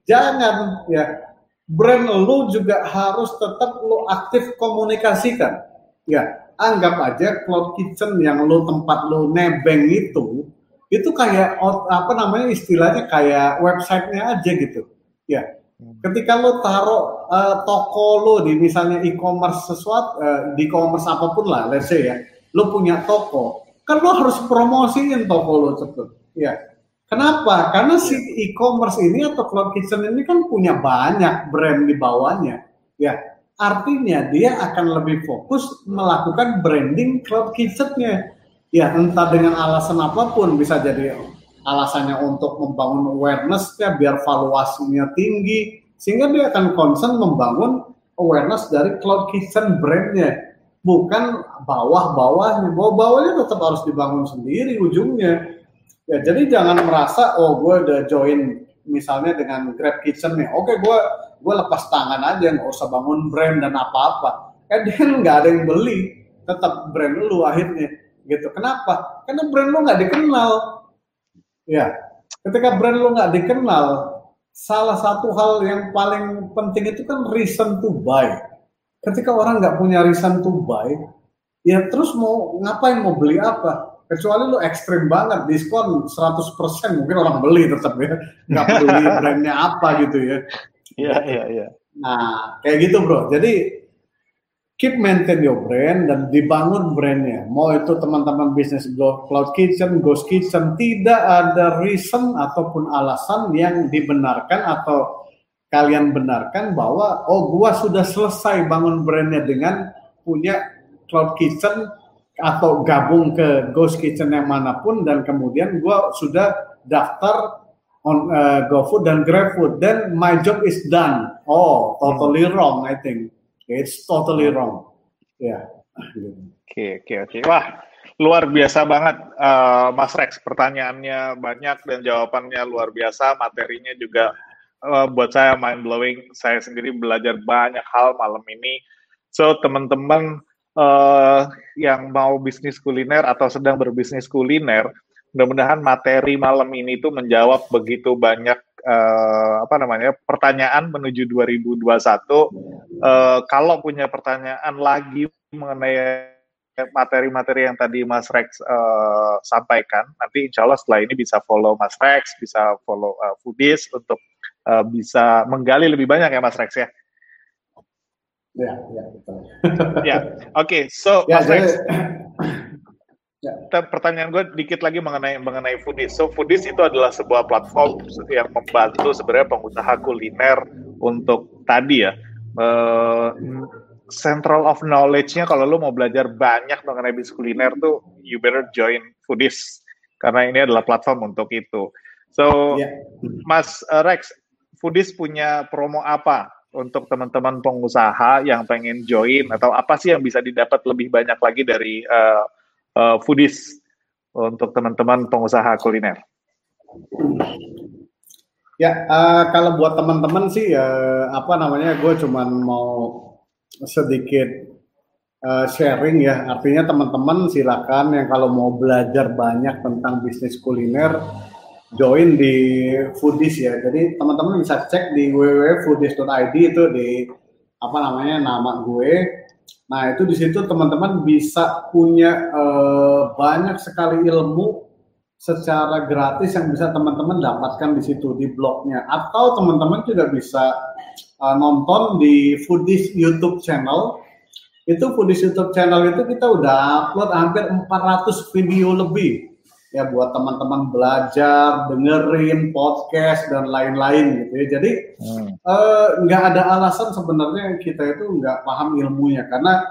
B: Jangan ya. Brand lo juga harus tetap lo aktif komunikasikan. Ya, anggap aja cloud kitchen yang lo tempat lo nebeng itu itu kayak apa namanya istilahnya kayak websitenya aja gitu. Ya. Ketika lo taruh uh, toko lo di misalnya e-commerce sesuatu uh, di e-commerce apa pun lah, let's say ya, lo punya toko, kan lo harus promosiin toko lo cepet. Ya. Kenapa? Karena si e-commerce ini atau cloud kitchen ini kan punya banyak brand di bawahnya. Ya, artinya dia akan lebih fokus melakukan branding cloud kitchennya. Ya, entah dengan alasan apa pun bisa jadi alasannya untuk membangun awareness-nya biar valuasinya tinggi sehingga dia akan concern membangun awareness dari cloud kitchen brandnya bukan bawah-bawahnya. Bawah-bawahnya tetap harus dibangun sendiri ujungnya. Ya, jadi jangan merasa oh gue udah join misalnya dengan Grab Kitchen nih. Oke, gue gue lepas tangan aja nggak usah bangun brand dan apa-apa. Eh dia nggak ada yang beli, tetap brand lu akhirnya gitu. Kenapa? Karena brand lu nggak dikenal. Ya, ketika brand lu nggak dikenal, salah satu hal yang paling penting itu kan reason to buy ketika orang nggak punya reason to buy, ya terus mau ngapain mau beli apa? Kecuali lu ekstrim banget, diskon 100% mungkin orang beli tetap ya, nggak peduli (laughs) brandnya apa gitu ya.
A: Iya iya iya.
B: Nah kayak gitu bro. Jadi keep maintain your brand dan dibangun brandnya. Mau itu teman-teman bisnis cloud kitchen, ghost kitchen, tidak ada reason ataupun alasan yang dibenarkan atau kalian benarkan bahwa oh gua sudah selesai bangun brandnya dengan punya cloud kitchen atau gabung ke ghost kitchen yang mana pun dan kemudian gua sudah daftar on uh, GoFood dan GrabFood dan my job is done. Oh, totally wrong I think. It's totally wrong. Ya.
A: Oke, oke, oke. Wah, luar biasa banget uh, Mas Rex. Pertanyaannya banyak dan jawabannya luar biasa, materinya juga uh, buat saya mind blowing. Saya sendiri belajar banyak hal malam ini. So teman-teman uh, yang mau bisnis kuliner atau sedang berbisnis kuliner, mudah-mudahan materi malam ini itu menjawab begitu banyak uh, apa namanya pertanyaan menuju 2021. Uh, kalau punya pertanyaan lagi mengenai materi-materi yang tadi Mas Rex uh, sampaikan, nanti insya Allah setelah ini bisa follow Mas Rex, bisa follow uh, Foodies untuk uh, bisa menggali lebih banyak ya Mas Rex ya.
B: Ya, ya betul.
A: ya, oke. Okay, so ya, Mas jadi, Rex, Ya. Pertanyaan gue dikit lagi mengenai mengenai Foodies. So Foodies itu adalah sebuah platform yang membantu sebenarnya pengusaha kuliner untuk tadi ya uh, central of knowledge-nya kalau lo mau belajar banyak mengenai bisnis kuliner tuh you better join Foodies karena ini adalah platform untuk itu. So yeah. Mas uh, Rex, Foodies punya promo apa untuk teman-teman pengusaha yang pengen join atau apa sih yang bisa didapat lebih banyak lagi dari uh, uh, foodies untuk teman-teman pengusaha kuliner?
B: Ya, uh, kalau buat teman-teman sih uh, apa namanya, gue cuman mau sedikit uh, sharing ya. Artinya teman-teman silakan yang kalau mau belajar banyak tentang bisnis kuliner, join di Foodies ya. Jadi teman-teman bisa cek di www.foodies.id itu di apa namanya nama gue Nah, itu di situ teman-teman bisa punya eh, banyak sekali ilmu secara gratis yang bisa teman-teman dapatkan di situ di blognya. Atau teman-teman juga bisa uh, nonton di Foodies YouTube channel. Itu Foodies YouTube channel itu kita udah upload hampir 400 video lebih ya buat teman-teman belajar dengerin podcast dan lain-lain gitu ya jadi hmm. Eh, nggak hmm. ada alasan sebenarnya kita itu nggak paham ilmunya karena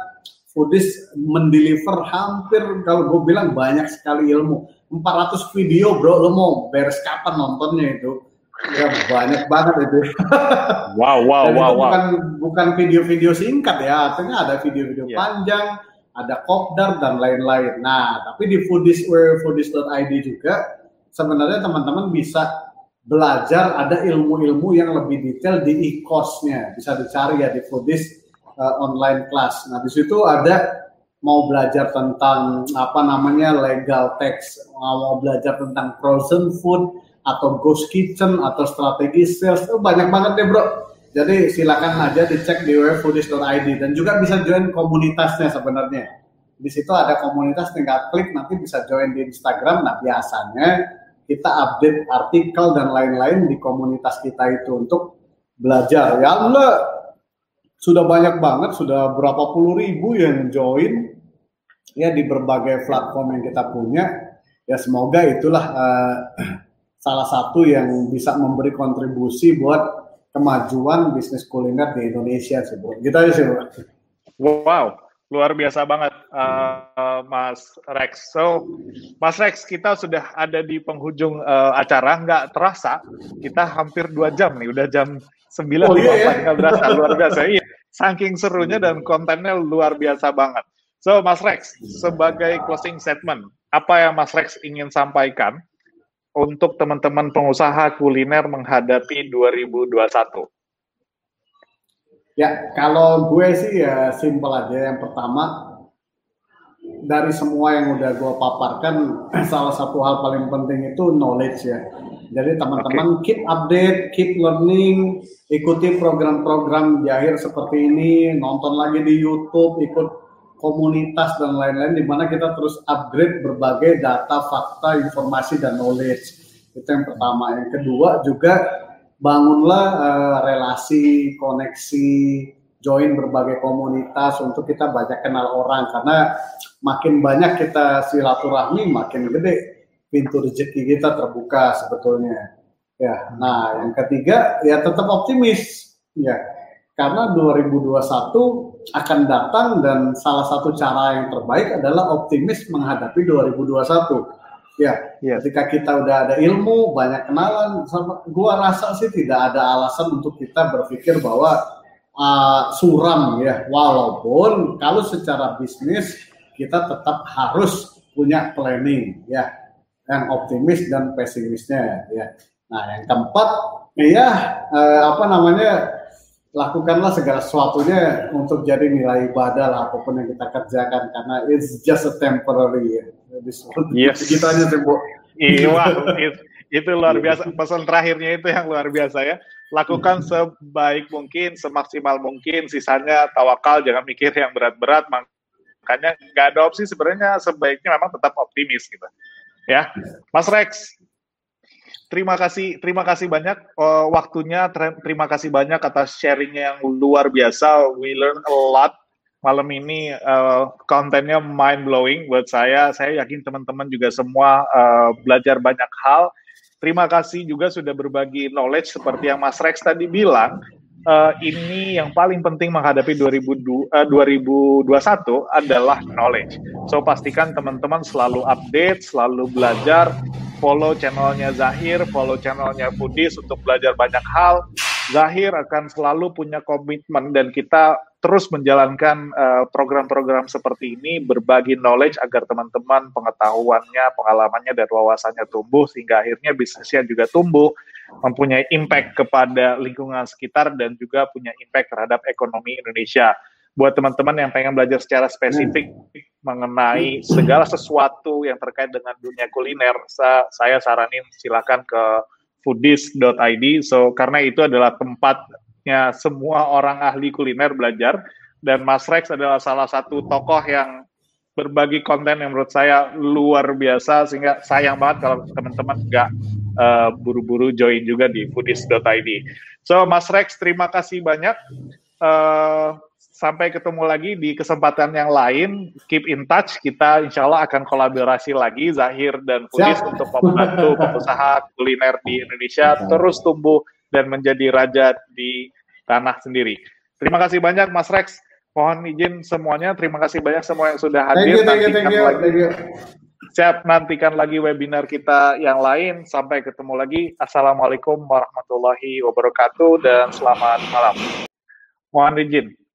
B: Foodies mendeliver hampir kalau gue bilang banyak sekali ilmu. 400 video bro, lo mau beres kapan nontonnya itu? Ya banyak banget itu.
A: Wow, wow, (laughs)
B: Dan
A: wow,
B: itu wow. Bukan bukan video-video singkat ya, artinya ada video-video yeah. panjang, ada kopdar dan lain-lain. Nah, tapi di foodies foodies.id juga sebenarnya teman-teman bisa belajar ada ilmu-ilmu yang lebih detail di e-course-nya. Bisa dicari ya di foodies uh, online class. Nah, di situ ada mau belajar tentang apa namanya legal tax, mau belajar tentang frozen food atau ghost kitchen atau strategi sales, itu banyak banget deh bro. Jadi silakan aja dicek di webfoodies.id dan juga bisa join komunitasnya sebenarnya. Di situ ada komunitas tinggal klik nanti bisa join di Instagram. Nah biasanya kita update artikel dan lain-lain di komunitas kita itu untuk belajar. Ya Allah sudah banyak banget, sudah berapa puluh ribu yang join ya di berbagai platform yang kita punya. Ya semoga itulah uh, (clears throat) salah satu yang bisa memberi kontribusi buat kemajuan bisnis kuliner di Indonesia sih, Bro. Gitu aja sih, Bro.
A: Wow, luar biasa banget uh, Mas Rex. So, Mas Rex, kita sudah ada di penghujung uh, acara, nggak terasa kita hampir dua jam nih, udah jam sembilan oh, iya, iya. berasa luar (laughs) biasa. Iya, saking serunya dan kontennya luar biasa banget. So, Mas Rex, sebagai closing statement, apa yang Mas Rex ingin sampaikan untuk teman-teman pengusaha kuliner menghadapi 2021?
B: Ya, kalau gue sih ya simpel aja. Yang pertama, dari semua yang udah gue paparkan, (clears throat) salah satu hal paling penting itu knowledge ya jadi teman-teman okay. keep update, keep learning, ikuti program-program jahir seperti ini, nonton lagi di YouTube, ikut komunitas dan lain-lain di mana kita terus upgrade berbagai data, fakta, informasi dan knowledge. Itu yang pertama. Yang kedua juga bangunlah uh, relasi, koneksi, join berbagai komunitas untuk kita banyak kenal orang karena makin banyak kita silaturahmi makin gede pintu rezeki kita terbuka sebetulnya. Ya, nah yang ketiga ya tetap optimis ya karena 2021 akan datang dan salah satu cara yang terbaik adalah optimis menghadapi 2021. Ya, ya. ketika kita udah ada ilmu, banyak kenalan, sama gua rasa sih tidak ada alasan untuk kita berpikir bahwa uh, suram ya. Walaupun kalau secara bisnis kita tetap harus punya planning ya yang optimis dan pesimisnya ya. Nah, yang keempat ya eh, apa namanya lakukanlah segala sesuatunya untuk jadi nilai ibadah lah apa pun yang kita kerjakan karena it's just a temporary ya.
A: Yes.
B: Kita aja sih, Bu.
A: Iya, itu luar biasa. Pesan terakhirnya itu yang luar biasa ya. Lakukan sebaik mungkin, semaksimal mungkin. Sisanya tawakal, jangan mikir yang berat-berat. Makanya nggak ada opsi sebenarnya sebaiknya memang tetap optimis gitu. Ya, Mas Rex, terima kasih terima kasih banyak uh, waktunya. Terima kasih banyak atas sharingnya yang luar biasa. We learn a lot malam ini. Uh, kontennya mind blowing buat saya. Saya yakin teman-teman juga semua uh, belajar banyak hal. Terima kasih juga sudah berbagi knowledge seperti yang Mas Rex tadi bilang uh, ini yang paling penting menghadapi 2002, uh, 2021 adalah knowledge so pastikan teman-teman selalu update selalu belajar follow channelnya Zahir, follow channelnya Budis untuk belajar banyak hal. Zahir akan selalu punya komitmen dan kita terus menjalankan eh, program-program uh, seperti ini, berbagi knowledge agar teman-teman pengetahuannya, pengalamannya, dan wawasannya tumbuh sehingga akhirnya bisnisnya juga tumbuh, mempunyai impact kepada lingkungan sekitar dan juga punya impact terhadap ekonomi Indonesia. Buat teman-teman yang pengen belajar secara spesifik mengenai segala sesuatu yang terkait dengan dunia kuliner, sa saya saranin silakan ke foodies.id. So karena itu adalah tempatnya semua orang ahli kuliner belajar dan Mas Rex adalah salah satu tokoh yang berbagi konten yang menurut saya luar biasa sehingga sayang banget kalau teman-teman nggak uh, buru-buru join juga di foodies.id. So Mas Rex terima kasih banyak. Uh, sampai ketemu lagi di kesempatan yang lain. Keep in touch. Kita insya Allah akan kolaborasi lagi Zahir dan Pulis untuk membantu pengusaha kuliner di Indonesia terus tumbuh dan menjadi raja di tanah sendiri. Terima kasih banyak Mas Rex. Mohon izin semuanya. Terima kasih banyak semua yang sudah hadir. Thank you, thank you, thank you, Siap nantikan lagi webinar kita yang lain. Sampai ketemu lagi. Assalamualaikum warahmatullahi wabarakatuh dan selamat malam. Mohon izin.